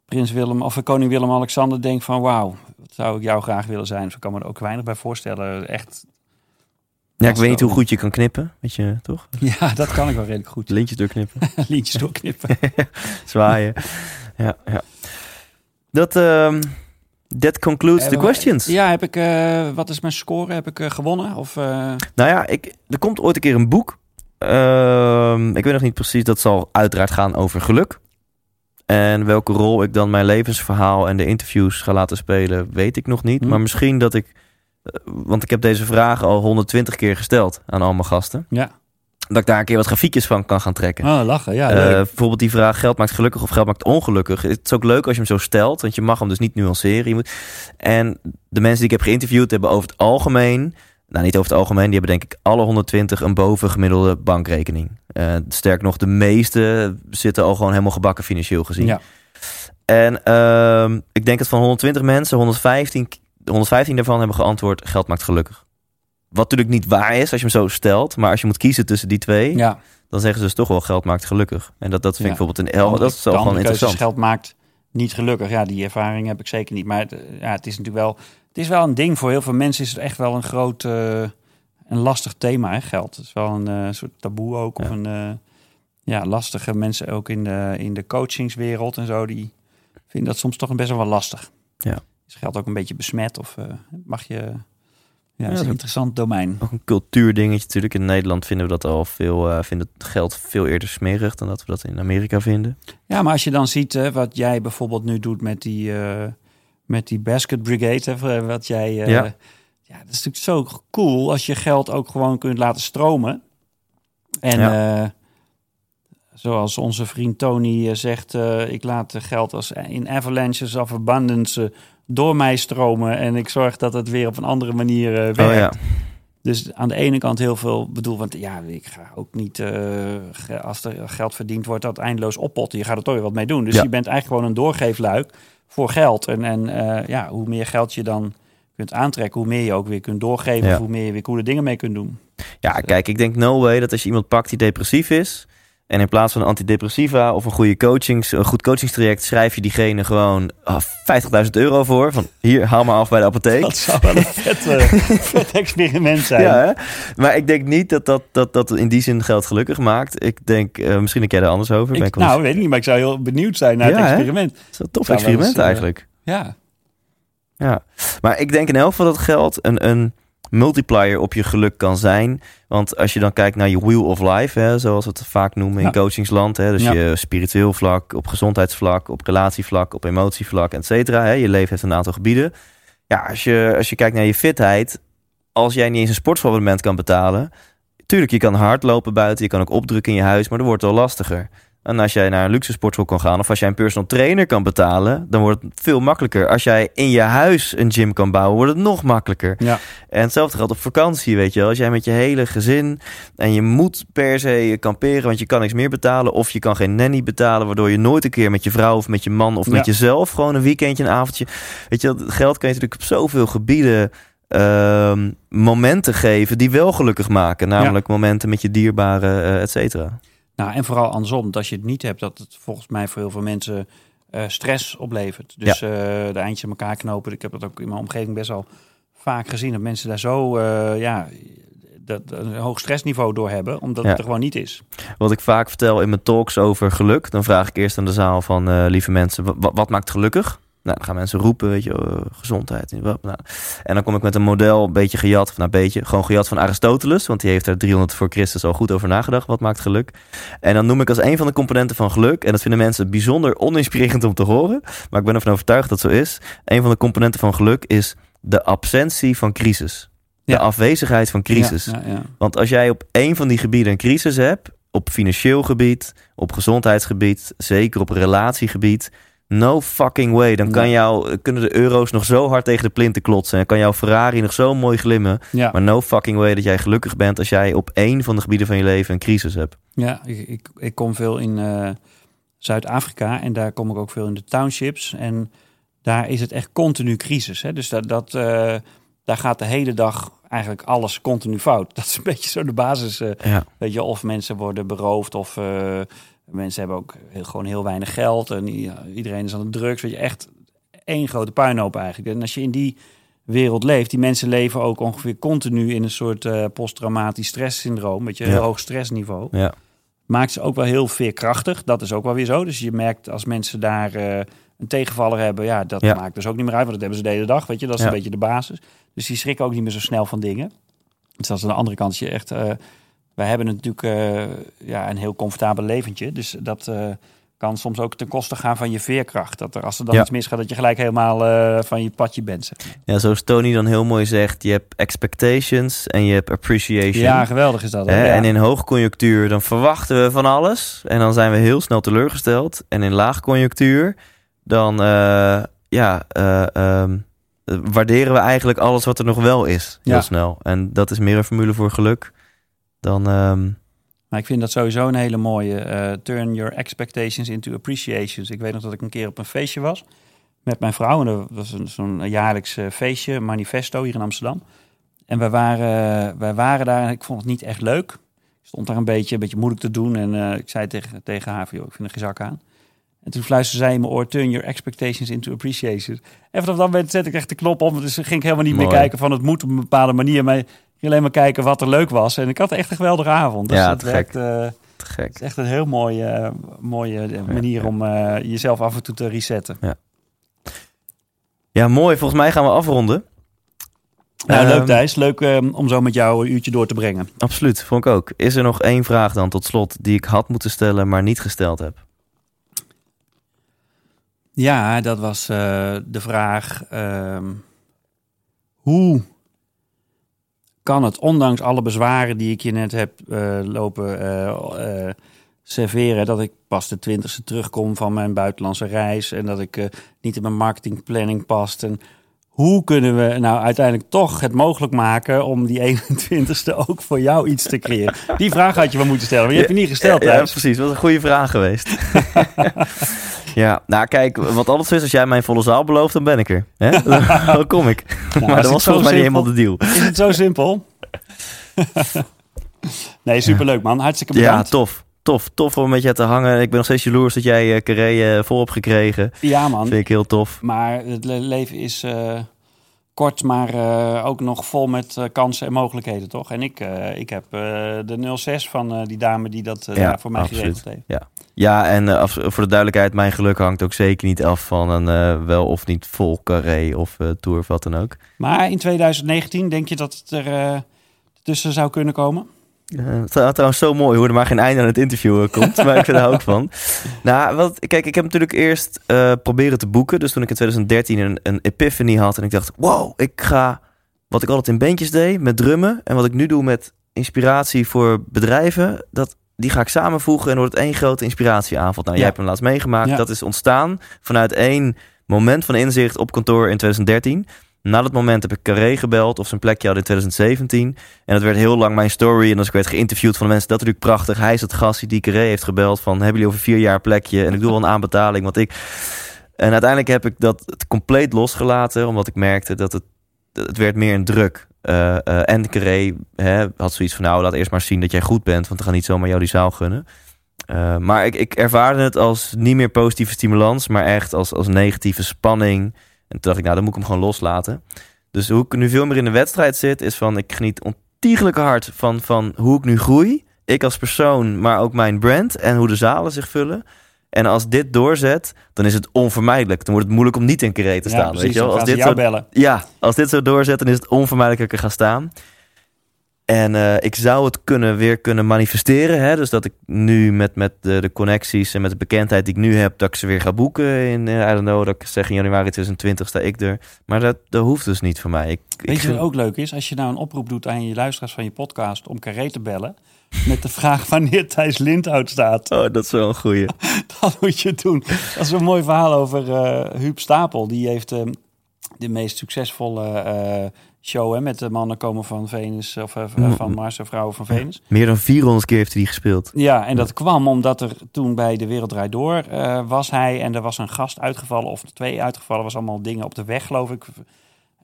prins Willem of koning Willem-Alexander denk van... wauw, wat zou ik jou graag willen zijn. Dus ik kan me er ook weinig bij voorstellen. Echt, Ja, ik weet niet hoe goed je kan knippen, weet je toch? *laughs* ja, dat kan ik wel redelijk goed. Lintjes doorknippen, *laughs* Lintjes doorknippen. *laughs* zwaaien. ja, ja. Dat, ehm that concludes the questions. Ja, heb ik, eh, wat is mijn score? Heb ik eh, gewonnen? Of, eh, Nou ja, ik, er komt ooit een keer een boek. Ehm, ik weet nog niet precies, dat zal uiteraard gaan over geluk. En welke rol ik dan mijn levensverhaal en de interviews ga laten spelen, weet ik nog niet. Hm. Maar misschien dat ik, want ik heb deze vragen al 120 keer gesteld aan al mijn gasten. ja. Dat ik daar een keer wat grafiekjes van kan gaan trekken. Oh, lachen. Ja, Eh, leuk. bijvoorbeeld die vraag: geld maakt gelukkig of geld maakt ongelukkig. Het is ook leuk als je hem zo stelt, want je mag hem dus niet nuanceren. Je moet... En de mensen die ik heb geïnterviewd hebben over het algemeen, nou niet over het algemeen, die hebben denk ik alle 120 een bovengemiddelde bankrekening. Eh sterk nog, de meeste zitten al gewoon helemaal gebakken financieel gezien. ja. En ehm, ik denk dat van 120 mensen, 115, 115 daarvan hebben geantwoord: geld maakt gelukkig. Wat natuurlijk niet waar is als je hem zo stelt, maar als je moet kiezen tussen die twee, ja. dan zeggen ze dus toch wel geld maakt gelukkig. En dat, dat vind ik bijvoorbeeld een L. Dat is wel De gewoon interessant. geld maakt niet gelukkig. Ja, die ervaring heb ik zeker niet. Maar het, eh, ja, het is natuurlijk wel... Het is wel een ding. Voor heel veel mensen is het echt wel een groot... eh, een lastig thema, hè, geld. Het is wel een eh, soort taboe ook. Of Ja. een... eh, ja, lastige mensen ook in de, in de coachingswereld en zo. Die vinden dat soms toch best wel lastig. Ja. Is geld ook een beetje besmet? Of eh, mag je... Ja, is een interessant domein. Ook een cultuurdingetje natuurlijk. In Nederland vinden we dat al veel, eh vinden het geld veel eerder smerig dan dat we dat in Amerika vinden. Ja, maar als je dan ziet hè, wat jij bijvoorbeeld nu doet met die, eh, met die basket brigade, hè, wat jij. eh, Ja. ja. dat is natuurlijk zo cool als je geld ook gewoon kunt laten stromen. En eh, zoals onze vriend Tony eh, zegt, eh, ik laat geld als in avalanches of abundance eh, door mij stromen en ik zorg dat het weer op een andere manier eh, werkt. Oh ja. Dus aan de ene kant heel veel bedoel, want ja, ik ga ook niet eh, als er geld verdiend wordt dat eindeloos oppotten. Je gaat er toch weer wat mee doen. Dus Ja. je bent eigenlijk gewoon een doorgeefluik voor geld. En, en eh, ja, hoe meer geld je dan kunt aantrekken, hoe meer je ook weer kunt doorgeven, Ja. hoe meer je weer coole dingen mee kunt doen. ja, kijk, ik denk no way dat als je iemand pakt die depressief is. En in plaats van een antidepressiva of een goede coachings, een goed coachingstraject, schrijf je diegene gewoon ah, 50.000 euro voor. Van hier, haal maar af bij de apotheek. Dat zou wel een vet, eh, *laughs* vet experiment zijn. Ja, hè? maar ik denk niet dat dat, dat dat in die zin geld gelukkig maakt. Ik denk, eh, misschien denk jij er anders over. Ik, ik eens- nou, weet ik niet, maar ik zou heel benieuwd zijn naar Ja, het experiment. Dat is een tof experiment eens, eh, eigenlijk. Ja, Ja, maar ik denk in elk geval dat geld een, een multiplier op je geluk kan zijn. Want als je dan kijkt naar je wheel of life, hè, zoals we het vaak noemen in Ja. coachingsland. Hè, dus Ja. je spiritueel vlak, op gezondheidsvlak, op relatievlak, op emotievlak, et cetera. hè. Je leven heeft een aantal gebieden. Ja, als je, als je kijkt naar je fitheid, als jij niet eens een sportabonnement kan betalen... Tuurlijk, je kan hardlopen buiten, je kan ook opdrukken in je huis, maar dat wordt wel lastiger. En als jij naar een luxe sportschool kan gaan of als jij een personal trainer kan betalen, dan wordt het veel makkelijker. Als jij in je huis een gym kan bouwen, wordt het nog makkelijker. ja. En hetzelfde geldt op vakantie, weet je wel. Als jij met je hele gezin en je moet per se kamperen, want je kan niks meer betalen. Of je kan geen nanny betalen, waardoor je nooit een keer met je vrouw of met je man of met jezelf gewoon een weekendje, een avondje. Weet je, wel, geld kan je natuurlijk op zoveel gebieden ehm, momenten geven die wel gelukkig maken. Namelijk momenten met je dierbaren, eh, et cetera. Nou, en vooral andersom, dat je het niet hebt, dat het volgens mij voor heel veel mensen eh, stress oplevert. Dus eh, de eindjes aan elkaar knopen. Ik heb dat ook in mijn omgeving best wel vaak gezien. Dat mensen daar zo eh, ja, dat, een hoog stressniveau door hebben, omdat Ja. het er gewoon niet is. Wat ik vaak vertel in mijn talks over geluk, dan vraag ik eerst aan de zaal van lieve mensen, wa- wa- wat maakt gelukkig? Nou, dan gaan mensen roepen, weet je, eh, gezondheid. en wat, Nou, en dan kom ik met een model, een beetje gejat, of nou, een beetje, gewoon gejat van Aristoteles, want die heeft er 300 voor Christus al goed over nagedacht. Wat maakt geluk? En dan noem ik als een van de componenten van geluk, en dat vinden mensen bijzonder oninspirerend om te horen, maar ik ben ervan overtuigd dat het zo is. Een van de componenten van geluk is de absentie van crisis. De Ja. afwezigheid van crisis. Ja, ja. Want als jij op één van die gebieden een crisis hebt, op financieel gebied, op gezondheidsgebied, zeker op relatiegebied, No fucking way. Dan kan jou, kunnen de euro's nog zo hard tegen de plinten klotsen. En kan jouw Ferrari nog zo mooi glimmen. Ja. Maar no fucking way dat jij gelukkig bent als jij op één van de gebieden van je leven een crisis hebt. Ja, ik, ik, ik kom veel in eh, Zuid-Afrika en daar kom ik ook veel in de townships. En daar is het echt continu crisis. Hè? Dus dat, dat, eh, daar gaat de hele dag eigenlijk alles continu fout. *laughs* Dat is een beetje zo de basis. eh, Ja. Weet je, of mensen worden beroofd of mensen hebben ook heel, gewoon heel weinig geld. En iedereen is aan de drugs. Weet je, echt één grote puinhoop eigenlijk. En als je in die wereld leeft, die mensen leven ook ongeveer continu in een soort eh, posttraumatisch stresssyndroom. Weet je, Ja. hoog stressniveau. Ja. Maakt ze ook wel heel veerkrachtig. Dat is ook wel weer zo. Dus je merkt als mensen daar eh, een tegenvaller hebben, ja, dat Ja. maakt dus ook niet meer uit, want dat hebben ze de hele dag. Weet je, dat is een beetje de basis. Dus die schrikken ook niet meer zo snel van dingen. Dus dat is aan de andere kant. als Je echt, eh, wij hebben natuurlijk eh, ja, een heel comfortabel leventje. Dus dat eh, kan soms ook ten koste gaan van je veerkracht. Dat er, als er dan Ja. iets misgaat, dat je gelijk helemaal eh, van je padje bent. zeg ja, zoals Tony dan heel mooi zegt, je hebt expectations en je hebt appreciation. Ja, geweldig is dat. hè? Hè, Ja. En in hoogconjunctuur dan verwachten we van alles. En dan zijn we heel snel teleurgesteld. En in laagconjunctuur dan ja, eh, ehm, eh, waarderen we eigenlijk alles wat er nog wel is. Heel Ja. snel. En dat is meer een formule voor geluk dan... ehm, Maar ik vind dat sowieso een hele mooie. eh, turn your expectations into appreciations. Ik weet nog dat ik een keer op een feestje was met mijn vrouw. En dat was zo'n jaarlijks eh, feestje, manifesto hier in Amsterdam. En wij waren, wij waren daar en ik vond het niet echt leuk. Ik stond daar een beetje, een beetje moeilijk te doen. En eh, ik zei tegen, tegen haar van, joh, ik vind er geen zak aan. En toen fluisterde zij in mijn oor, turn your expectations into appreciations. En vanaf dat moment zette ik echt de knop om. Dus ging ik helemaal niet meer kijken van het moet op een bepaalde manier. Maar alleen maar kijken wat er leuk was. En ik had echt een geweldige avond. Dus Ja, dat gek. werkt, eh, te het gek. is echt een heel mooie, mooie manier ja. om eh, jezelf af en toe te resetten. Ja, mooi. Volgens mij gaan we afronden. Nou, Ehm, leuk Thijs. Leuk eh, om zo met jou een uurtje door te brengen. Absoluut, vond ik ook. Is er nog één vraag dan tot slot die ik had moeten stellen, maar niet gesteld heb? Ja, dat was eh, de vraag. ehm, hoe kan het, ondanks alle bezwaren die ik je net heb eh, lopen eh, eh, serveren, dat ik pas de twintigste terugkom van mijn buitenlandse reis en dat ik niet in mijn marketingplanning past. En hoe kunnen we nou uiteindelijk toch het mogelijk maken om die *laughs* 21ste ook voor jou iets te creëren? Die vraag had je wel moeten stellen, maar je hebt je niet gesteld. Ja, ja, precies. Dat was een goede vraag geweest. *laughs* ja, nou kijk, wat zo is, als jij mijn volle zaal belooft, dan ben ik er. Hè? *laughs* dan kom ik. Nou, maar dat was volgens mij niet helemaal de deal. Is het zo simpel? nee, superleuk man. Hartstikke Ja, bedankt. tof. Tof, tof om met je te hangen. Ik ben nog steeds jaloers dat jij uh, Carré uh, vol hebt gekregen. Ja, man. Vind ik heel tof. Maar het le- leven is eh, kort, maar uh, ook nog vol met kansen en mogelijkheden, toch? En ik, ik heb de 06 van die dame die dat ja, voor mij absoluut. geregeld heeft. Ja, ja en voor de duidelijkheid, mijn geluk hangt ook zeker niet af van een wel of niet vol carré of tour of wat dan ook. Maar in 2019 denk je dat het er tussen zou kunnen komen? Uh, trouwens, zo mooi hoe er maar geen einde aan het interview uh, komt. maar ik vind er ook van. *laughs* Nou, wat, kijk, ik heb natuurlijk eerst uh, proberen te boeken. Dus toen ik in 2013 een, een epiphany had en ik dacht, wow, ik ga wat ik altijd in bandjes deed met drummen en wat ik nu doe met inspiratie voor bedrijven, dat die ga ik samenvoegen en wordt het één grote inspiratieavond. Nou, ja. jij hebt hem laatst meegemaakt. Ja. Dat is ontstaan vanuit één moment van inzicht op kantoor in 2013. Na dat moment heb ik Carré gebeld of zijn plekje had in 2017. En dat werd heel lang mijn story. En als ik werd geïnterviewd van de mensen, dat is natuurlijk prachtig. Hij is het gast die Carré heeft gebeld van, hebben jullie over vier jaar plekje? En ik doe wel een aanbetaling, want ik... En uiteindelijk heb ik dat compleet losgelaten, omdat ik merkte dat het, het werd meer een druk. Uh, en Carré hè, had zoiets van, nou, laat eerst maar zien dat jij goed bent, want we gaan niet zomaar jou die zaal gunnen. Uh, maar ik, ik ervaarde het als niet meer positieve stimulans, maar echt als, als negatieve spanning. En toen dacht ik, nou, dan moet ik hem gewoon loslaten. Dus hoe ik nu veel meer in de wedstrijd zit, is van, ik geniet ontiegelijk hard van, van hoe ik nu groei. Ik als persoon, maar ook mijn brand en hoe de zalen zich vullen. En als dit doorzet, dan is het onvermijdelijk. Dan wordt het moeilijk om niet in Carré te staan. Ja, precies, weet je wel? Als dit zo, bellen. Ja, als dit zo doorzet, dan is het onvermijdelijk dat ik er ga staan. En eh, ik zou het kunnen, weer kunnen manifesteren. Hè? Dus dat ik nu met, met de, de connecties en met de bekendheid die ik nu heb, dat ik ze weer ga boeken in, uh, I don't know, dat ik zeg in januari 2020 sta ik er. Maar dat, dat hoeft dus niet voor mij. Ik, Weet ik je wat ook leuk is? Als je nou een oproep doet aan je luisteraars van je podcast om Carré te bellen. Met de vraag wanneer Thijs Lindhout staat. Oh, dat is wel een goeie. *laughs* Dat moet je doen. Dat is een mooi verhaal over uh, Huub Stapel. Die heeft uh, de meest succesvolle show hè, met de mannen komen van Venus of van Mars en vrouwen van Venus. Meer dan 400 keer heeft hij die gespeeld. Ja, en dat kwam omdat er toen bij de Wereld Draait Door was hij en er was een gast uitgevallen of twee uitgevallen. was allemaal dingen op de weg geloof ik.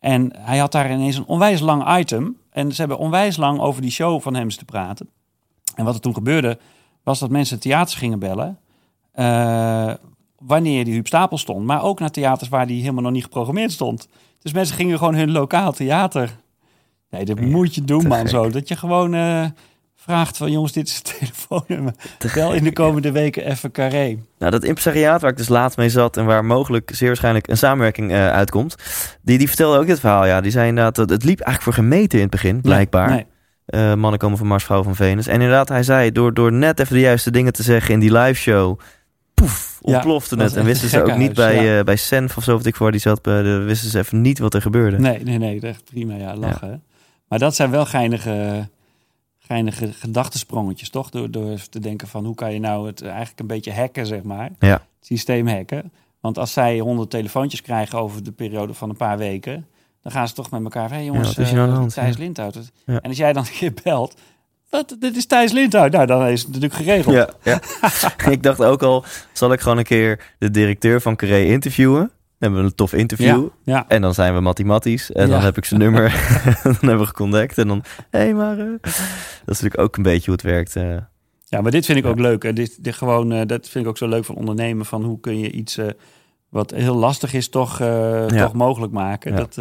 En hij had daar ineens een onwijs lang item. En ze hebben onwijs lang over die show van hem te praten. En wat er toen gebeurde, was dat mensen theaters gingen bellen. Uh, wanneer die Huub Stapel stond. Maar ook naar theaters waar die helemaal nog niet geprogrammeerd stond. Dus mensen gingen gewoon hun lokaal theater. Nee, dat ja, moet je doen, man. Zo. Dat je gewoon uh, vraagt van jongens, dit is het *laughs* telefoonnummer. Bel in de komende weken even carré. Nou, dat impresariaat waar ik dus laatst mee zat en waar mogelijk zeer waarschijnlijk een samenwerking uh, uitkomt. Die, die vertelde ook dit verhaal. Ja, die zei inderdaad dat het liep eigenlijk voor gemeten in het begin, blijkbaar. Nee, nee. Uh, mannen komen van Mars, vrouwen van Venus. En inderdaad, hij zei, door, door net even de juiste dingen te zeggen in die live show... Poef, ontplofte het. En wisten ze ook niet bij, uh, bij Senf of zo, wat ik voor die zat, de, wisten ze even niet wat er gebeurde. Nee, nee, nee, echt prima, ja, lachen. Maar dat zijn wel geinige, geinige gedachtensprongetjes, toch? Door, door te denken van, hoe kan je nou het eigenlijk een beetje hacken, zeg maar. Ja. Het systeem hacken. Want als zij honderd telefoontjes krijgen over de periode van een paar weken dan gaan ze toch met elkaar. Hé hey jongens, ja, is uh, hand, Thijs ja. Lindhout. Ja. En als jij dan een keer belt. Wat, dit is Thijs Lindhout. Nou, dan is het natuurlijk geregeld. Ja, ja. *laughs* ik dacht ook al, zal ik gewoon een keer de directeur van Carré interviewen? Dan hebben we een tof interview. Ja, ja. En dan zijn we mathematisch. En dan heb ik zijn nummer. *laughs* dan hebben we gecontact. En dan, hé, hey, maar... Uh, dat is natuurlijk ook een beetje hoe het werkt. Uh, ja, maar dit vind ik ook leuk. En dit, dit gewoon, dat vind ik ook zo leuk van ondernemen. Van hoe kun je iets wat heel lastig is, toch, toch mogelijk maken. Dat,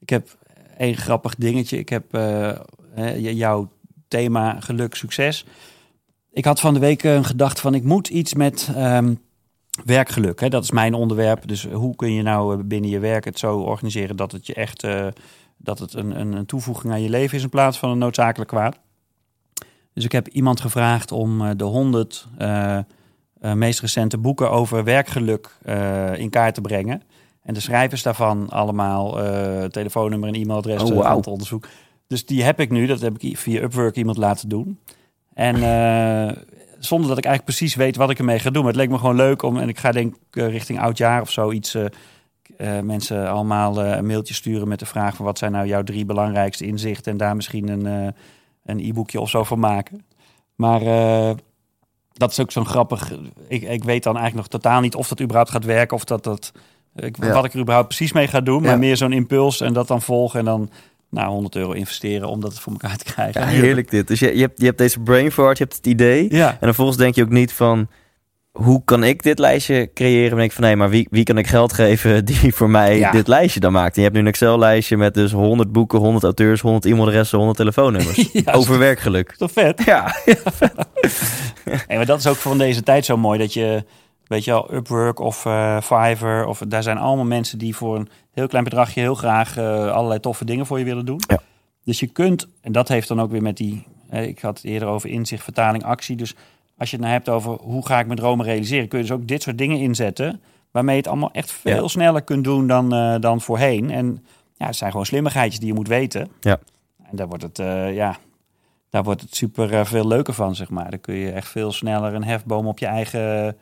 ik heb één grappig dingetje. Ik heb jouw thema geluk, succes. Ik had van de week een gedachte van ik moet iets met um, werkgeluk. Hè? Dat is mijn onderwerp. Dus hoe kun je nou binnen je werk het zo organiseren dat het je echt dat het een, een, een, toevoeging aan je leven is in plaats van een noodzakelijk kwaad. Dus ik heb iemand gevraagd om de 100 uh, meest recente boeken over werkgeluk in kaart te brengen. En de schrijvers daarvan allemaal telefoonnummer en e-mailadres oh, wow. te onderzoeken. Dus die heb ik nu, dat heb ik via Upwork iemand laten doen. En zonder dat ik eigenlijk precies weet wat ik ermee ga doen. Maar het leek me gewoon leuk om, en ik ga denk richting oudjaar of zo iets... mensen allemaal een mailtje sturen met de vraag van wat zijn nou jouw drie belangrijkste inzichten en daar misschien een, een e-boekje of zo van maken. Maar dat is ook zo'n grappig. Ik, ik weet dan eigenlijk nog totaal niet of dat überhaupt gaat werken. Of dat dat. Ik, ja. Wat ik er überhaupt precies mee ga doen. Maar ja. meer zo'n impuls en dat dan volgen. En dan nou, 100 euro investeren om dat voor elkaar te krijgen. Ja, heerlijk dit. Dus je, je, hebt, je hebt deze brain fart, je hebt het idee. Ja. En vervolgens denk je ook niet van hoe kan ik dit lijstje creëren? Dan denk ik van nee, maar wie, wie kan ik geld geven die voor mij ja. dit lijstje dan maakt? En je hebt nu een Excel-lijstje met dus 100 boeken, 100 auteurs, 100 e-mailadressen, 100 telefoonnummers. *laughs* ja, Over werkgeluk. Toch vet? Ja. *laughs* hey, maar dat is ook van deze tijd zo mooi dat je, weet je wel, Upwork of uh, Fiverr of daar zijn allemaal mensen die voor een heel klein bedragje heel graag uh, allerlei toffe dingen voor je willen doen. Ja. Dus je kunt, en dat heeft dan ook weer met die, eh, ik had het eerder over inzicht, vertaling, actie. Dus als je het nou hebt over hoe ga ik mijn dromen realiseren, kun je dus ook dit soort dingen inzetten. Waarmee je het allemaal echt veel ja. sneller kunt doen dan, uh, dan voorheen. En ja, het zijn gewoon slimmigheidjes die je moet weten. Ja. En daar wordt het, uh, ja, daar wordt het super uh, veel leuker van, zeg maar. Dan kun je echt veel sneller een hefboom op je eigen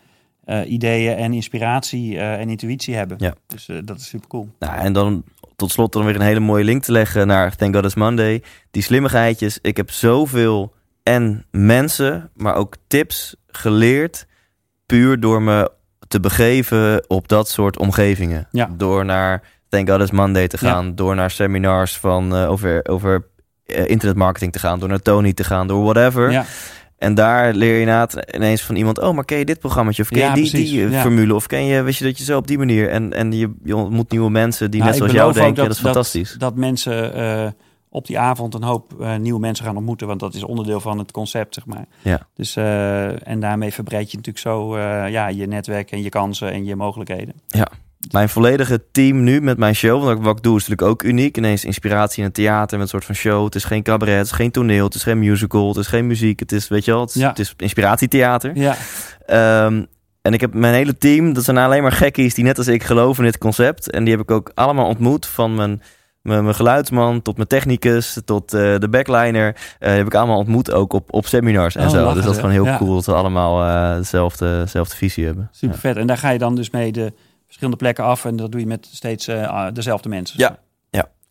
ideeën en inspiratie en intuïtie hebben. Ja. Dus dat is super cool. Nou, en dan tot slot dan weer een hele mooie link te leggen naar Thank God It's Monday. Die slimmigheidjes. Ik heb zoveel en mensen, maar ook tips geleerd. Puur door me te begeven op dat soort omgevingen. Ja. Door naar Thank God It's Monday te gaan. Ja. Door naar seminars van, over, over internetmarketing te gaan. Door naar Tony te gaan. Door whatever. Ja. En daar leer je na ineens van iemand... oh, maar ken je dit programmaatje? Of ken je ja, die, precies. die ja. formule? Of ken je, weet je, dat je zo op die manier... en, en je, je ontmoet nieuwe mensen die nou, net zoals jou denken. Dat, dat is fantastisch. Dat, dat mensen... Uh, op die avond een hoop uh, nieuwe mensen gaan ontmoeten. Want dat is onderdeel van het concept, zeg maar. Ja. Dus, uh, en daarmee verbreid je natuurlijk zo ja, je netwerk en je kansen en je mogelijkheden. Ja. Mijn volledige team nu met mijn show. Want wat ik doe is natuurlijk ook uniek. Ineens inspiratie in het theater met een soort van show. Het is geen cabaret, het is geen toneel, het is geen musical, het is geen muziek. Het is, weet je wel, het is, Ja. het is inspiratietheater. Ja, Ehm, en ik heb mijn hele team, dat zijn alleen maar gekkies die net als ik geloven in dit concept. En die heb ik ook allemaal ontmoet. Van mijn, mijn, mijn geluidsman tot mijn technicus tot eh, de backliner. eh, heb ik allemaal ontmoet ook op, op seminars en Oh, zo. lachen, dus dat is gewoon heel Ja. cool dat we allemaal eh, dezelfde, dezelfde visie hebben. super vet. En daar ga je dan dus mee de verschillende plekken af. En dat doe je met steeds eh, dezelfde mensen. Ja.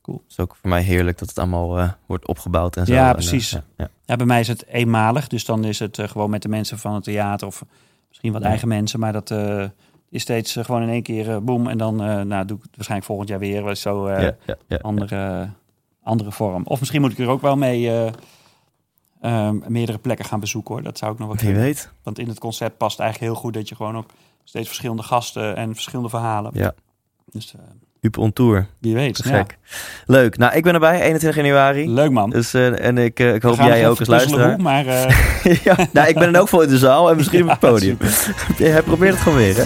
Cool. Het is ook voor mij heerlijk dat het allemaal eh, wordt opgebouwd en zo. Ja, En, eh, precies. ja, ja. Ja, bij mij is het eenmalig. Dus dan is het eh, gewoon met de mensen van het theater. Of misschien wat Ja. eigen mensen. Maar dat eh, is steeds gewoon in één keer boem. En dan eh, nou, doe ik het waarschijnlijk volgend jaar weer. wel Zo eh, Ja, ja, ja. andere, andere vorm. Of misschien moet ik er ook wel mee eh, ehm, meerdere plekken gaan bezoeken hoor. Dat zou ik nog wel Wie kunnen. weet. Want in het concept past eigenlijk heel goed dat je gewoon ook steeds verschillende gasten en verschillende verhalen. Ja. Dus eh, Huub on tour. wie weet. Te Ja. gek. Leuk. Nou, ik ben erbij, 21 januari. Leuk man. Dus, eh, en ik, eh, ik hoop jij ook als luisteraar. hoe, maar *laughs* eh, ja, nou, ik ben dan ook vol in de zaal en misschien op het *laughs* podium. *laughs* Hij probeert het gewoon weer, hè?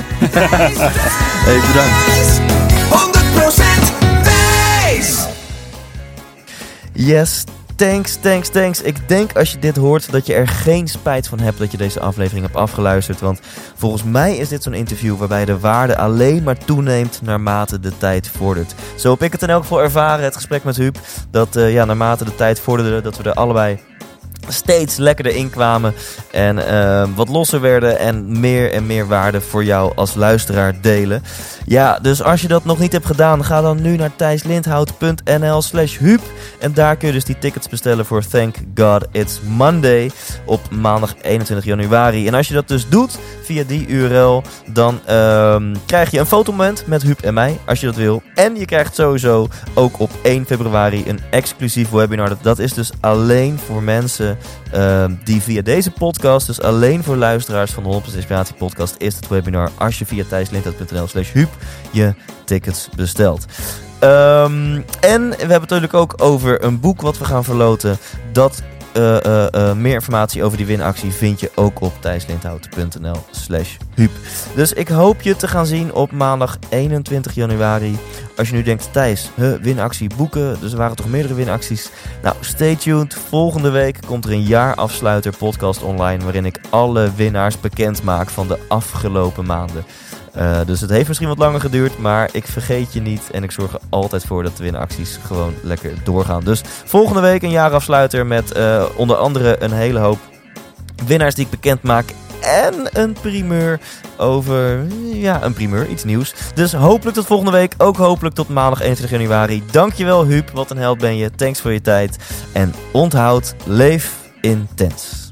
hey, bedankt. 100% Thijs! Yes, thanks, thanks, thanks. Ik denk als je dit hoort dat je er geen spijt van hebt dat je deze aflevering hebt afgeluisterd. Want volgens mij is dit zo'n interview waarbij de waarde alleen maar toeneemt naarmate de tijd vordert. Zo heb ik het in elk geval ervaren, het gesprek met Huub. Dat eh, ja, naarmate de tijd vorderde, dat we er allebei steeds lekkerder inkwamen en eh, wat losser werden en meer en meer waarde voor jou als luisteraar delen. Ja, dus als je dat nog niet hebt gedaan, ga dan nu naar thijslindhout.nl slash huub en daar kun je dus die tickets bestellen voor Thank God It's Monday op maandag 21 januari. En als je dat dus doet via die URL, dan ehm, krijg je een fotomoment met Huub en mij, als je dat wil. En je krijgt sowieso ook op 1 februari een exclusief webinar. Dat, dat is dus alleen voor mensen ehm, die via deze podcast, dus alleen voor luisteraars van de 100% Inspiratie podcast, is het webinar als je via thijslindhout.nl slash je tickets bestelt. Ehm, en we hebben het natuurlijk ook over een boek wat we gaan verloten. Dat eh, eh, eh, meer informatie over die winactie vind je ook op thijslindhout.nl slash. Dus ik hoop je te gaan zien op maandag 21 januari. Als je nu denkt, Thijs, huh, winactie boeken. Dus er waren toch meerdere winacties. Nou, stay tuned. Volgende week komt er een jaarafsluiter podcast online... waarin ik alle winnaars bekend maak van de afgelopen maanden. Eh, dus het heeft misschien wat langer geduurd, maar ik vergeet je niet. En ik zorg er altijd voor dat de winacties gewoon lekker doorgaan. Dus volgende week een jaarafsluiter met eh, onder andere een hele hoop winnaars die ik bekend maak. En een primeur over, ja, een primeur, iets nieuws. Dus hopelijk tot volgende week. Ook hopelijk tot maandag 21 januari. Dankjewel Huub, wat een held ben je. Thanks voor je tijd. En onthoud, leef intens.